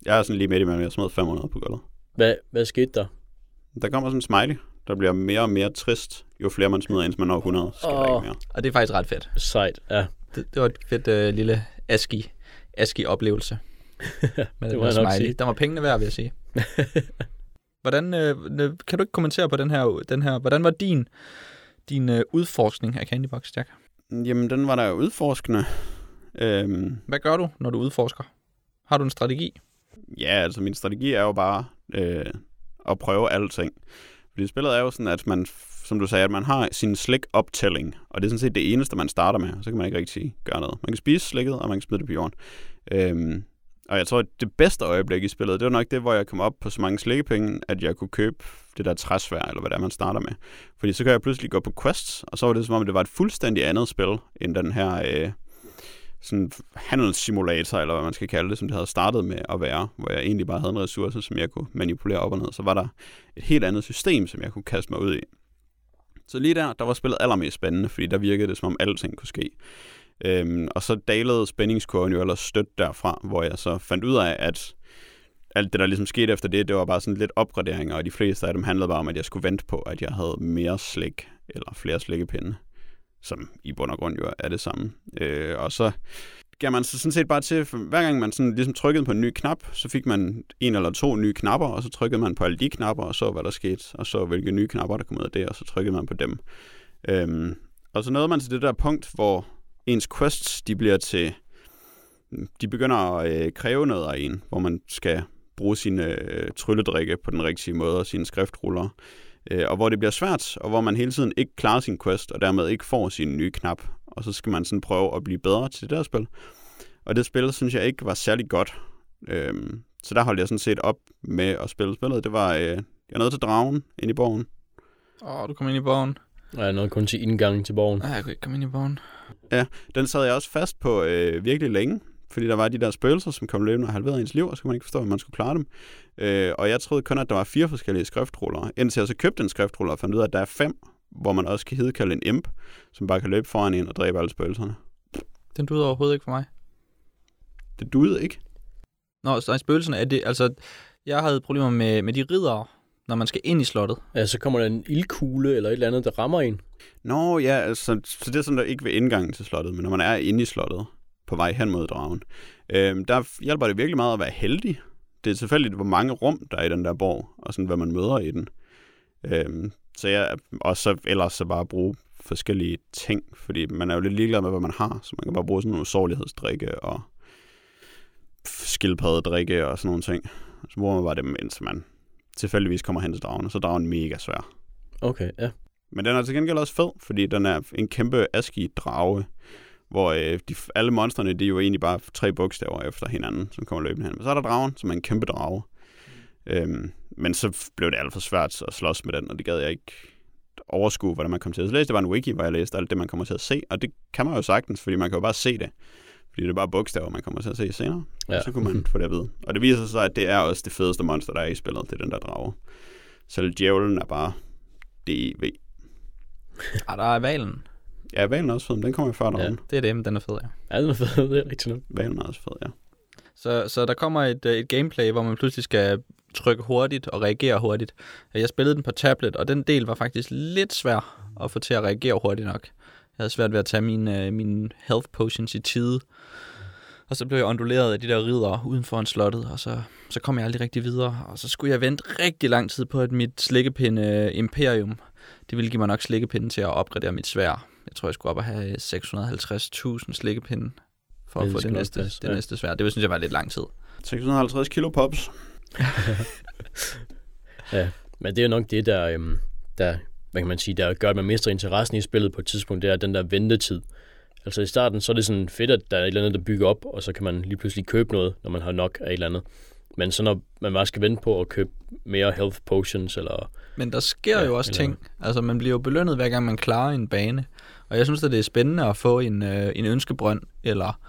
Jeg er sådan lige midt imellem, jeg smed 500 på gulvet. Hvad, hvad skete der? Der kommer sådan en smiley, der bliver mere og mere trist, jo flere man smider, indtil man når 100, skal oh. der ikke mere. Og det er faktisk ret fedt. Sejt, ja. Det, det var et fedt uh, lille aski, aski oplevelse. *laughs* med det var smiley. Sige. Der var pengene værd, vil jeg sige. *laughs* hvordan, øh, kan du ikke kommentere på den her, den her hvordan var din, din øh, udforskning af Candybox, Jack? Jamen, den var der udforskende. Øhm, Hvad gør du, når du udforsker? Har du en strategi? Ja, altså min strategi er jo bare øh, at prøve alting. Fordi spillet er jo sådan, at man, som du sagde, at man har sin slik-optælling, og det er sådan set det eneste, man starter med, så kan man ikke rigtig gøre noget. Man kan spise slikket, og man kan smide det på jorden. Øhm, og jeg tror, at det bedste øjeblik i spillet, det var nok det, hvor jeg kom op på så mange slikkepenge, at jeg kunne købe det der træsvær, eller hvad det er, man starter med. Fordi så kan jeg pludselig gå på quests, og så var det som om, det var et fuldstændig andet spil, end den her øh, sådan handelssimulator, eller hvad man skal kalde det, som det havde startet med at være, hvor jeg egentlig bare havde en ressource, som jeg kunne manipulere op og ned. Så var der et helt andet system, som jeg kunne kaste mig ud i. Så lige der, der var spillet allermest spændende, fordi der virkede det, som om alting kunne ske. Øhm, og så dalede spændingskurven jo ellers stødt derfra, hvor jeg så fandt ud af, at alt det, der ligesom skete efter det, det var bare sådan lidt opgraderinger, og de fleste af dem handlede bare om, at jeg skulle vente på, at jeg havde mere slik, eller flere slikkepinde, som i bund og grund jo er det samme. Øh, og så gav man så sådan set bare til, for hver gang man sådan ligesom trykkede på en ny knap, så fik man en eller to nye knapper, og så trykkede man på alle de knapper, og så hvad der skete, og så hvilke nye knapper, der kom ud af det, og så trykkede man på dem. Øhm, og så nåede man til det der punkt, hvor ens quests, de bliver til, de begynder at øh, kræve noget af en, hvor man skal bruge sine øh, trylledrikke på den rigtige måde, og sine skriftruller, øh, og hvor det bliver svært, og hvor man hele tiden ikke klarer sin quest, og dermed ikke får sin nye knap, og så skal man sådan prøve at blive bedre til det der spil. Og det spil, synes jeg ikke var særlig godt. Øhm, så der holdt jeg sådan set op med at spille spillet. Det var, øh, jeg nåede til dragen ind i borgen. Åh, oh, du kom ind i borgen. Og jeg nåede kun til indgangen til borgen. Nej, jeg kunne ikke komme ind i borgen. Den sad jeg også fast på øh, virkelig længe, fordi der var de der spøgelser, som kom løbende og halverede ens liv, og så kunne man ikke forstå, hvordan man skulle klare dem. Øh, og jeg troede kun, at der var fire forskellige skriftruller. Indtil jeg så købte en skriftruller og fandt ud af, at der er fem, hvor man også kan hedkalde en imp, som bare kan løbe foran en og dræbe alle spøgelserne. Den duede overhovedet ikke for mig. Det duede ikke. Nå, så spøgelserne er det, altså, jeg havde problemer med, med de ridere, når man skal ind i slottet. Ja, så kommer der en ildkugle eller et eller andet, der rammer en. Nå, ja, altså, så det er sådan, der ikke ved indgangen til slottet, men når man er inde i slottet, på vej hen mod dragen, øh, der hjælper det virkelig meget at være heldig. Det er tilfældigt, hvor mange rum, der er i den der borg, og sådan, hvad man møder i den. Øh, så jeg, og så ellers så bare bruge forskellige ting, fordi man er jo lidt ligeglad med, hvad man har, så man kan bare bruge sådan nogle sårlighedsdrikke og skildpaddedrikke og sådan nogle ting. Så bruger man bare dem, indtil man tilfældigvis kommer hen til dragen, og så er dragen mega svær. Okay, ja. Men den er til gengæld også fed, fordi den er en kæmpe aski drage, hvor øh, de, alle monstrene, de er jo egentlig bare tre bogstaver efter hinanden, som kommer løbende hen. Men så er der dragen, som er en kæmpe drage. Mm. Øhm, men så blev det alt for svært at slås med den, og det gad jeg ikke overskue, hvordan man kom til. Så læste jeg bare en wiki, hvor jeg læste alt det, man kommer til at se, og det kan man jo sagtens, fordi man kan jo bare se det. Fordi det er bare bogstaver, man kommer til at se senere. Ja. Ja. Så kunne man få det at vide. Og det viser sig, at det er også det fedeste monster, der er i spillet, det er den der drage. Selv djævlen er bare DV. Ah, der er valen. Ja, valen er også fed, men den kommer jo før dragen. Ja. Det er det, men den er fed, ja. Ja, den er fed, *laughs* det er rigtig nok. Valen er også fed, ja. Så, så der kommer et, øh, et gameplay, hvor man pludselig skal trykke hurtigt og reagere hurtigt. Jeg spillede den på tablet, og den del var faktisk lidt svær at få til at reagere hurtigt nok. Jeg havde svært ved at tage mine, øh, mine health potions i tide. Og så blev jeg onduleret af de der ridder uden for en slottet, og så, så kom jeg aldrig rigtig videre. Og så skulle jeg vente rigtig lang tid på, at mit slikkepinde øh, Imperium, det ville give mig nok slikkepinde til at opgradere mit svær. Jeg tror, jeg skulle op og have 650.000 slikkepinde for at få det næste, passe, det ja. næste svær. Det synes jeg var lidt lang tid. 650 kilo pops. *laughs* Ja, men det er jo nok det, der, øhm, der, hvad kan man sige, der gør, at man mister interessen i spillet på et tidspunkt, det er den der ventetid. Altså i starten, så er det sådan fedt, at der er et eller andet, der bygger op, og så kan man lige pludselig købe noget, når man har nok af et eller andet. Men så når man bare skal vente på at købe mere health potions, eller... Men der sker Ja, jo også eller- ting. Altså, man bliver jo belønnet, hver gang man klarer en bane. Og jeg synes, at det er spændende at få en, øh, en ønskebrønd, eller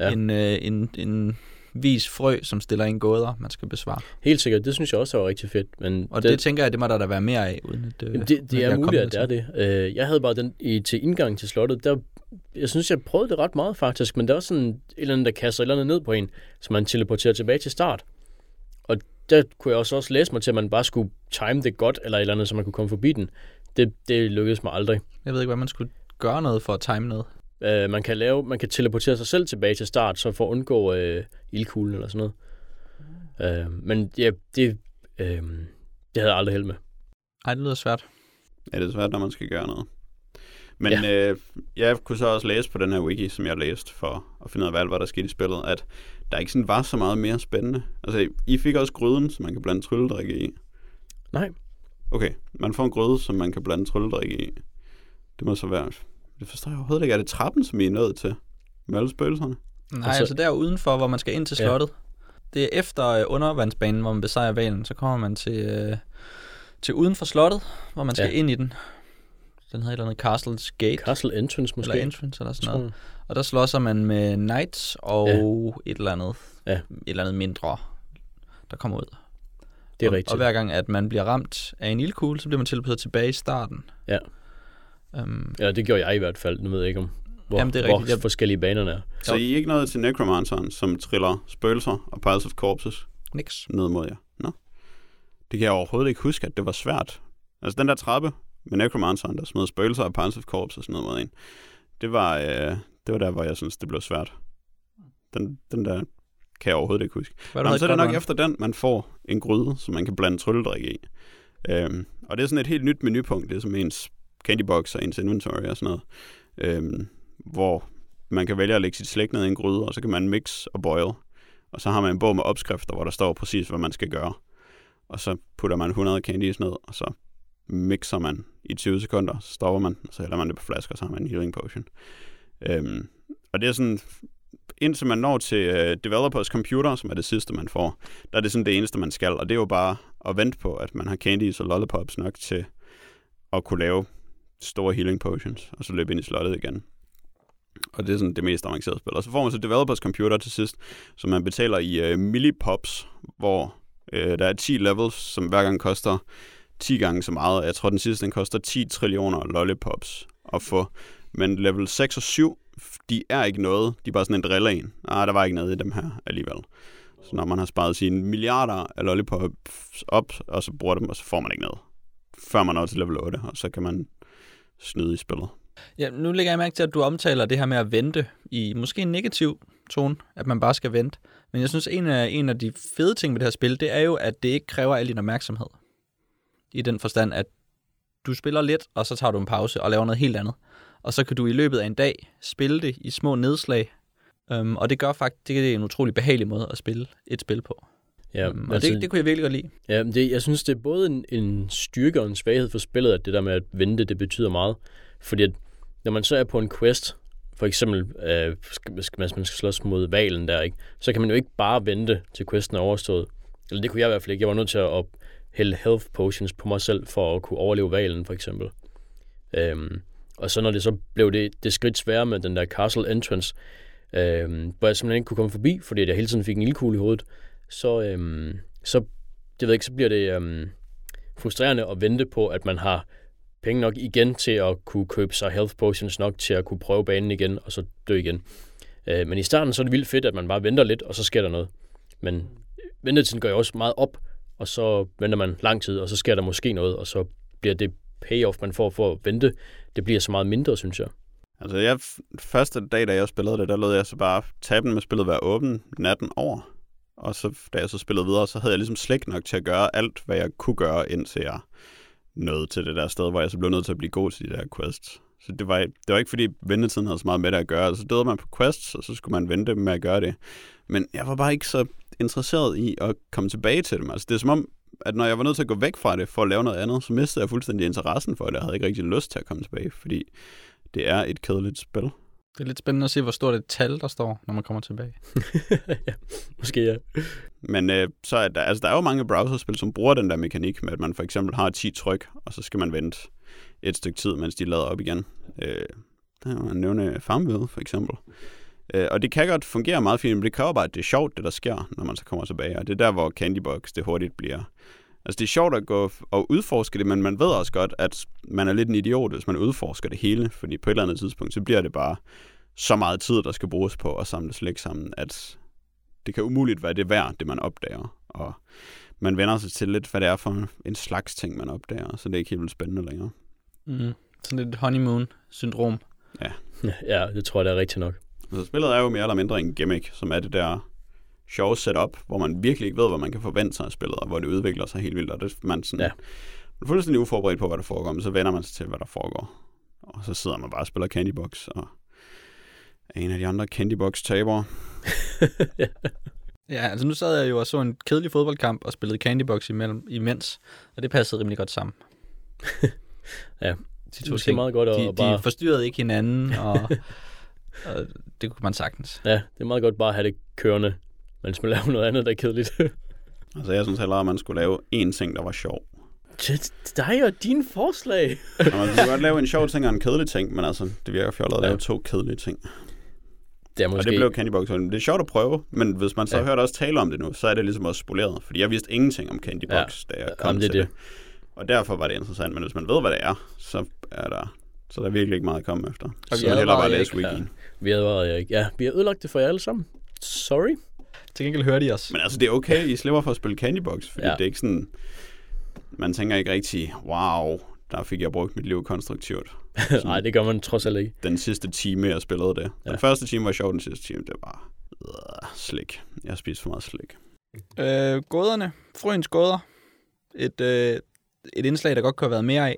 Ja. en, øh, en, en vis frø, som stiller en gåder, man skal besvare. Helt sikkert, det synes jeg også var rigtig fedt. Men Og det, det tænker jeg, det må der da være mere af, uden at, øh, det, det jeg er muligt, at det er det. Øh, jeg havde bare den i, til indgang til slottet, der, jeg synes, jeg prøvede det ret meget faktisk, men der var sådan et eller andet, der kaster et eller andet ned på en, så man teleporterer tilbage til start. Og der kunne jeg også, også læse mig til, at man bare skulle time det godt, eller et eller andet, så man kunne komme forbi den. Det, det lykkedes mig aldrig. Jeg ved ikke, hvad man skulle gøre noget for at time noget. Øh, man, kan lave, man kan teleportere sig selv tilbage til start, så for at undgå øh, ildkuglen eller sådan noget. Øh, men ja, det, øh, det havde jeg aldrig held med. Ej, det lyder svært. Ja, det er svært, når man skal gøre noget. Men ja. øh, jeg kunne så også læse på den her wiki, som jeg læste for at finde ud af, hvad, hvad der skete i spillet, at der ikke sådan var så meget mere spændende. Altså, I fik også gryden, som man kan blande trylledrikke i. Nej. Okay, man får en gryde, som man kan blande trylledrikke i. Det må så være... Det forstår jeg overhovedet ikke. Er det trappen, som I er nødt til? Med alle spøgelserne? Nej, altså, så- altså der udenfor, hvor man skal ind til Ja. slottet. Det er efter øh, undervandsbanen, hvor man besejrer valen, så kommer man til, øh, til uden for slottet, hvor man skal Ja. ja. ind i den. Den hedder et eller andet Castle's Gate. Castle Entrance måske. Eller Entrance eller sådan noget. Og der slåsser man med knights og ja. et eller andet. Ja. Et eller andet mindre, der kommer ud. Det er og, rigtigt. Og hver gang, at man bliver ramt af en ildkugle, så bliver man teleporteret tilbage i starten. Ja. Um, Ja, det gjorde jeg i hvert fald. Nu ved jeg ikke om... hvor, Jamen, det er hvor rigtigt. Jeg- forskellige banerne er. Så I er ikke noget til Necromanceren, som triller spøgelser og Piles of Corpses Niks. ned mod jer? Nå. Det kan jeg overhovedet ikke huske, at det var svært. Altså den der trappe med Necromanceren, der smed spøgelser og Piles of Corpses ned mod en, det var, øh, det var der, hvor jeg synes, det blev svært. Den, den der kan jeg overhovedet ikke huske. Hvad Nå, så er det nok run? efter den, man får en gryde, som man kan blande trylledrik i. Øhm, og det er sådan et helt nyt menupunkt, det er som ens candybox og ens inventory og sådan noget. Øhm, hvor man kan vælge at lægge sit slægt ned i en gryde, og så kan man mix og boil. Og så har man en bog med opskrifter, hvor der står præcis, hvad man skal gøre. Og så putter man 100 candies ned, og så mixer man i 20 sekunder, så stopper man, og så hælder man det på flasker, og så har man en healing potion. Øhm, og det er sådan, indtil man når til øh, developers computer, som er det sidste, man får, der er det sådan det eneste, man skal. Og det er jo bare at vente på, at man har candies og lollipops nok til at kunne lave store healing potions, og så løbe ind i slottet igen. Og det er sådan det mest avancerede spil. Og så får man så developers computer til sidst, som man betaler i øh, millipops, hvor øh, der er 10 levels, som hver gang koster 10 gange så meget. Jeg tror, den sidste den koster 10 trillioner lollipops at få. Men level 6 og 7, de er ikke noget. De er bare sådan en driller en. Ah, der var ikke noget i dem her alligevel. Så når man har sparet sine milliarder af lollipops op, og så bruger dem, og så får man ikke noget. Før man når til level 8, og så kan man snyde i spillet. Ja, nu lægger jeg mærke til, at du omtaler det her med at vente i måske en negativ tone, at man bare skal vente. Men jeg synes, en af, en af de fede ting ved det her spil, det er jo, at det ikke kræver al din opmærksomhed. I den forstand, at du spiller lidt, og så tager du en pause og laver noget helt andet. Og så kan du i løbet af en dag spille det i små nedslag. Um, og det gør faktisk, det er en utrolig behagelig måde at spille et spil på. Ja, um, og altså, det, det kunne jeg virkelig godt lide. Ja, det, jeg synes, det er både en, en styrke og en svaghed for spillet, at det der med at vente, det betyder meget. Fordi at, når man så er på en quest, for eksempel, øh, skal, skal, man, man skal slås mod valen der, ikke? så kan man jo ikke bare vente til questen er overstået. Eller det kunne jeg i hvert fald ikke. Jeg var nødt til at hælde health potions på mig selv, for at kunne overleve valen, for eksempel. Øhm, og så når det så blev det, det skridt sværere med den der castle entrance, øhm, hvor jeg simpelthen ikke kunne komme forbi, fordi jeg hele tiden fik en ildkugle i hovedet, så, øhm, så, det ved ikke, så bliver det øhm, frustrerende at vente på, at man har penge nok igen til at kunne købe sig health potions nok til at kunne prøve banen igen, og så dø igen. Øh, men i starten så er det vildt fedt, at man bare venter lidt, og så sker der noget. Men ventetiden går jo også meget op, og så venter man lang tid, og så sker der måske noget, og så bliver det payoff, man får for at vente, det bliver så meget mindre, synes jeg. Altså, jeg, første dag, da jeg spillede det, der lod jeg så bare taben med spillet være åben natten over. Og så, da jeg så spillede videre, så havde jeg ligesom slægt nok til at gøre alt, hvad jeg kunne gøre, indtil jeg nåede til det der sted, hvor jeg så blev nødt til at blive god til de der quests. Så det var, det var ikke, fordi ventetiden havde så meget med det at gøre. Altså, så døde man på quests, og så skulle man vente med at gøre det. Men jeg var bare ikke så interesseret i at komme tilbage til dem. Altså, det er som om, at når jeg var nødt til at gå væk fra det for at lave noget andet, så mistede jeg fuldstændig interessen for det. Jeg havde ikke rigtig lyst til at komme tilbage, fordi det er et kedeligt spil. Det er lidt spændende at se, hvor stort et tal der står, når man kommer tilbage. *laughs* ja, måske ja. Men øh, så er der, altså, der er jo mange browserspil, som bruger den der mekanik med, at man for eksempel har 10 tryk, og så skal man vente et stykke tid, mens de lader op igen. Øh, der kan man nævne Farmville for eksempel. Øh, og det kan godt fungere meget fint, men det kræver bare, at det er sjovt, det der sker, når man så kommer tilbage. Og det er der, hvor Candybox det hurtigt bliver... Altså det er sjovt at gå og udforske det, men man ved også godt, at man er lidt en idiot, hvis man udforsker det hele, fordi på et eller andet tidspunkt, så bliver det bare så meget tid, der skal bruges på at samle slægt sammen, at det kan umuligt være det værd, det man opdager. Og man vender sig til lidt, hvad det er for en slags ting, man opdager, så det er ikke helt vildt spændende længere. Mm. Sådan lidt honeymoon-syndrom. *laughs* ja, det tror jeg, det er rigtigt nok. Altså, spillet er jo mere eller mindre en gimmick, som er det der sjove setup, hvor man virkelig ikke ved, hvad man kan forvente sig af spillet, og hvor det udvikler sig helt vildt, og det man sådan, Ja. man er fuldstændig uforberedt på, hvad der foregår, men så vender man sig til, hvad der foregår. Og så sidder man bare og spiller Candybox, og er en af de andre Candybox-tabere. *laughs* Ja, altså nu sad jeg jo og så en kedelig fodboldkamp og spillede Candybox imellem, imens, og det passede rimelig godt sammen. *laughs* Ja, de det er måske meget godt at de, bare... de forstyrrede ikke hinanden, og, *laughs* og det kunne man sagtens. Ja, det er meget godt bare at have det kørende, mens man laver noget andet, der er kedeligt. *laughs* Altså jeg synes hellere, at man skulle lave én ting, der var sjov. Det er dig og dine forslag. Og man kunne godt lave en sjov ting og en kedelig ting, men altså, det virker fjollet at Ja. lave to kedelige ting. Det er Og måske... det blev Candybox. Det er sjovt at prøve, men hvis man så Ja. ja. hørt os tale om det nu, så er det ligesom også spoleret. Fordi jeg vidste ingenting om Candybox, ja. da jeg kom Jamen, det til det. det. Og derfor var det interessant. Men hvis man ved, hvad det er, så er der Så der er virkelig ikke meget at komme efter. vi Så hellere bare advarede læse ikke, wikien. Vi har, ja, ja, vi har ødelagt det for jer alle sammen. Sorry. Til gengæld hører de os. Men altså, det er okay, I slipper for at spille Candybox, fordi Ja. det er ikke sådan... Man tænker ikke rigtig, wow, der fik jeg brugt mit liv konstruktivt. *laughs* Nej, det gør man trods alt ikke. Den sidste time, jeg spillede det. Ja. Den første time var sjov, den sidste time, det var øh, slik. Jeg har spist for meget slik. Øh, gåderne. Frøens gåder. Et, øh, et indslag, der godt kunne have været mere af.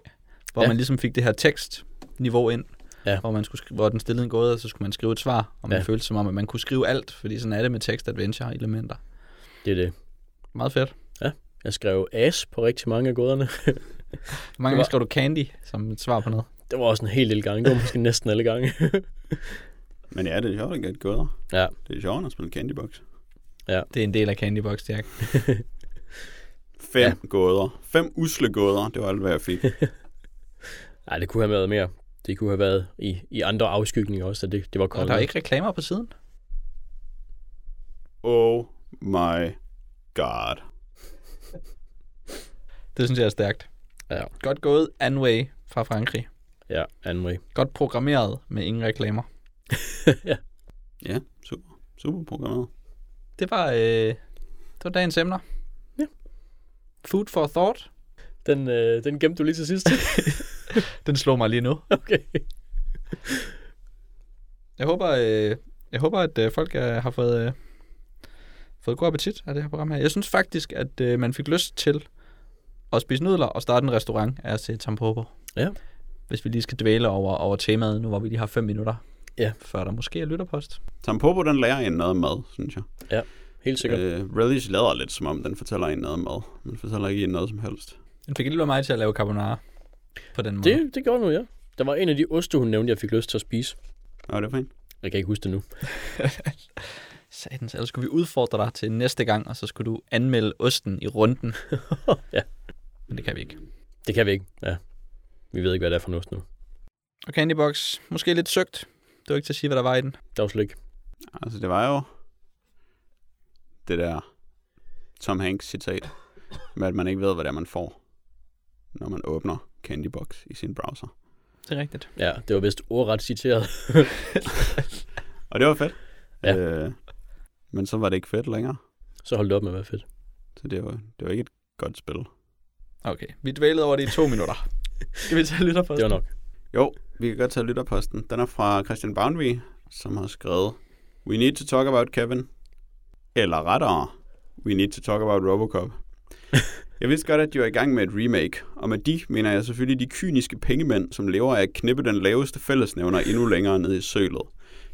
Hvor Ja. man ligesom fik det her tekstniveau ind. Ja. Hvor, man skulle, hvor den stillede en gåde, og så skulle man skrive et svar. Og man Ja. følte som om, at man kunne skrive alt. Fordi sådan er det med tekst-adventure-elementer. Det er det. Meget fedt. Jeg skrev as på rigtig mange af gåderne. Hvor mange gange var- skrev du candy som et svar på noget? Det var også en hel lille gang. Det var måske næsten alle gange. *laughs* Men ja, det er sjovt at gætte gåder. Ja. Det er sjovt at spille Candybox. Det er en del af Candybox, Jack. *laughs* Fem Ja. ja. gåder. Fem usle gåder. Det var alt, hvad jeg fik. *laughs* Nej, det kunne have været mere. Det kunne have været i, i andre afskygninger også, at det, det var Og koldt. der er ikke reklamer på siden. Oh my god. Det synes jeg er stærkt. Ja. Godt gået Anway fra Frankrig. Ja, Anne-Marie. Godt programmeret med ingen reklamer. *laughs* Ja, super. Super programmeret. Det var, øh, det var dagens emner. Ja. Food for thought. Den, øh, den gemte du lige til sidst. *laughs* *laughs* Den slog mig lige nu. okay. Jeg håber, øh, jeg håber at øh, folk øh, har fået, øh, fået god appetit af det her program her. Jeg synes faktisk, at øh, man fik lyst til at spise nudler og starte en restaurant af at se Tampopo. Ja. Hvis vi lige skal dvæle over, over temaet nu, hvor vi lige har fem minutter. Ja. Før der måske er lytterpost. Tampopo, den lærer en noget mad, synes jeg. Helt sikkert. Øh. Relish lader lidt, som om den fortæller en noget mad. Den fortæller ikke en noget som helst. Den fik lige mig til at lave carbonara på den måde. Det, det gjorde nu, ja. Der var en af de oste, hun nævnte, jeg fik lyst til at spise. Nå, det er fint. Jeg kan ikke huske det nu. *laughs* Satans, ellers skulle vi udfordre dig til næste gang, og så skulle du anmelde osten i runden. *laughs* Ja. Men det kan vi ikke. Det kan vi ikke. Ja. Vi ved ikke, hvad det er for en ost nu. Og Candybox, måske lidt søgt. Det var ikke til at sige, hvad der var i den. Der var slet ikke. Altså, det var jo det der Tom Hanks citat med, at man ikke ved, hvad det er, man får, når man åbner Candybox i sin browser. Det er rigtigt. Ja, det var vist ordret citeret. *laughs* Og det var fedt. Ja. Øh, men så var det ikke fedt længere. Så hold det op med at være fedt. Så det var, det var ikke et godt spil. Okay, vi dvælede over det i to *laughs* minutter. Skal vi tage lytter på Det var nok. Jo, vi kan godt tage lytterposten. Den er fra Christian Boundary, som har skrevet We need to talk about Kevin. Eller rettere, We need to talk about Robocop. *laughs* Jeg vidste godt, at de var i gang med et remake, og med de mener jeg selvfølgelig de kyniske pengemænd, som lever af at knippe den laveste fællesnævner endnu længere ned i sølet.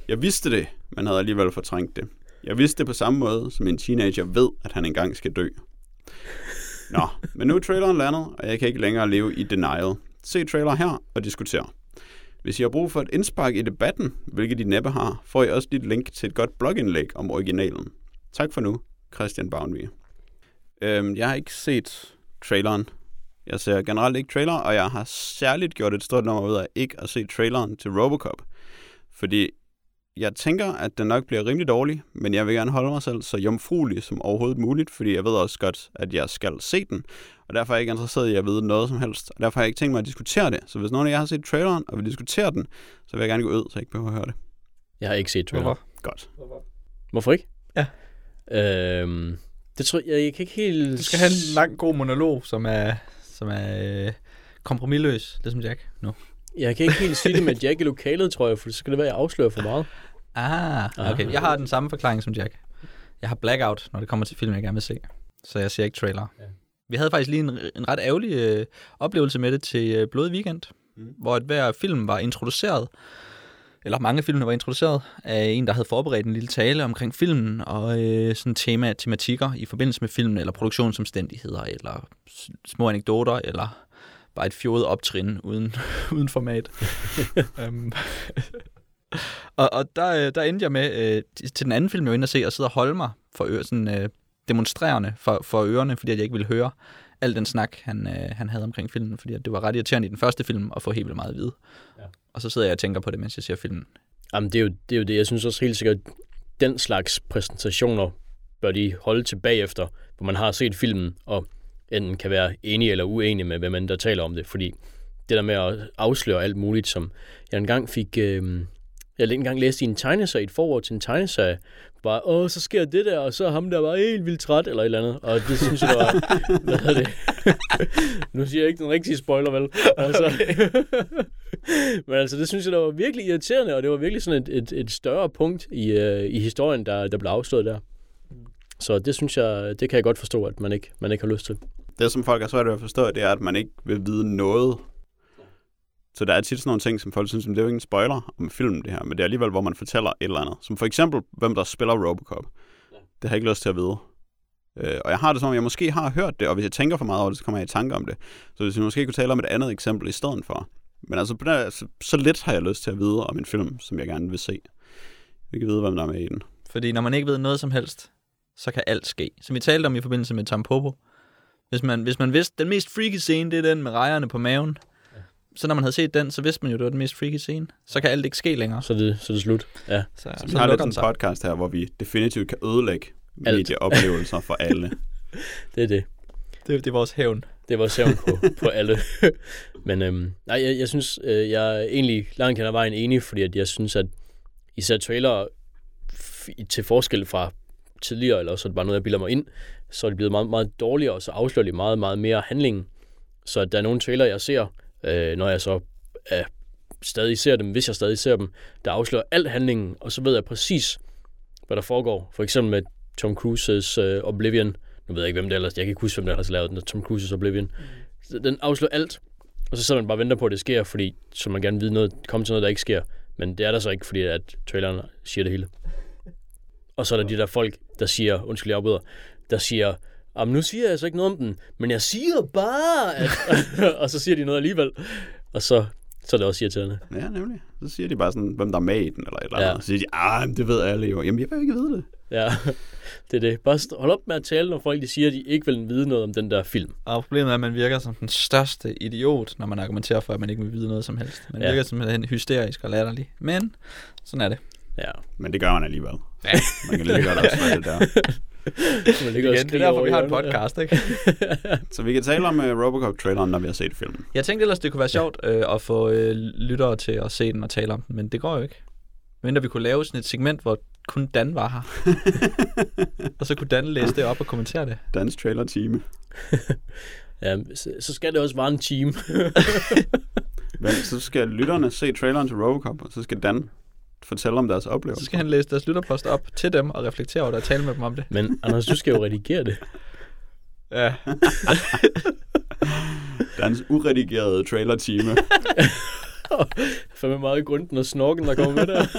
Jeg vidste det, men havde alligevel fortrængt det. Jeg vidste det på samme måde, som en teenager ved, at han engang skal dø. Nå, men nu er traileren landet, og jeg kan ikke længere leve i denial. Se trailer her og diskuter. Hvis I har brug for et indspark i debatten, hvilket I næppe har, får I også dit link til et godt blogindlæg om originalen. Tak for nu, Christian Bavnvig. Øhm, jeg har ikke set traileren. Jeg ser generelt ikke trailer, og jeg har særligt gjort et stort nummer ud af ikke at se traileren til Robocop. Fordi jeg tænker, at den nok bliver rimelig dårlig, men jeg vil gerne holde mig selv så jomfruelig som overhovedet muligt, fordi jeg ved også godt, at jeg skal se den. Og derfor er jeg ikke interesseret i at vide noget som helst. Og derfor har jeg ikke tænkt mig at diskutere det. Så hvis nogen af jer har set traileren og vil diskutere den, så vil jeg gerne gå ud, så jeg ikke behøver at høre det. Jeg har ikke set trailer. Hvorfor? Godt. Hvorfor ikke? Ja. Øhm, det tror jeg, jeg kan ikke helt... Du skal have en lang, god monolog, som er, som er øh, kompromilløs, ligesom Jack nu. Jeg kan ikke helt sige det med Jack i lokalet, tror jeg, for så skal det være, at jeg afslører for meget. Ah, okay. Ah. Jeg har den samme forklaring som Jack. Jeg har blackout, når det kommer til film, jeg gerne vil se. Så jeg ser ikke trailer. Ja. Vi havde faktisk lige en, en ret ærgerlig øh, oplevelse med det til øh, Blod Weekend, Mm. hvor at hver film var introduceret, eller mange af filmene var introduceret af en, der havde forberedt en lille tale omkring filmen, og øh, sådan tema, tematikker i forbindelse med filmen, eller produktionsomstændigheder, eller små anekdoter, eller bare et fjollet optrin uden, *laughs* uden format. um, *laughs* *laughs* og, og der, øh, der endte jeg med øh, til den anden film, jeg var inde og se, og sidde og holde mig for øre, sådan, øh, demonstrerende for, for ørerne, fordi jeg ikke ville høre al den snak, han, øh, han havde omkring filmen, fordi det var ret irriterende i den første film at få helt vildt meget at vide. Ja. Og så sidder jeg og tænker på det, mens jeg ser filmen. Jamen, det er, jo, det er jo det. Jeg synes også helt sikkert, den slags præsentationer bør de holde tilbage efter, hvor man har set filmen, og enten kan være enig eller uenig med, hvem man der taler om det, fordi det der med at afsløre alt muligt, som jeg engang fik... Øh, jeg engang læste i en tegneserie, et forord til en tegneserie, bare, åh, så sker det der, og så er ham der bare helt vildt træt, eller et eller andet. Og det synes jeg, der var, *laughs* hvad hedder det? nu siger jeg ikke den rigtige spoiler, vel? Altså, *laughs* men altså, det synes jeg, der var virkelig irriterende, og det var virkelig sådan et, et, et større punkt i, uh, i historien, der, der blev afslået der. Så det synes jeg, det kan jeg godt forstå, at man ikke, man ikke har lyst til. Det, som folk er svært ved at forstå, det er, at man ikke vil vide noget. Så der er tit sådan nogle ting, som folk synes, det er jo ikke en spoiler om filmen, det her, men det er alligevel, hvor man fortæller et eller andet. Som for eksempel, hvem der spiller Robocop. Det har jeg ikke lyst til at vide. Øh, og jeg har det som om, jeg måske har hørt det, og hvis jeg tænker for meget over det, så kommer jeg i tanke om det. Så hvis vi måske kunne tale om et andet eksempel i stedet for. Men altså, på der, så, så lidt har jeg lyst til at vide om en film, som jeg gerne vil se. Vi kan vide, hvem der er med i den. Fordi når man ikke ved noget som helst, så kan alt ske. Som vi talte om i forbindelse med Tampopo. Hvis man, hvis man vidste, den mest freaky scene, det er den med rejerne på maven. Så når man havde set den, så vidste man jo, det var den mest freaky scene. Så kan alt ikke ske længere. Så det, så det er slut. Ja. Så, så, så vi har lidt en podcast her, hvor vi definitivt kan ødelægge medieoplevelser for alle. *laughs* det er det. Det, det er vores hævn. Det er vores hævn på, på alle. *laughs* Men øhm, nej, jeg, jeg synes, øh, jeg er egentlig langt hen ad vejen enig, fordi at jeg synes, at især trailer til forskel fra tidligere, eller så er det bare noget, jeg bilder mig ind, så er det blevet meget, meget dårligere, og så afslører de meget, meget mere handling. Så at der er nogle trailer, jeg ser, øh, når jeg så øh, stadig ser dem, hvis jeg stadig ser dem, der afslører al handlingen, og så ved jeg præcis, hvad der foregår. For eksempel med Tom Cruises uh, Oblivion. Nu ved jeg ikke, hvem det er, jeg kan ikke huske, hvem der har lavet den, Tom Cruises Oblivion. Mm. Den afslører alt, og så sidder man bare og venter på, at det sker, fordi så man gerne vil vide noget, komme til noget, der ikke sker. Men det er der så ikke, fordi at traileren siger det hele. Og så er der de der folk, der siger, undskyld jeg afbryder, der siger, Jamen, nu siger jeg så ikke noget om den, men jeg siger bare, at... *laughs* og så siger de noget alligevel. Og så så er det også irriterende. Ja, nemlig. Så siger de bare sådan, hvem der er med i den, eller et eller andet. Ja. Så siger de, ah, det ved alle jo. Jamen, jeg vil ikke vide det. Ja, *laughs* det er det. Bare hold op med at tale, når folk de siger, at de ikke vil vide noget om den der film. Og problemet er, at man virker som den største idiot, når man argumenterer for, at man ikke vil vide noget som helst. Man ja. virker simpelthen hysterisk og latterlig. Men sådan er det. Ja. Men det gør man alligevel. Ja. Man kan lige godt også det der. *laughs* Igen, det er derfor, vi har en podcast, ikke? så vi kan tale om uh, Robocop-traileren, når vi har set filmen. Jeg tænkte ellers, det kunne være sjovt uh, at få uh, lyttere til at se den og tale om den, men det går jo ikke. Men vi kunne lave sådan et segment, hvor kun Dan var her. *laughs* og så kunne Dan læse det op og kommentere det. Dans trailer-time. ja, så skal det også være en team. Men *laughs* så skal lytterne se traileren til Robocop, og så skal Dan fortælle om deres oplevelser. Så skal han læse deres lytterpost op til dem og reflektere over det og tale med dem om det. Men Anders, du skal jo redigere det. Ja. *laughs* Dans uredigerede trailer-time. *laughs* med meget grunden og snorken, der kommer med der. *laughs*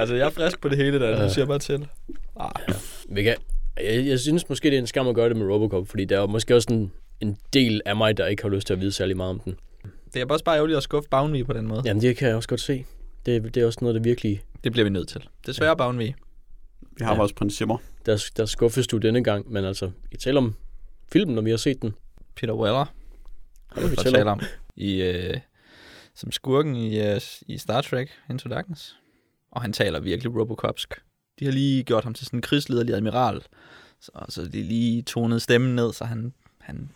altså, jeg er frisk på det hele der, ja. du siger bare til. Ah. Ja. Vi kan, jeg, jeg synes måske, det er en skam at gøre det med Robocop, fordi der er måske også en, en del af mig, der ikke har lyst til at vide særlig meget om den. Det er også bare ærgerligt at skuffe Boundary på den måde. Jamen, det kan jeg også godt se. Det, det er også noget, der virkelig... Det bliver vi nødt til. Desværre ja. Boundary. Vi har ja. vores principper. Der, der skuffes du denne gang, men altså, vi taler om filmen, når vi har set den. Peter Weller. Har vi tale om. I, øh, som skurken i, øh, i Star Trek Into Darkness. Og han taler virkelig Robocopsk. De har lige gjort ham til sådan en krigsliderlig admiral. Så, så de lige tonet stemmen ned, så han, han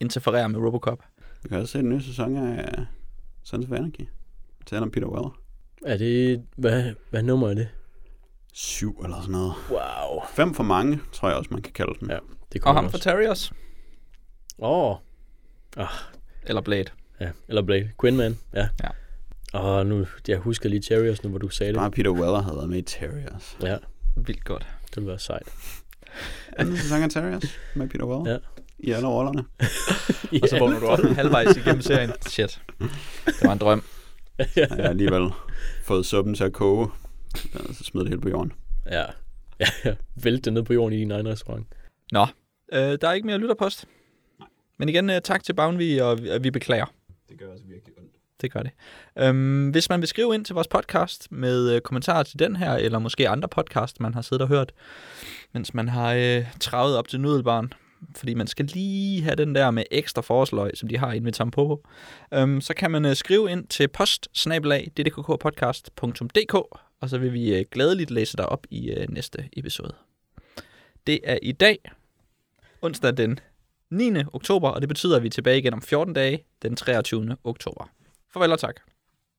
interfererer med Robocop. Vi kan også se den nye sæson af Sons of Anarchy. Taler om Peter Weller. Er det... Hvad, hvad nummer er det? Syv eller sådan noget. Wow. Fem for mange, tror jeg også, man kan kalde den. Ja, det Og ham også. for Terry også. Åh. Oh. Oh. Eller Blade. Ja, eller Blade. Quinman, ja. Ja. Og nu, jeg husker lige Terriers, nu hvor du sagde det. Bare Peter Weller havde været med i Terriers. Ja. Vildt godt. Det ville være sejt. Anden sæson af Terriers med Peter Weller. Ja i alle rollerne. *laughs* og så vågner du op halvvejs igennem serien. Shit, det var en drøm. jeg har alligevel fået suppen til at koge, og så smed det helt på jorden. Ja, ja, ja. vælte det ned på jorden i din egen restaurant. Nå, øh, der er ikke mere lytterpost. Nej. Men igen, øh, tak til Bavnvi, og vi, vi beklager. Det gør også virkelig ondt. Det gør det. Øhm, hvis man vil skrive ind til vores podcast med øh, kommentarer til den her, eller måske andre podcast, man har siddet og hørt, mens man har øh, travet op til nudelbarn, fordi man skal lige have den der med ekstra forsløg, som de har inde ved Tampopo, øhm, så kan man øh, skrive ind til post og så vil vi øh, glædeligt læse dig op i øh, næste episode. Det er i dag, onsdag den 9. oktober, og det betyder, at vi er tilbage igen om 14 dage, den 23. oktober. Farvel og tak.